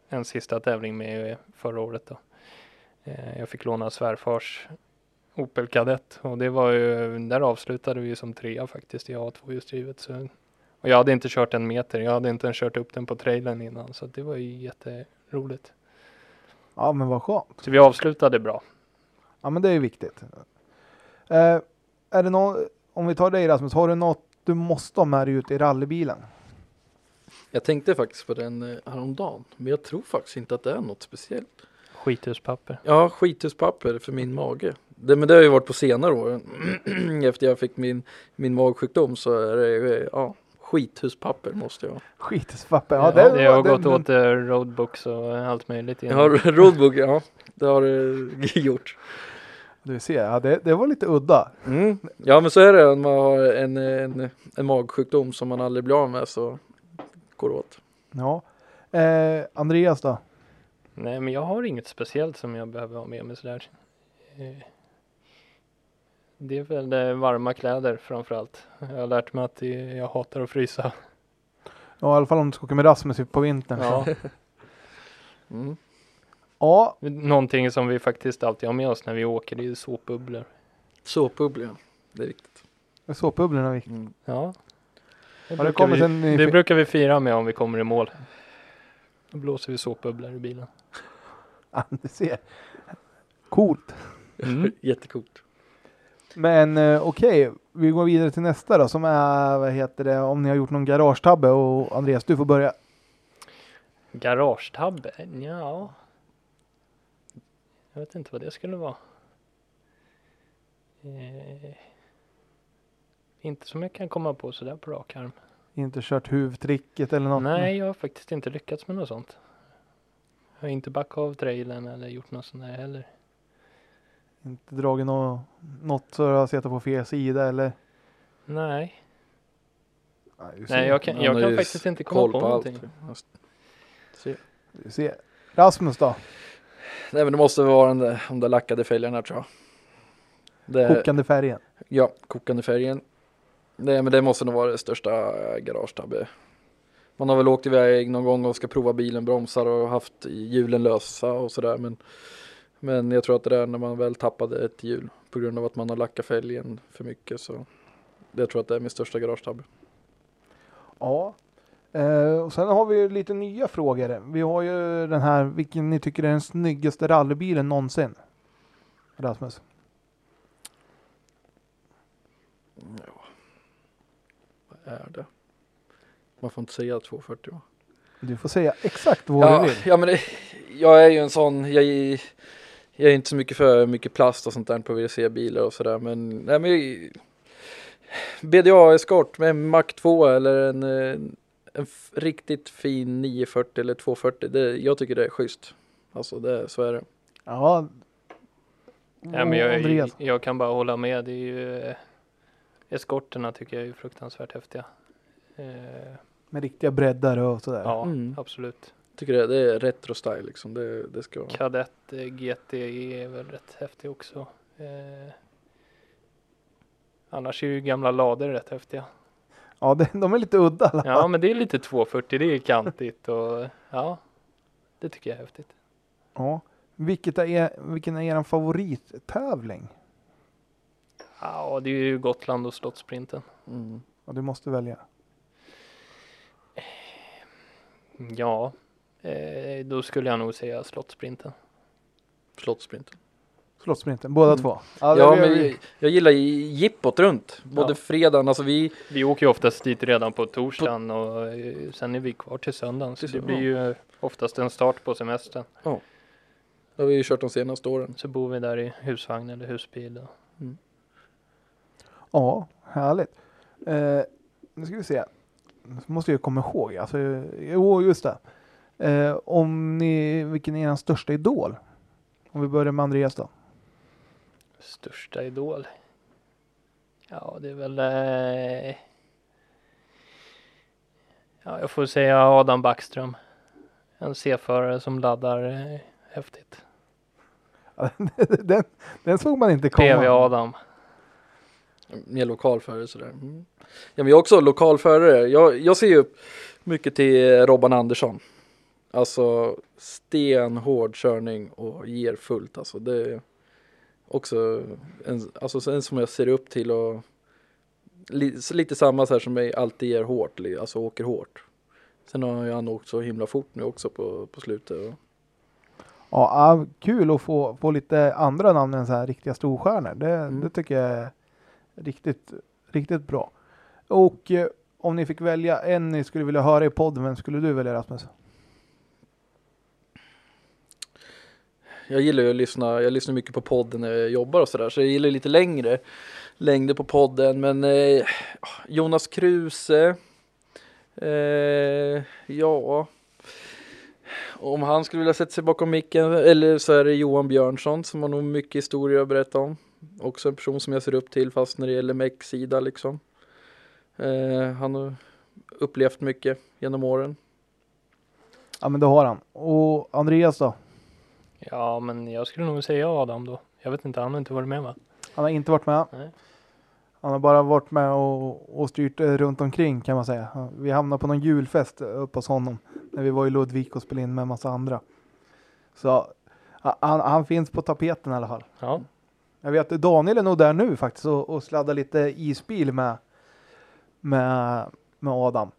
en sista tävling med förra året då. Eh, Jag fick låna svärfars Opel Kadett och det var ju, där avslutade vi som trea faktiskt i A2-hjulsdrivet. Så, och jag hade inte kört en meter, jag hade inte ens kört upp den på trailern innan så det var ju jätteroligt. Ja, men vad skönt. Så vi avslutade bra. Ja, men det är ju viktigt. Eh, är det nå om vi tar dig Rasmus, har du något du måste ha med dig ut i rallybilen? Jag tänkte faktiskt på den eh, häromdagen, men jag tror faktiskt inte att det är något speciellt. Skithuspapper. Ja, skithuspapper för min mage. Det, men det har ju varit på senare år. (clears throat) Efter jag fick min, min magsjukdom så är det ju, ja, skithuspapper måste jag ha. Skitspapper. Ja, Ja, det, det har gått det- åt eh, roadbooks och allt möjligt. Jag har roadbook, ja. Det har det (laughs) gjort. Du ser, ja, det, det var lite udda. Mm. Ja men så är det när man har en, en, en magsjukdom som man aldrig blir av med så går det åt. Ja. Eh, Andreas då? Nej, men jag har inget speciellt som jag behöver ha med mig sådär. Eh, Det är väl det varma kläder framför allt. Jag har lärt mig att det- jag hatar att frysa. Ja, i alla fall om du ska åka med Rasmus på vintern. Ja, Ja. (laughs) Mm. ja, någonting som vi faktiskt alltid har med oss när vi åker, det är såpbubblor. Såpbubblor, ja. Det är viktigt. såpbubblorna är viktigt. Mm. Ja, det, Har det brukar kommit vi, en det brukar vi fira med om vi kommer i mål. Då blåser vi såpbubblor i bilen. (laughs) Ja, du ser. Coolt. Mm. (laughs) Jättecoolt. Men eh, okej, vi går vidare till nästa då som är, vad heter det, om ni har gjort någon garagetabbe och Andreas du får börja. Garagetabbe? Ja. Jag vet inte vad det skulle vara. Eh, inte som jag kan komma på sådär på rak arm. Inte kört huvudtricket eller något? Nej, jag har faktiskt inte lyckats med något sånt. Jag har inte backat av trailern eller gjort något sånt där heller. Inte dragit något, något så du har sett på fel sida eller? Nej, Nej, nej jag kan, jag kan faktiskt inte komma på på någonting. Se. Du ser. Rasmus då? Nej men det måste vara den där, de där lackade fälgarna tror jag. Det, Kokande färgen. Ja, kokande färgen. Nej men det måste nog vara det största eh, garagetabbe. Man har väl åkt iväg någon gång och ska prova bilen, bromsar och haft hjulen lösa och sådär. Men, men jag tror att det där när man väl tappade ett hjul på grund av att man har lackat fälgen för mycket så. Jag tror att det är min största garagetabbe. Ja. Eh, och sen har vi lite nya frågor. Vi har ju den här, vilken ni tycker är den snyggaste rallybilen någonsin? Rasmus. Ja. Är det? Man får inte säga 240 va? Du får säga exakt vad Ja, du vill. ja men det, jag är ju en sån, jag, jag är inte så mycket för mycket plast och sånt där på WRC-bilar och sådär men, nej men jag- BDA Escort med en Mac 2 eller en, eh, en f- riktigt fin 940 eller 240, det, jag tycker det är schysst. Alltså det, så är det. Ja. Ja, men jag, jag kan bara hålla med. Det är ju eskorterna tycker jag är fruktansvärt häftiga. Eh, Med riktiga breddar och sådär. ja, Mm. absolut. Tycker det, det är retro style liksom, det, det ska vara. Kadett eh, GTE är väl rätt häftig också. Eh, annars är ju gamla lader rätt häftiga. Ja, det, de är lite udda alla. Ja, men det är lite 240, det är kantigt och ja, det tycker jag är häftigt. Ja. Vilket är, vilken är er favorittävling? Ja, det är ju Gotland och Slottsprinten. Mm. Ja, du måste välja. Ja, eh, då skulle jag nog säga Slottsprinten. Slottsprinten. Slottssprinten, båda Mm. två. Ja, det- men jag, jag gillar jippot runt, både Ja. fredagen, alltså vi, Vi åker ju oftast dit redan på torsdagen och eh, sen är vi kvar till söndagen. Så det sö- blir ju oftast en start på semestern. det har vi ju kört de senaste åren. Så bor vi där i husvagn eller husbil. Och, Ja, härligt. Eh, nu ska vi se. Nu måste jag komma ihåg. Alltså, jo, just det. Eh, om ni, vilken är er största idol? Om vi börjar med Andreas då. största idol? Ja, det är väl... Eh, ja, jag får säga Adam Backström. En C-förare som laddar eh, häftigt. (laughs) den, den såg man inte komma. PV Adam. Mer lokalförare sådär. Mm. Ja men jag är också lokalförare. Jag, jag ser ju upp mycket till Robban Andersson. Alltså stenhård körning och ger fullt alltså. Det är också en, alltså en som jag ser upp till och li, lite samma så här som mig alltid ger hårt, alltså åker hårt. Sen har han åkt så himla fort nu också på, på slutet. Och, Ja, ah, kul att få, få lite andra namn än så här riktiga storstjärnor. Det, Mm. det tycker jag är riktigt, riktigt bra. Och eh, om ni fick välja en ni skulle vilja höra i podden, vem skulle du välja Rasmus? Jag gillar ju att lyssna, jag lyssnar mycket på podden när jag jobbar och sådär så jag gillar lite längre längder på podden men eh, Jonas Kruse eh, ja om han skulle vilja sätta sig bakom micken eller så är det Johan Björnsson som har nog mycket historier att berätta om också en person som jag ser upp till fast när det gäller meck-sida liksom eh, han har upplevt mycket genom åren Ja, men det har han. Och Andreas då? Ja, men jag skulle nog säga Adam då. Jag vet inte, han har inte varit med va? Han har inte varit med. Nej. Han har bara varit med och, och styrt eh, runt omkring kan man säga. Vi hamnade på någon julfest uppe hos honom när vi var i Ludvika och spelade in med en massa andra. Så ha- han, han finns på tapeten i alla fall. Ja, Jag vet att Daniel är nog där nu faktiskt och, och sladdar lite isbil med, med, med Adam.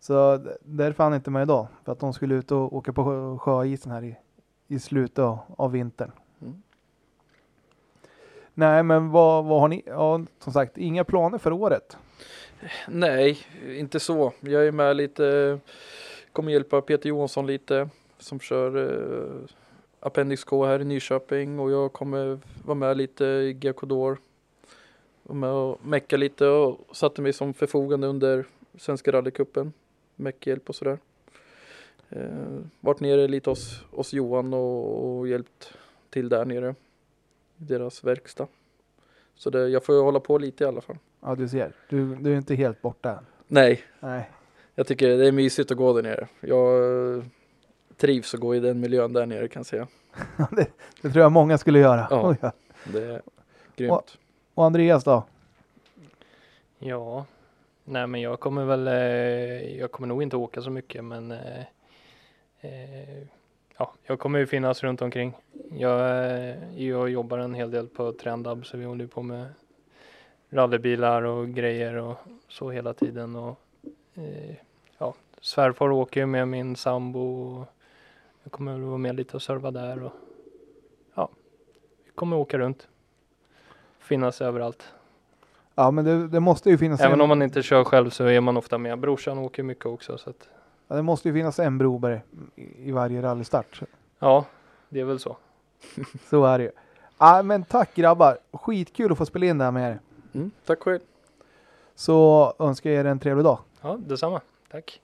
Så därför är han inte med idag. För att de skulle ut och åka på sjö, sjöisen här i, i slutet av, av vintern. Mm. Nej, men vad, vad har ni? Ja, som sagt, inga planer för året. Nej, inte så. Jag är med lite, kommer hjälpa Peter Johansson lite som kör eh, Appendix K här i Nyköping och jag kommer vara med lite i GK-Dor. Var med och mecka lite och satte mig som förfogande under Svenska rallycupen. Meckhjälp och sådär. Eh, varit nere lite hos, hos Johan och, och hjälpt till där nere. I deras verkstad. Så det, jag får ju hålla på lite i alla fall. Ja, du ser. Du, du är inte helt borta än. Nej, Nej. Jag tycker det är mysigt att gå där nere. Jag trivs att gå i den miljön där nere kan jag säga. (laughs) det, det tror jag många skulle göra. Ja. Oj, ja. Det är grymt. Och Andreas då? Ja, nej men jag kommer väl, eh, jag kommer nog inte åka så mycket men eh, eh, ja, jag kommer ju finnas runt omkring. Jag, eh, jag jobbar en hel del på Trendab så vi håller på med rallybilar och grejer och så hela tiden och eh, ja, svärfar åker ju med min sambo och jag kommer väl vara med lite och serva där och ja, vi kommer åka runt. Finnas överallt. Ja, men det, det måste ju finnas Även en, om man inte kör själv så är man ofta med. Brorsan åker mycket också så att ja, det måste ju finnas en Broberg i, i varje rallystart. ja, det är väl så. (laughs) Så är det ju. Ja, men tack grabbar. Skitkul att få spela in det här med er. Mm, tack själv. Så önskar jag er en trevlig dag. Ja, detsamma. Tack.